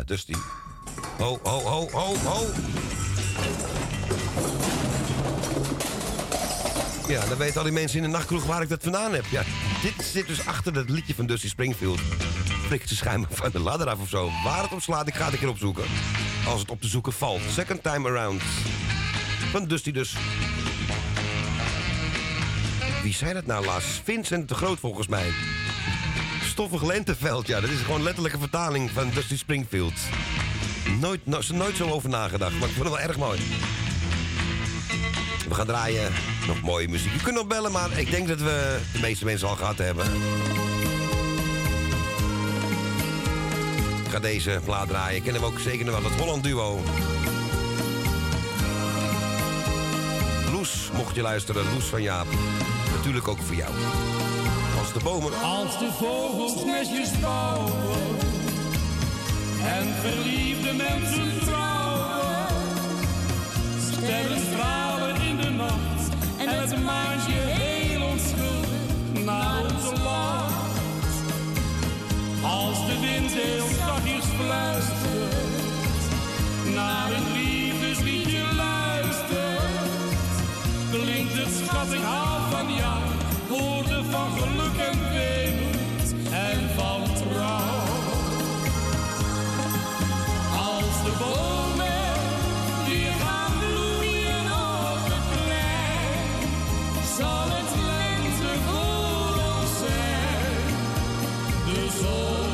Eh, Dusty. Ho, ho, ho, ho, ho. Ja, dan weten al die mensen in de nachtkroeg waar ik dat vandaan heb. Ja, dit zit dus achter dat liedje van Dusty Springfield. Prikt ze schijnbaar van de ladder af of zo. Waar het op slaat, ik ga het een keer opzoeken. Als het op te zoeken valt. Second time around. Van Dusty dus. Wie zei dat nou laatst? Vincent de Groot volgens mij. Stoffig lenteveld, ja. Dat is gewoon letterlijke vertaling van Dusty Springfield. Nooit, no, nooit zo over nagedacht, maar ik vond het wel erg mooi. We gaan draaien. Nog mooie muziek. Je kunt nog bellen, maar ik denk dat we de meeste mensen al gehad hebben. Ik ga deze plaat draaien. Ik ken hem ook zeker nog wel, het Holland Duo. Loes, mocht je luisteren, Loes van Jaap. Natuurlijk ook voor jou. De bomen... Als de vogels nestjes bouwen en verliefde mensen trouwen, sterren stralen in de nacht en het maantje heel onschuldig naar ons lacht. Als de wind heel zachtjes fluistert, naar een liefdesliedje luistert, klinkt het schat ik hou van jou, van geluk en weemoed en van trouw. Als de bomen weer gaan bloeien op het plein, zal het lente voor zijn. De zon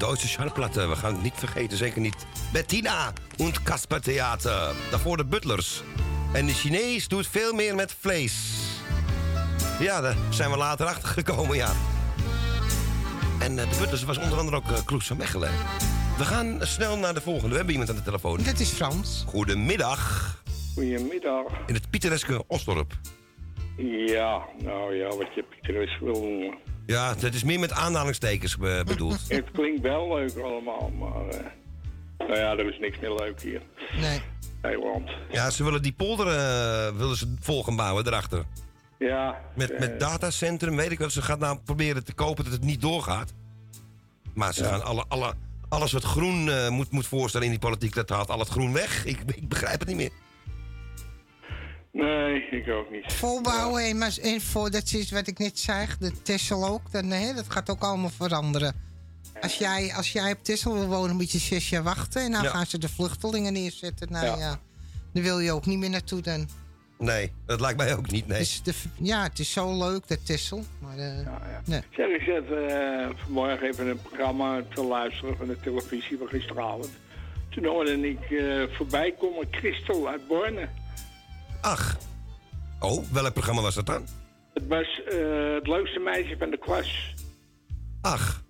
een Duitse schallplatte. We gaan het niet vergeten, zeker niet. Bettina en Kasper Theater. Daarvoor de Butlers. En de Chinees doet veel meer met vlees. Ja, daar zijn we later achter gekomen, ja. En eh, de Butlers was onder andere ook uh, Kloes van Mechelen. We gaan snel naar de volgende. We hebben iemand aan de telefoon. Dat is Frans. Goedemiddag. Goedemiddag. In het Pietereske Osdorp. Ja, nou ja, wat je Pieteres wil noemen. Ja, het is meer met aanhalingstekens be- bedoeld. Het klinkt wel leuk allemaal, maar... eh, nou ja, er is niks meer leuk hier. Nee. Nederland. Ja, ze willen die polder eh, willen ze vol gaan bouwen erachter. Ja. Met, eh, met datacentrum, weet ik wel. Ze gaat nou proberen te kopen dat het niet doorgaat. Maar ze gaan alle, alle, alles wat groen eh, moet, moet voorstellen in die politiek, dat haalt al het groen weg. Ik, ik begrijp het niet meer. Nee, ik ook niet. Volbouwen en, maar, en voor, dat is wat ik net zei, de Tessel ook. Dan, hè, dat gaat ook allemaal veranderen. Als jij, als jij op Tessel wil wonen, moet je zes jaar wachten. En dan Ja. gaan ze de vluchtelingen neerzetten. Nou Ja. ja. Dan wil je ook niet meer naartoe dan. Nee, dat lijkt mij ook niet, nee. Dus de, ja, het is zo leuk, dat Tessel. Maar, eh, Nee. Zeg, ik zat eh, vanmorgen even een programma te luisteren van de televisie van gisteravond. Toen hoorde ik eh, voorbij komen Christel uit Borne. Ach. Oh, welk programma was dat dan? Het was eh, het leukste meisje van de klas. Ach.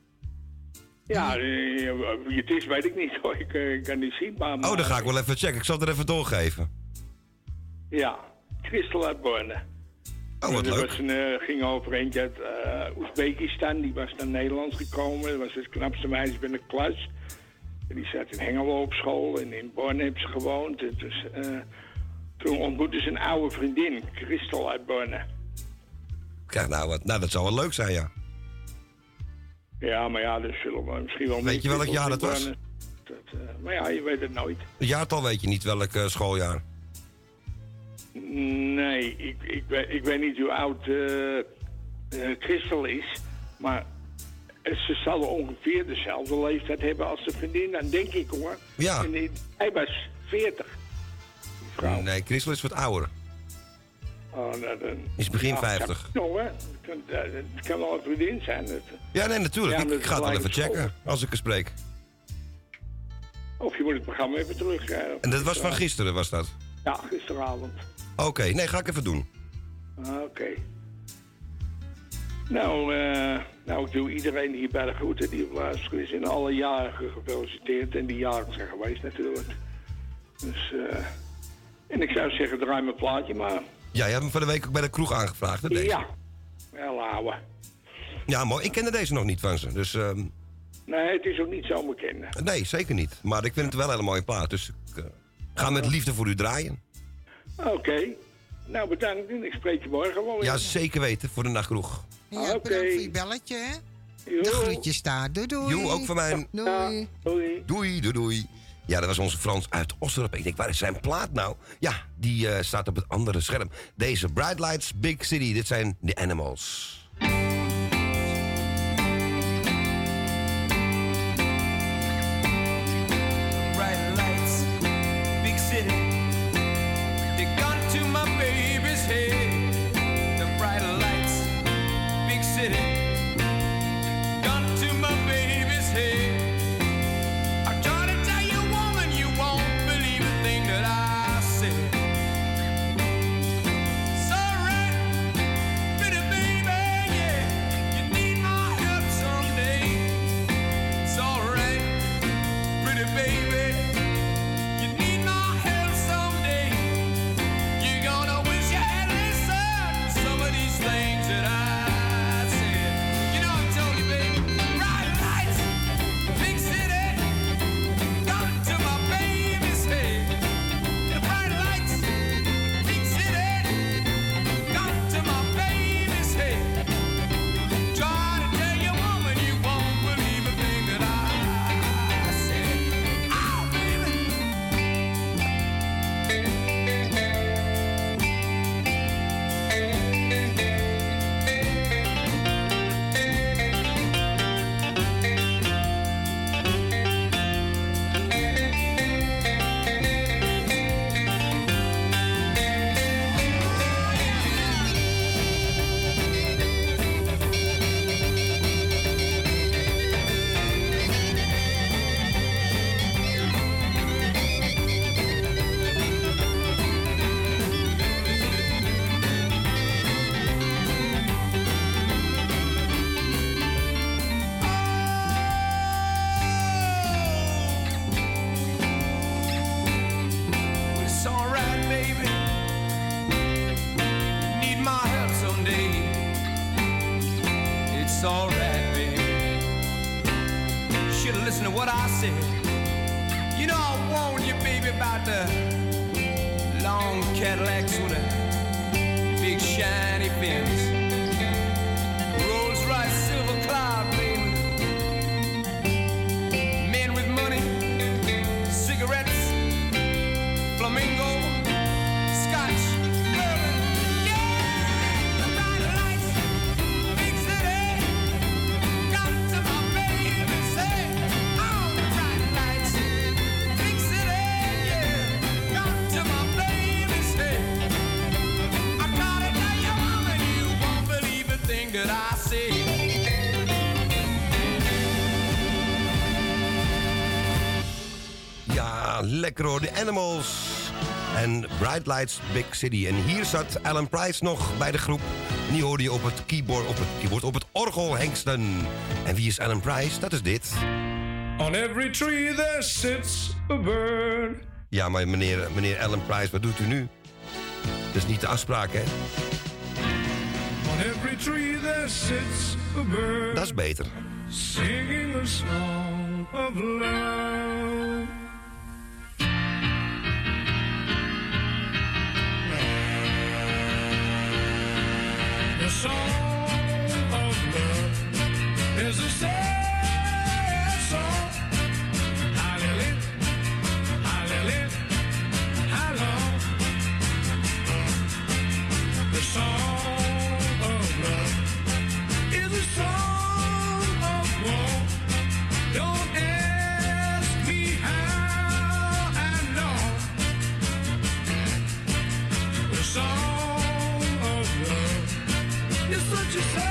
Ja, eh, wie het is weet ik niet hoor. Ik eh, kan niet zien, maar... Oh, dan ga ik wel even checken. Ik zal het er even doorgeven. Ja, Christel uit Borne. Oh, wat leuk. Was een, ging over eentje uit Oezbekistan. Die was naar Nederland gekomen. Dat was het knapste meisje binnen de klas. Die zat in Hengelo op school. En in Borne heeft ze gewoond. Dus, toen ontmoette ze een oude vriendin, Christel uit Borne. Kijk nou wat. Nou, dat zou wel leuk zijn, ja. Ja, maar ja, dat zullen we misschien wel... Weet je welk jaar dat was? Dat, eh, maar ja, je weet het nooit. Het jaartal weet je niet, welk eh, schooljaar. Nee, ik, ik, weet, ik weet niet hoe oud eh, Christel is, maar ze zal ongeveer dezelfde leeftijd hebben als de vriendin, dan denk ik hoor. Ja. En hij was 40. Nee, Christel is wat ouder. Oh, nou, dan, Is begin Nou, 50. kan- hoor. Het kan, het kan wel een vriendin zijn. Het- Ja, nee, natuurlijk. Ja, ik, ga het wel even school. checken als ik er spreek. Of je moet het programma even terug. En dat was van gisteren, was dat? Ja, gisteravond. Oké, nee, ga ik even doen. Ah, Oké. Nou, eh, nou, ik doe iedereen hier bij de groeten die op luisteren is in alle jaren gefeliciteerd. En die jaren zijn geweest natuurlijk. Dus, eh, en ik zou zeggen, draai mijn plaatje maar. Ja, je hebt hem van de week ook bij de kroeg aangevraagd, hè, deze? Ja, wel ouwe. Ja, mooi. Ik kende deze nog niet van ze. Dus ehm, Nee, het is ook niet zo bekend. nee, zeker niet. Maar ik vind het wel een hele mooie plaat. Dus ik eh, ga met liefde voor u draaien. Oké. Nou, bedankt en ik spreek je morgen wel weer. Ja, zeker weten, voor de nachtkroeg. Ja, bedankt voor je belletje, hè? De groetjes daar. Doei, doei. Jo, ook van mij. Doei. Doei. Doei, doei, doei. Ja, dat was onze Frans uit Osdorp. Ik denk, waar is zijn plaat nou? Ja, die eh, staat op het andere scherm. Deze Bright Lights, Big City. Dit zijn The Animals. Animals. En Bright Lights Big City. En hier zat Alan Price nog bij de groep. En die hoorde je op het keyboard, op het keyboard, op het orgel hengsten. En wie is Alan Price? Dat is dit. On every tree there sits a bird. Ja, maar meneer, meneer Alan Price, wat doet u nu? Dat is niet de afspraak, hè? On every tree there sits a bird. Dat is beter. Singing a song of love. Song of love. Is a sad she said.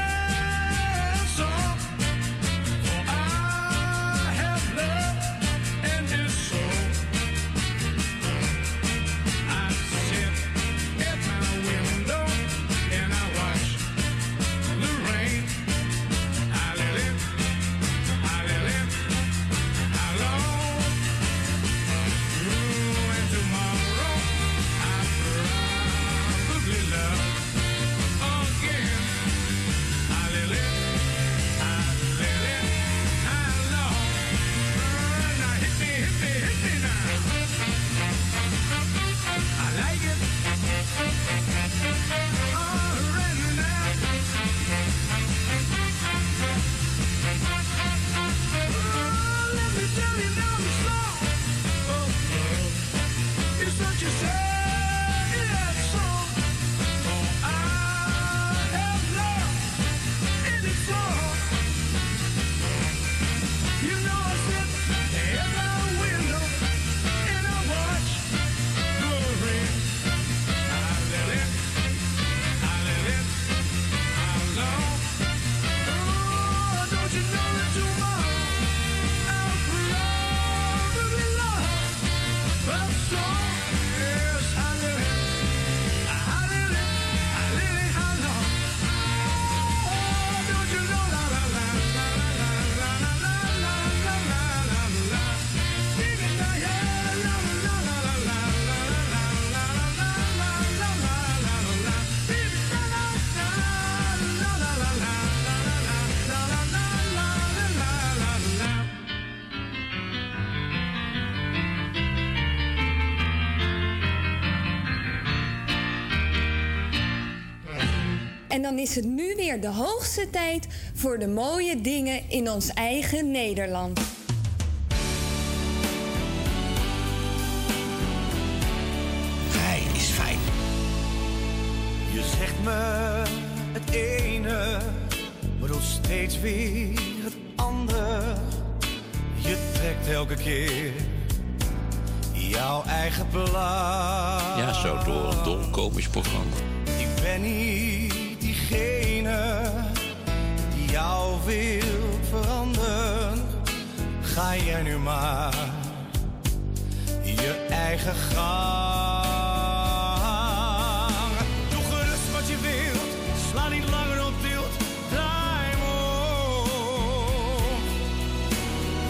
Dan is het nu weer de hoogste tijd voor de mooie dingen in ons eigen Nederland. Hij is fijn. Je zegt me het ene, maar doet steeds weer het andere. Je trekt elke keer jouw eigen belang. Ja, zo door een dolkomisch programma. Ik ben niet Jij nu maar je eigen gang. Doe gerust wat je wilt, sla niet langer op tilt. Draai me om.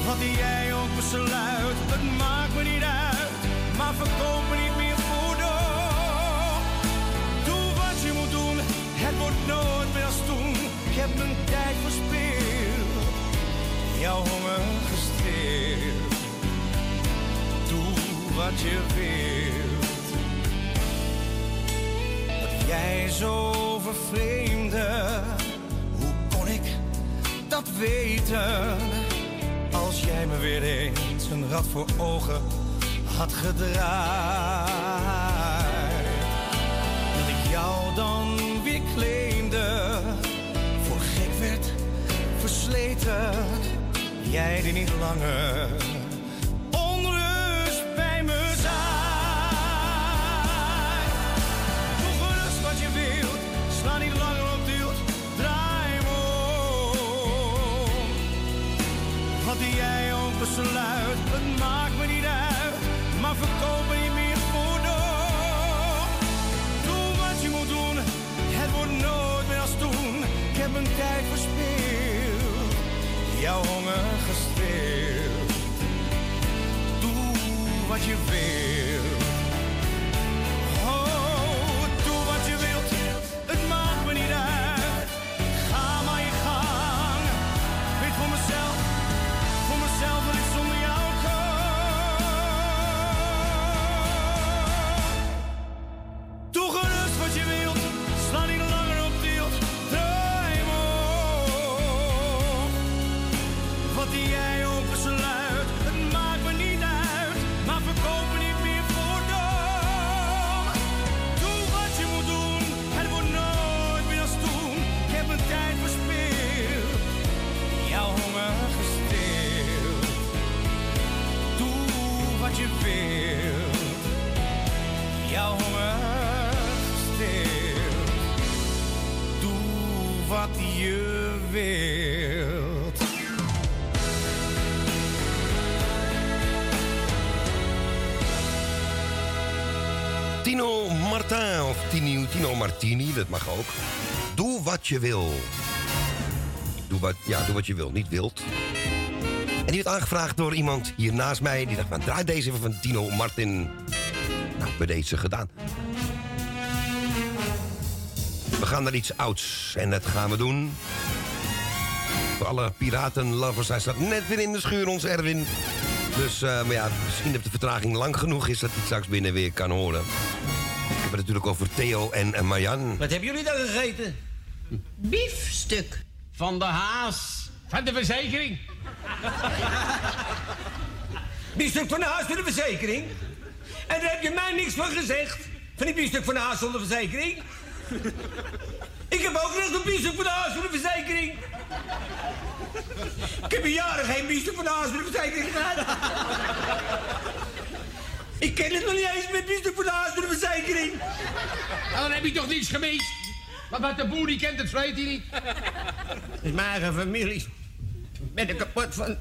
Wat jij ook besluit, het maakt me niet uit. Maar verkoop me niet meer voor. Doe wat je moet doen, het wordt nooit meer als toen. Ik heb mijn tijd verspild, jouw honger wat je wilt. Dat jij zo vervreemde, hoe kon ik dat weten? Als jij me weer eens een rad voor ogen had gedraaid. Dat ik jou dan weer claimde, voor gek werd versleten. Jij die niet langer wat je je wil. Doe wat, ja, doe wat je wil, niet wild. En die werd aangevraagd door iemand hier naast mij. Die dacht, van, draai deze even van Tino Martin. Nou, bij deze gedaan. We gaan naar iets ouds. En dat gaan we doen. Voor alle piratenlovers. Hij staat net weer in de schuur, ons Erwin. Dus, eh, maar ja, misschien dat de vertraging lang genoeg is... dat hij straks binnen weer kan horen. Ik heb het natuurlijk over Theo en, en Marjan. Wat hebben jullie dan gegeten? Biefstuk. Van de haas. Van de verzekering. Biefstuk van de haas voor de verzekering? En daar heb je mij niks van gezegd. Van die biefstuk van de haas zonder verzekering. Ik heb ook recht op biefstuk van de haas voor de verzekering. Ik heb in jaren geen biefstuk van de haas voor de verzekering gehad. Ik ken het nog niet eens met biefstuk van de haas voor de verzekering. Nou, dan heb je toch niets gemist? Maar wat de boer die kent, het vreet hij niet. Het is mijn eigen familie. Ik ben er kapot van.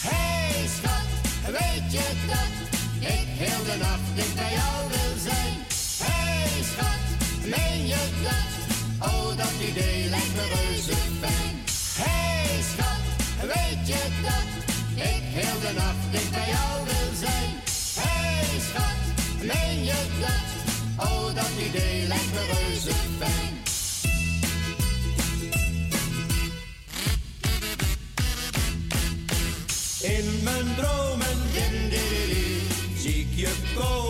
Hey schat, weet je dat ik heel de nacht dicht bij jou wil zijn? Hey schat, meen je dat? Oh, dat idee lijkt dicht bij jou wil zijn? Hey schat, meen je dat? Oh, dat idee lijkt me reuze fijn. In mijn dromen zie ik je komen.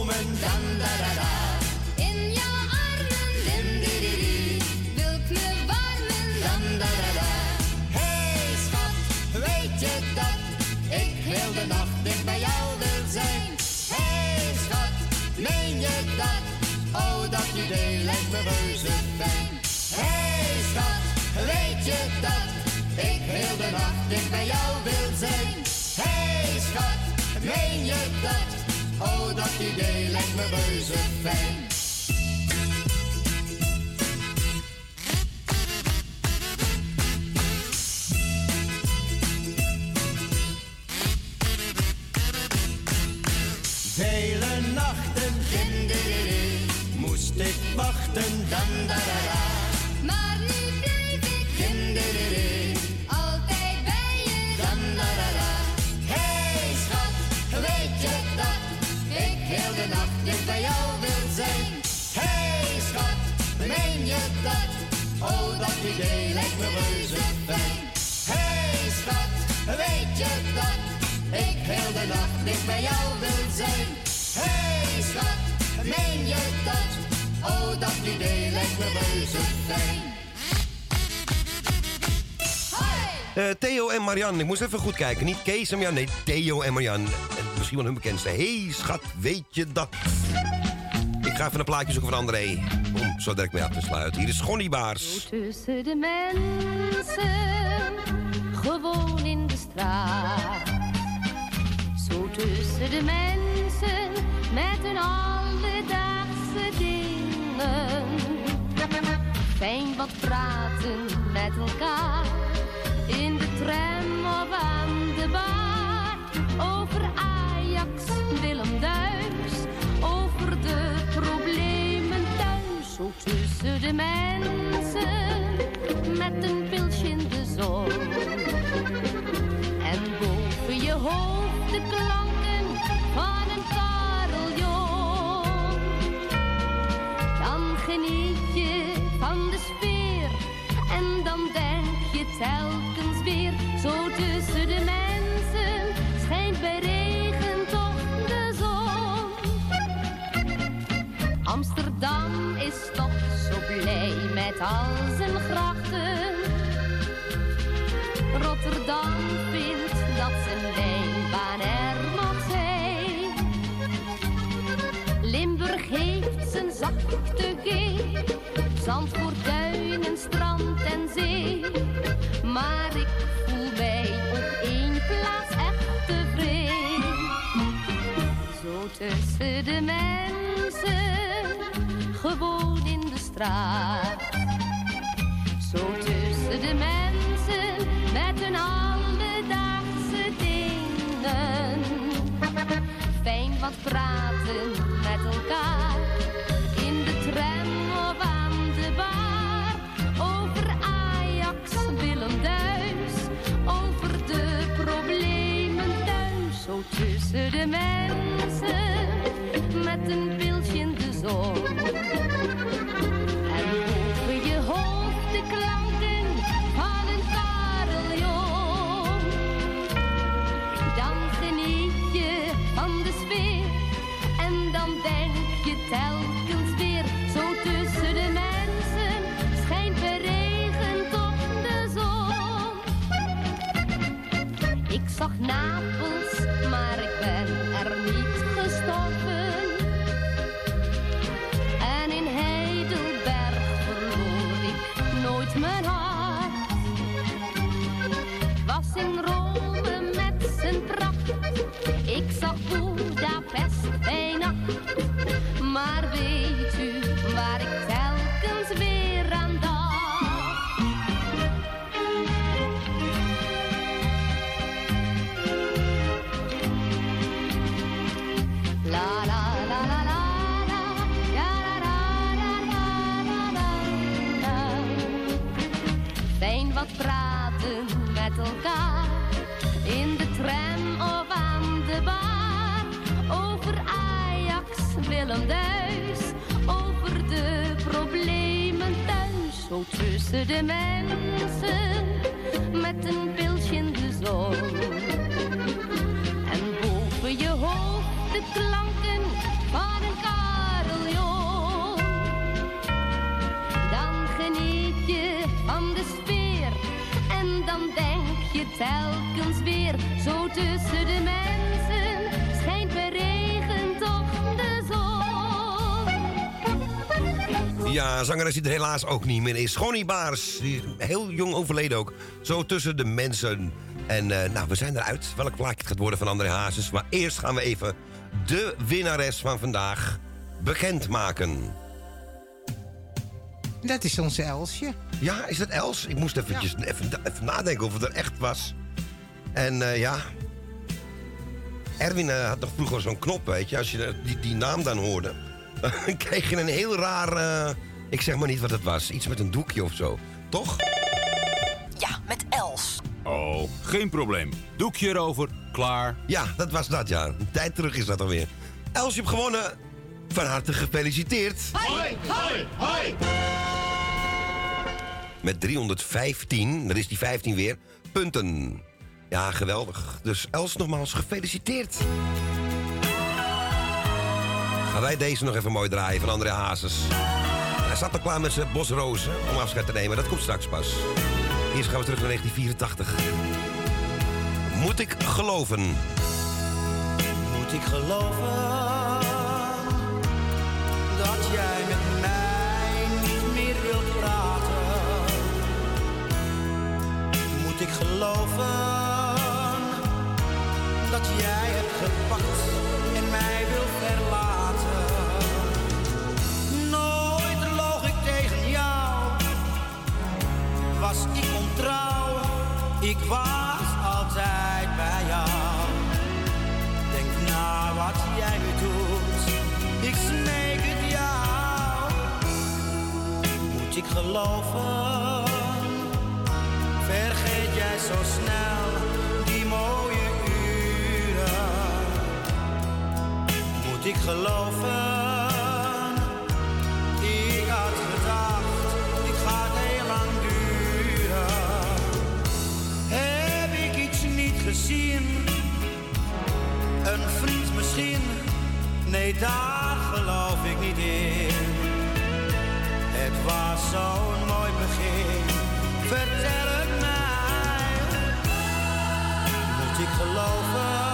Je dat? Oh, dat idee lijkt me reuze fijn. Bij jou wil zijn? Hey schat, meen je dat? Oh, dat idee lijkt me reuze fijn. Eh, Theo en Marianne, ik moest even goed kijken. Niet Kees en Marianne, nee, Theo en Marianne. En misschien wel hun bekendste. hey, schat, weet je dat? Ik ga even een plaatje zoeken van André. Om zo direct mee af te sluiten. Hier is Gonnie Baars. Tussen de mensen, gewoon in de straat. Zo tussen de mensen, met hun alledaagse dingen. Fijn wat praten met elkaar, in de tram of aan de bar. Over Ajax, Willem Duis, over de problemen thuis. Zo tussen de mensen, met een pilsje in de zon. En boven je hoofd de klanken van een carillon. Dan geniet je van de sfeer en dan denk je telkens weer. Zo tussen de mensen schijnt bij regen toch de zon. Amsterdam is toch zo blij met al zijn grachten. Rotterdam zachte G. Zandvoort, duinen, strand en zee. Maar ik voel mij op één plaats echt tevreden. Zo tussen de mensen, gewoon in de straat. Zo tussen de mensen, met hun alledaagse dingen. Fijn wat praten Zo tussen de mensen, met een pilsje in de zon. En boven je hoofd de klanken van een carillon. Dan geniet je van de sfeer en dan denk je telkens weer. Zo tussen de mensen schijnt bij regen toch de zon. Ik zag Napels, Fijn wat praten met elkaar, in de tram of aan de bar. Over Ajax, Willem Duis, over de problemen thuis. Zo tussen de mensen, met een pilsje in de zon. En boven je hoofd de klanken van een carillon. Dan geniet je van de telkens weer. Zo tussen de mensen schijnt bij regen toch de zon. Ja, zangeres die er helaas ook niet meer is. Gonnie Baars, die is heel jong overleden ook. Zo tussen de mensen. En eh, nou, we zijn eruit. Welk plaatje het gaat worden van André Hazes. Maar eerst gaan we even de winnares van vandaag bekendmaken. Dat is onze Elsje. Ja, is dat Els? Ik moest eventjes, even, even nadenken of het er echt was. En eh, ja... Erwin eh, had toch vroeger zo'n knop, weet je. Als je die, die naam dan hoorde... dan kreeg je een heel raar... eh, ik zeg maar niet wat het was. Iets met een doekje of zo. Toch? Ja, met Els. Oh, geen probleem. Doekje erover, klaar. Ja, dat was dat, ja. Een tijd terug is dat alweer. Els, je hebt gewonnen. Van harte gefeliciteerd. Hoi, hoi, hoi. Met 315, dat is die 15 weer, punten. Ja, geweldig. Dus Els, nogmaals gefeliciteerd. Gaan wij deze nog even mooi draaien van André Hazes. Hij zat al klaar met zijn bosrozen om afscheid te nemen. Dat komt straks pas. Eerst gaan we terug naar 1984. Moet ik geloven? Moet ik geloven dat jij met mij niet meer wilt praten? Moet ik geloven dat jij hebt gepakt en mij wil verlaten? Nooit loog ik tegen jou, was ik ontrouw, ik was geloven, vergeet jij zo snel die mooie uren? Moet ik geloven, ik had gedacht, dit gaat heel lang duren. Heb ik iets niet gezien? Een vriend misschien? Nee, daar geloof ik niet in. Was zo'n mooi begin. Vertel het mij. Moet ik geloven?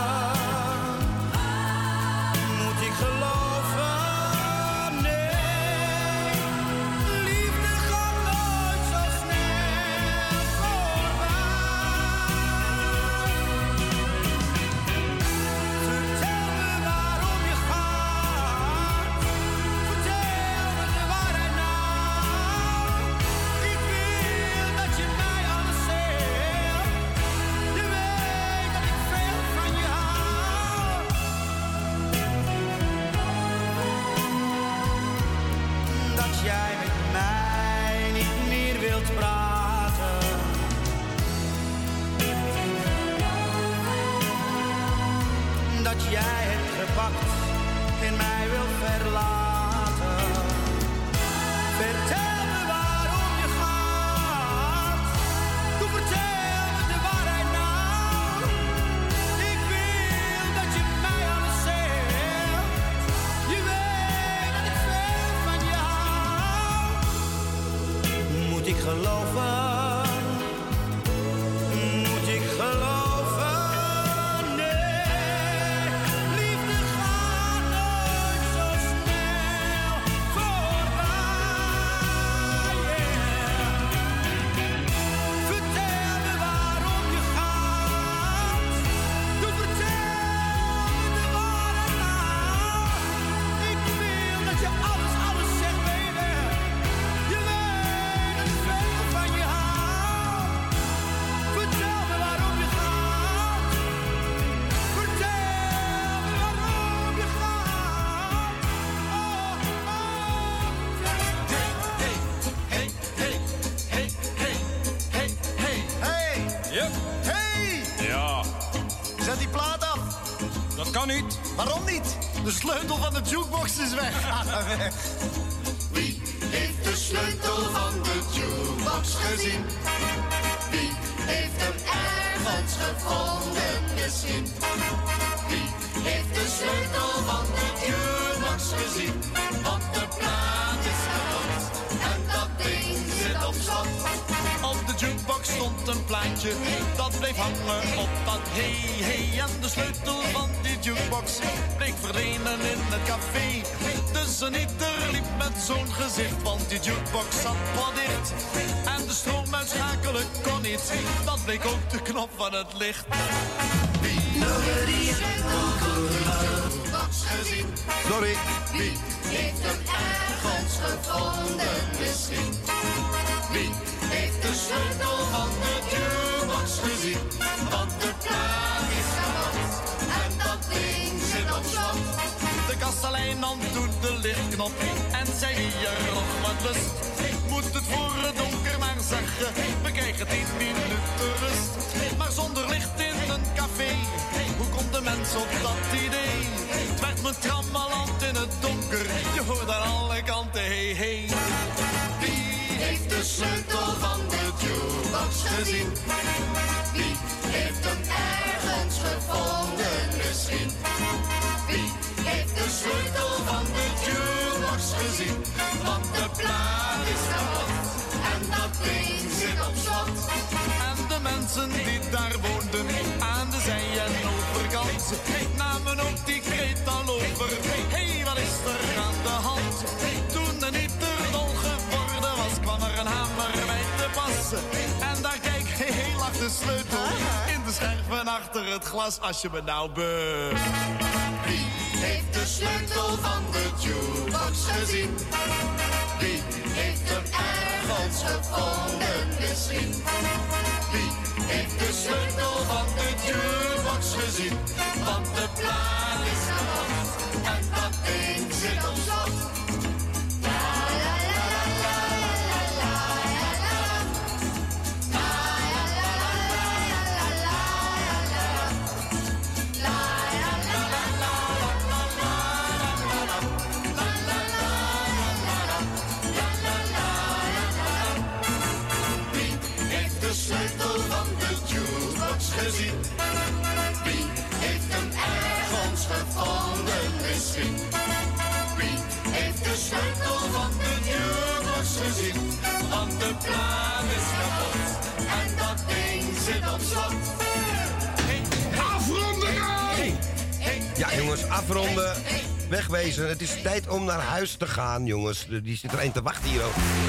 Jukebox is weg. Wie heeft de sleutel van de jukebox gezien? Wie heeft hem ergens gevonden misschien? Wie heeft de sleutel van de jukebox gezien? Want de plaat is kapot en dat ding zit op slot. Op de jukebox stond een plaatje, dat bleef hangen op dat hey hey. En de sleutel van jukebox bleek verdwenen in het café. Dus een ieder liep met zo'n gezicht, want die jukebox zat wat dicht. En de stroom uitschakelen kon niet, dat bleek ook de knop van het licht. Jukebox gezien? Sorry. Wie heeft hem ergens gevonden misschien? Wie heeft de sleutel van de jukebox gezien? Want de De kastelein nam toen de lichtknop en zei wie er nog wat lust. Moet het voor het donker maar zeggen, we krijgen tien minuten rust. Maar zonder licht in een café, hoe komt de mens op dat idee? Het werd me trammeland in het donker, je hoort aan alle kanten hey hey. Wie heeft de sleutel van de jukebox gezien? Wie heeft hem gevonden misschien? De sleutel van de jukebox gezien? Want de plaat is kapot en dat ding zit op slot. En de mensen die daar woonden aan de zij- en overkant namen ook die kreet al over. hey, wat is er aan de hand? Toen de nieter dol geworden was, kwam er een hamer bij te passen. En daar kijk, heel lag de sleutel de scherven achter het glas als je me nou be. Wie heeft de sleutel van de jukebox gezien? Wie heeft hem ergens gevonden misschien? Wie heeft de sleutel van de jukebox gezien? Want de plaat sleutel van de jukebox gezien? Want de plaat is kapot en dat ding zit op slot. Afronden! Ja, jongens, afronden. Wegwezen. Het is tijd om naar huis te gaan, jongens. Die zit er een te wachten hier.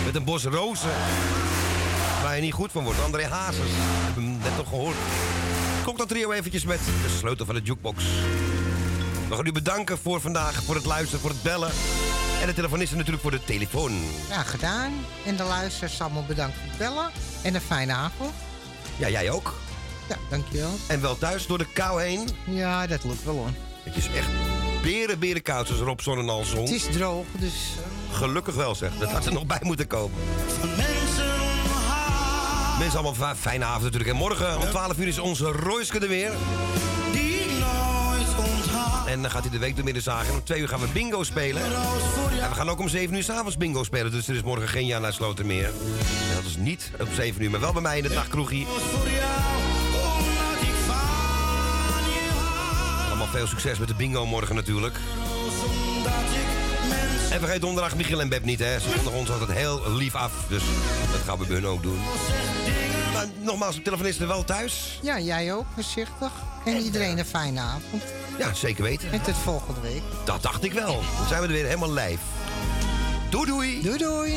Met een bos rozen. Waar je niet goed van wordt. André Hazes. Heb hem net nog gehoord. Klok dat trio eventjes met de sleutel van de jukebox. We gaan u bedanken voor vandaag, voor het luisteren, voor het bellen. En de telefonisten natuurlijk voor de telefoon. Ja, gedaan. En de luisteraars allemaal bedankt voor het bellen. En een fijne avond. Ja, jij ook. Ja, dankjewel. En wel thuis door de kou heen. Ja, dat lukt wel hoor. Het is echt beren, beren koud, zoals Rob Sonnenal zong. Het is droog, dus... Gelukkig wel, zeg. Dat had er nog bij moeten komen. Mensen allemaal fijne avond natuurlijk. En morgen om 12 uur is onze Royske er weer. En dan gaat hij de week door midden zagen. En om 2 uur gaan we bingo spelen. En we gaan ook om 7 uur s'avonds bingo spelen. Dus er is morgen geen jaar naar Sloten meer. En dat is niet op 7 uur, maar wel bij mij in het nachtkroegie. Allemaal veel succes met de bingo morgen natuurlijk. En vergeet donderdag Michiel en Beb niet, hè. Ze vonden ons altijd heel lief af. Dus dat gaan we bij ook doen. Maar nogmaals, de telefonisten wel thuis. Ja, jij ook, voorzichtig. En iedereen een fijne avond. Ja, zeker weten. En tot volgende week. Dat dacht ik wel. Dan zijn we er weer helemaal lijf. Doei doei. Doei doei.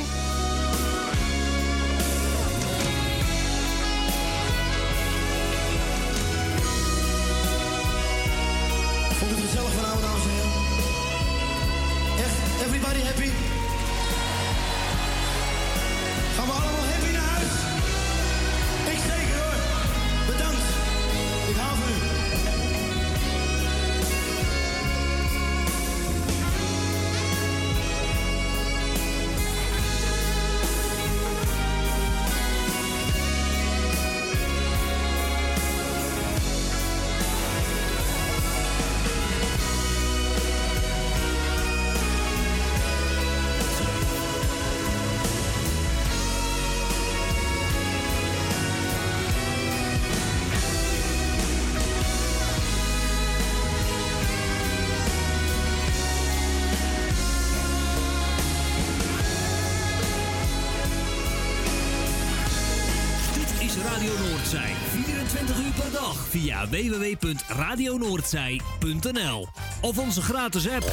www.radionoordzij.nl Of onze gratis app.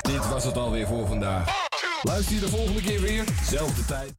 Dit was het alweer voor vandaag. Luister je de volgende keer weer, zelfde tijd.